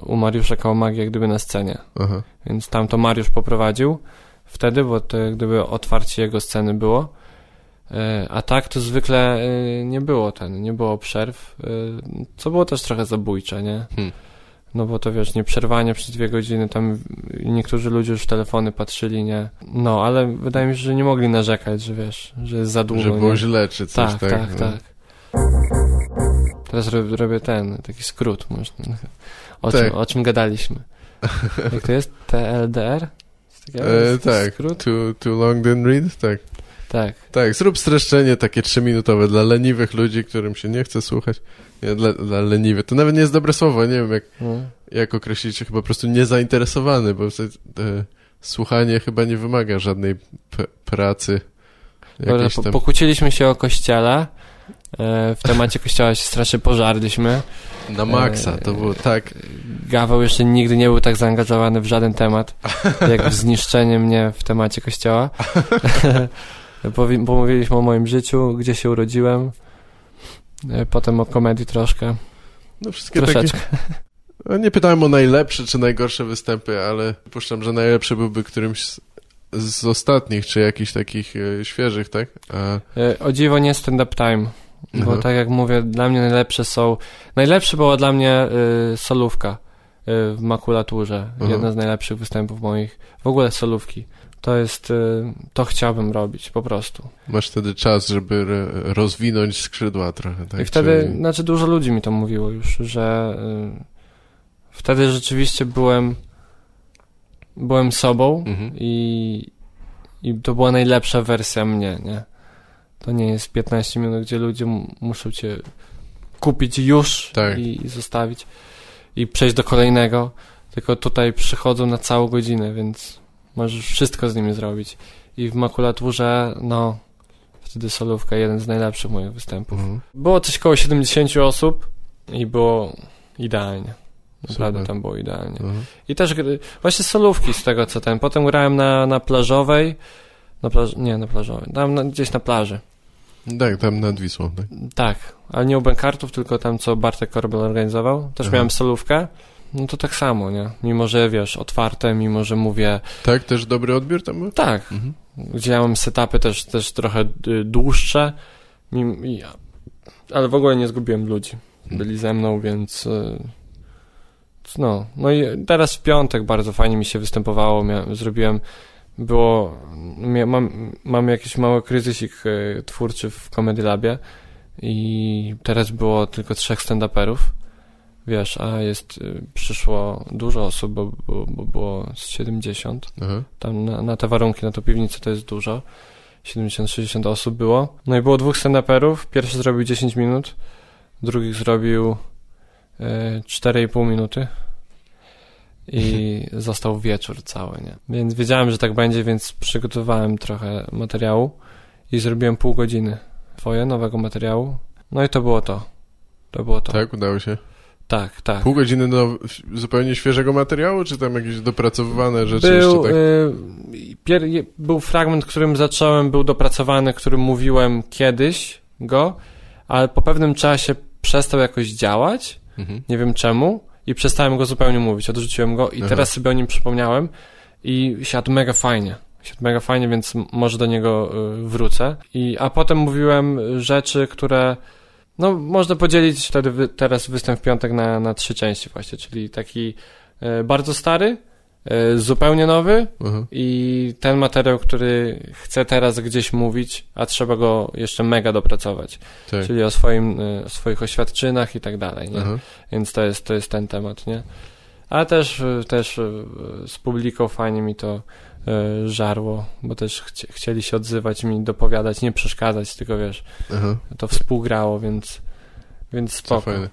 u Mariusza Kałamagi jak gdyby na scenie. aha. Więc tam to Mariusz poprowadził wtedy, bo to jak gdyby otwarcie jego sceny było. E, A tak to zwykle nie było ten, nie było przerw, co było też trochę zabójcze, nie? Hmm. No bo to wiesz, nieprzerwanie przez dwie godziny, tam niektórzy ludzie już w telefony patrzyli, nie? No, ale wydaje mi się, że nie mogli narzekać, że wiesz, że jest za długo. Że było nie? źle, czy coś, tak, tak? tak, no. tak. Teraz robię, ten, taki skrót, można. O, Tak. czym, o czym gadaliśmy? Jak to jest? TLDR? E, tak, Skrót? too, too long didn't read, tak. Tak. Tak, zrób streszczenie takie trzyminutowe dla leniwych ludzi, którym się nie chce słuchać. Nie, dla, dla leniwych. To nawet nie jest dobre słowo, nie wiem jak, No. jak określić chyba po prostu niezainteresowany, bo e, słuchanie chyba nie wymaga żadnej pracy. Dobra, po, tam... pokłóciliśmy się o kościele. E, w temacie kościoła się strasznie pożarliśmy. Na maksa, e, to było tak. Gaweł jeszcze nigdy nie był tak zaangażowany w żaden temat, jak w zniszczenie mnie w temacie kościoła. Pomówiliśmy o moim życiu, gdzie się urodziłem. E, Potem o komedii troszkę. No wszystkie takie... Troszeczkę. No, Nie pytałem o najlepsze czy najgorsze występy, ale przypuszczam, że najlepszy byłby którymś z, z ostatnich, czy jakichś takich e, świeżych, tak? A, E, O dziwo nie stand-up time. Bo Aha. tak jak mówię, dla mnie najlepsze są... Najlepsze była dla mnie y, solówka y, w makulaturze. Aha. Jedna z najlepszych występów moich. W ogóle solówki. To jest... Y, to chciałbym robić, po prostu. masz wtedy czas, żeby rozwinąć skrzydła trochę, tak? I wtedy, Czyli- znaczy dużo ludzi mi to mówiło już, że y, wtedy rzeczywiście byłem byłem sobą Mhm. i, i to była najlepsza wersja mnie, nie? To nie jest 15 minut, gdzie ludzie muszą cię kupić już Tak. i, i zostawić i przejść do kolejnego, tylko tutaj przychodzą na całą godzinę, więc możesz wszystko z nimi zrobić. I w makulaturze, no, wtedy solówka, jeden z najlepszych moich występów. Mhm. Było coś koło 70 osób i było idealnie. Naprawdę Super. tam było idealnie. Mhm. I też właśnie solówki z tego co ten. Potem grałem na, na plażowej. Na plaż, nie, na plażowej. Tam na, gdzieś na plaży. Tak, tam nad Wisłą, tak. Tak, ale nie u Bankartów, tylko tam co Bartek Korbel organizował. Też Aha. miałem solówkę. No to tak samo, nie? Mimo, że wiesz, otwarte, mimo, że mówię Tak, też dobry odbiór tam był? tak, Mhm. gdzie ja mam setupy też, też trochę y, dłuższe, mim- i- ale w ogóle nie zgubiłem ludzi. Byli ze mną, więc y, no, no i teraz w piątek bardzo fajnie mi się występowało, zrobiłem, było, mam, mam jakiś mały kryzysik y, twórczy w Comedy Labie i teraz było tylko trzech stand-uperów, wiesz, a jest, y, przyszło dużo osób, bo, bo, bo było z 70, Aha. tam na, na te warunki, na tą piwnicę to jest dużo. 70-60 osób było. No i było dwóch stand-uperów. Pierwszy zrobił 10 minut, drugi zrobił e, 4,5 minuty i został wieczór cały, nie? Więc wiedziałem, że tak będzie, więc przygotowałem trochę materiału i zrobiłem pół godziny twoje nowego materiału. No i to było to. To było to. Tak, udało się. Tak. tak. Pół godziny do zupełnie świeżego materiału, czy tam jakieś dopracowywane rzeczy Był, jeszcze tak? y, pier, był fragment, którym zacząłem, był dopracowany, którym mówiłem kiedyś go, ale po pewnym czasie przestał jakoś działać, Mhm. nie wiem czemu, i przestałem go zupełnie mówić, odrzuciłem go i Aha. teraz sobie o nim przypomniałem i siadł mega fajnie. Siadł mega fajnie, więc może do niego y, wrócę. I, a potem mówiłem rzeczy, które no, można podzielić wtedy teraz występ w piątek na, na trzy części właśnie, czyli taki y, bardzo stary, y, zupełnie nowy Aha. i ten materiał, który chcę teraz gdzieś mówić, a trzeba go jeszcze mega dopracować, Tak. czyli o swoim, y, o swoich oświadczynach i tak dalej, nie? Aha. Więc to jest, to jest ten temat, nie? A też, też z publiką fajnie mi to żarło, bo też chci, chcieli się odzywać mi, dopowiadać, nie przeszkadzać, tylko wiesz, Aha. to współgrało, więc, więc Co spoko. fajne.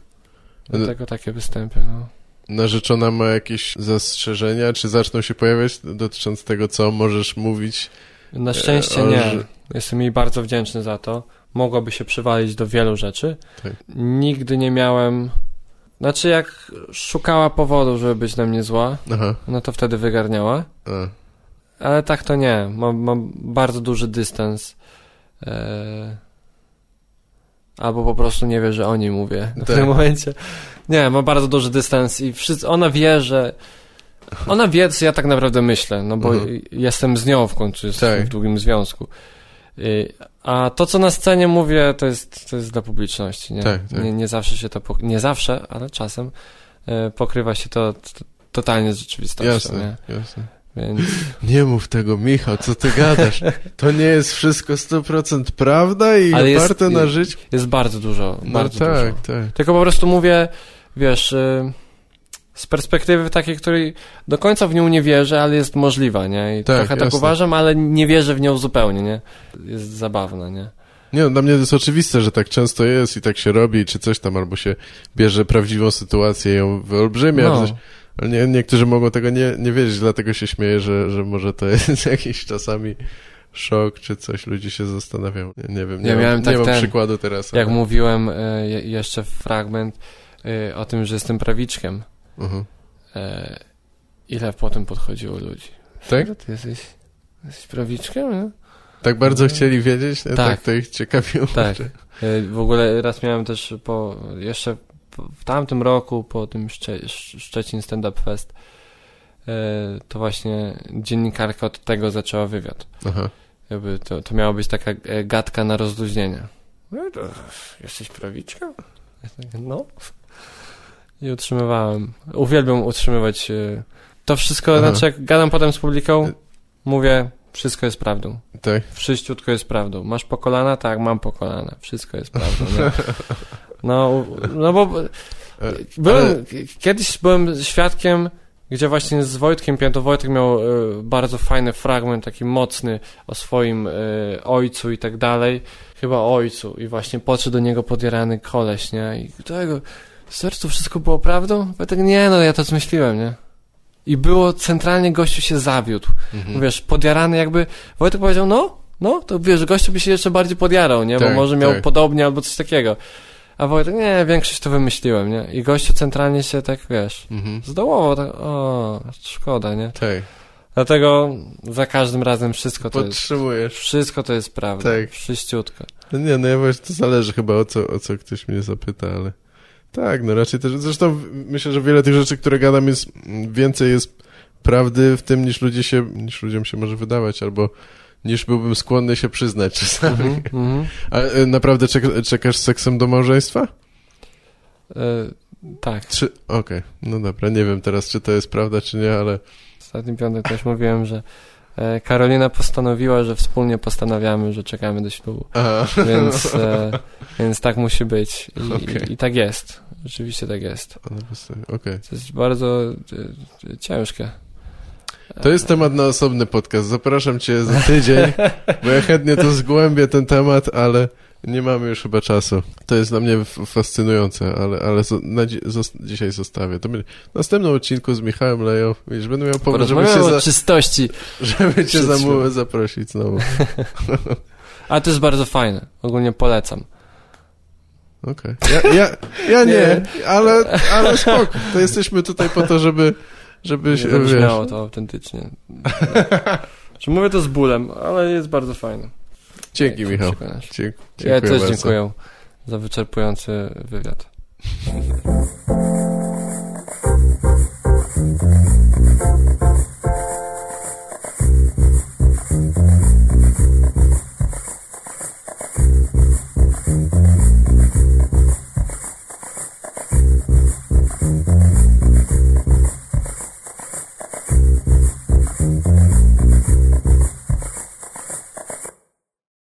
Dlatego takie występy, no. Narzeczona ma jakieś zastrzeżenia, czy zaczną się pojawiać dotyczące tego, co możesz mówić Na szczęście E, nie. że- Jestem jej bardzo wdzięczny za to. Mogłaby się przywalić do wielu rzeczy. Tak. Nigdy nie miałem... Znaczy jak szukała powodu, żeby być na mnie zła, Aha. no to wtedy wygarniała. A. Ale tak to nie. Mam, mam bardzo duży dystans. E... Albo po prostu nie wie, że o niej mówię w Tak. tym momencie. Nie, ma bardzo duży dystans i wszyscy, ona wie, że ona wie, co ja tak naprawdę myślę, no bo Mhm. jestem z nią w końcu, jestem Tak. w długim związku. A to, co na scenie mówię, to jest, to jest dla publiczności, nie? Tak, tak. Nie, nie zawsze się to, nie zawsze, ale czasem e, pokrywa się to totalnie z rzeczywistością, Jasne, nie? jasne. Więc Nie mów tego, Michał, co ty gadasz? To nie jest wszystko 100% prawda i Ale jest- oparte na życiu? jest bardzo dużo, No bardzo tak, dużo. tak. Tylko po prostu mówię, wiesz, y, z perspektywy takiej, której do końca w nią nie wierzę, ale jest możliwa, nie? I Tak, trochę tak uważam, ale nie wierzę w nią zupełnie, nie? Jest zabawna, nie? Nie, no, dla mnie to jest oczywiste, że tak często jest i tak się robi, czy coś tam, albo się bierze prawdziwą sytuację i ją wyolbrzymia, No. czy coś. Ale nie, niektórzy mogą tego nie, nie wiedzieć, dlatego się śmieję, że, że może to jest jakiś czasami szok, czy coś, ludzie się zastanawiają. Nie, nie wiem, nie, Ja mam, miałem nie tak mam ten- przykładu teraz. Jak ale- mówiłem je- jeszcze fragment y, o tym, że jestem prawiczkiem, Mhm. y, ile potem podchodziło ludzi. Tak? Że Ty jesteś, jesteś prawiczkiem, nie? Tak bardzo chcieli wiedzieć? Nie? Tak. tak to ich ciekawiło. Tak. Y, W ogóle raz miałem też po, jeszcze w tamtym roku, po tym Szcze, Sz- Szczecin Stand Up Fest, y, to właśnie dziennikarka od tego zaczęła wywiad. Aha. Jakby to, to miała być taka e, gadka na rozluźnienie. No to jesteś prawiczką? Tak, No. I utrzymywałem. Uwielbiam utrzymywać e, to wszystko, Aha. znaczy jak gadam potem z publiką, mówię, wszystko jest prawdą. Tak. Wszyściutko jest prawdą. Masz po kolana? Tak, mam po kolana. Wszystko jest prawdą. No, no bo E, byłem, ale- kiedyś byłem świadkiem, gdzie właśnie z Wojtkiem Pięto Wojtek miał e, bardzo fajny fragment, taki mocny o swoim e, ojcu i tak dalej. Chyba ojcu. I właśnie podszedł do niego podjarany koleś, nie? I tego, sercu to wszystko było prawdą? Wojtek, nie no, ja to zmyśliłem, nie? I było, centralnie gościu się zawiódł. Mhm. Wiesz, podjarany jakby, Wojtek powiedział, no, no, to wiesz, gościu by się jeszcze bardziej podjarał, nie? Bo Tak, może miał tak. podobnie albo coś takiego. A Wojtek, nie, większość to wymyśliłem, nie? I gościu centralnie się tak, wiesz, Mhm. zdołował, tak, o, szkoda, nie? Tak. Dlatego za każdym razem wszystko to jest, Podtrzymujesz. wszystko to jest prawda. Tak. Wszyściutko. No nie, no ja właśnie, to zależy chyba o co, o co ktoś mnie zapyta, ale tak, no raczej też, zresztą myślę, że wiele tych rzeczy, które gadam jest, mm, więcej jest prawdy w tym, niż ludzie się, niż ludziom się może wydawać, albo niż byłbym skłonny się przyznać czasami. Mhm, mhm. A y, naprawdę czek czekasz z seksem do małżeństwa? E, tak. Okej, no dobra, nie wiem teraz, czy to jest prawda, czy nie, ale Ostatni piątek też mówiłem, że e, Karolina postanowiła, że wspólnie postanawiamy, że czekamy do ślubu. aha. Więc, e, więc tak musi być. I, Okej. i, I tak jest. Rzeczywiście tak jest. Okej. To jest bardzo e, e, ciężkie. To jest temat na osobny podcast. Zapraszam cię za tydzień, bo ja chętnie to zgłębię ten temat, ale nie mamy już chyba czasu. To jest dla mnie fascynujące, ale, ale dzi zos dzisiaj zostawię. To będzie w następnym odcinku z Michałem Leją. Wiesz, będę miał powód, żeby cię, za, czystości. żeby cię za zaprosić znowu. Ale to jest bardzo fajne. Ogólnie polecam. Okej. Ja, ja, ja nie, ale, ale spoko. To jesteśmy tutaj po to, żeby, żeby się, zabrzmiało wiesz, to autentycznie. Czy mówię to z bólem, ale jest bardzo fajne. Dzięki, Jak Michał. Dzie- Ja też bardzo. dziękuję za wyczerpujący wywiad.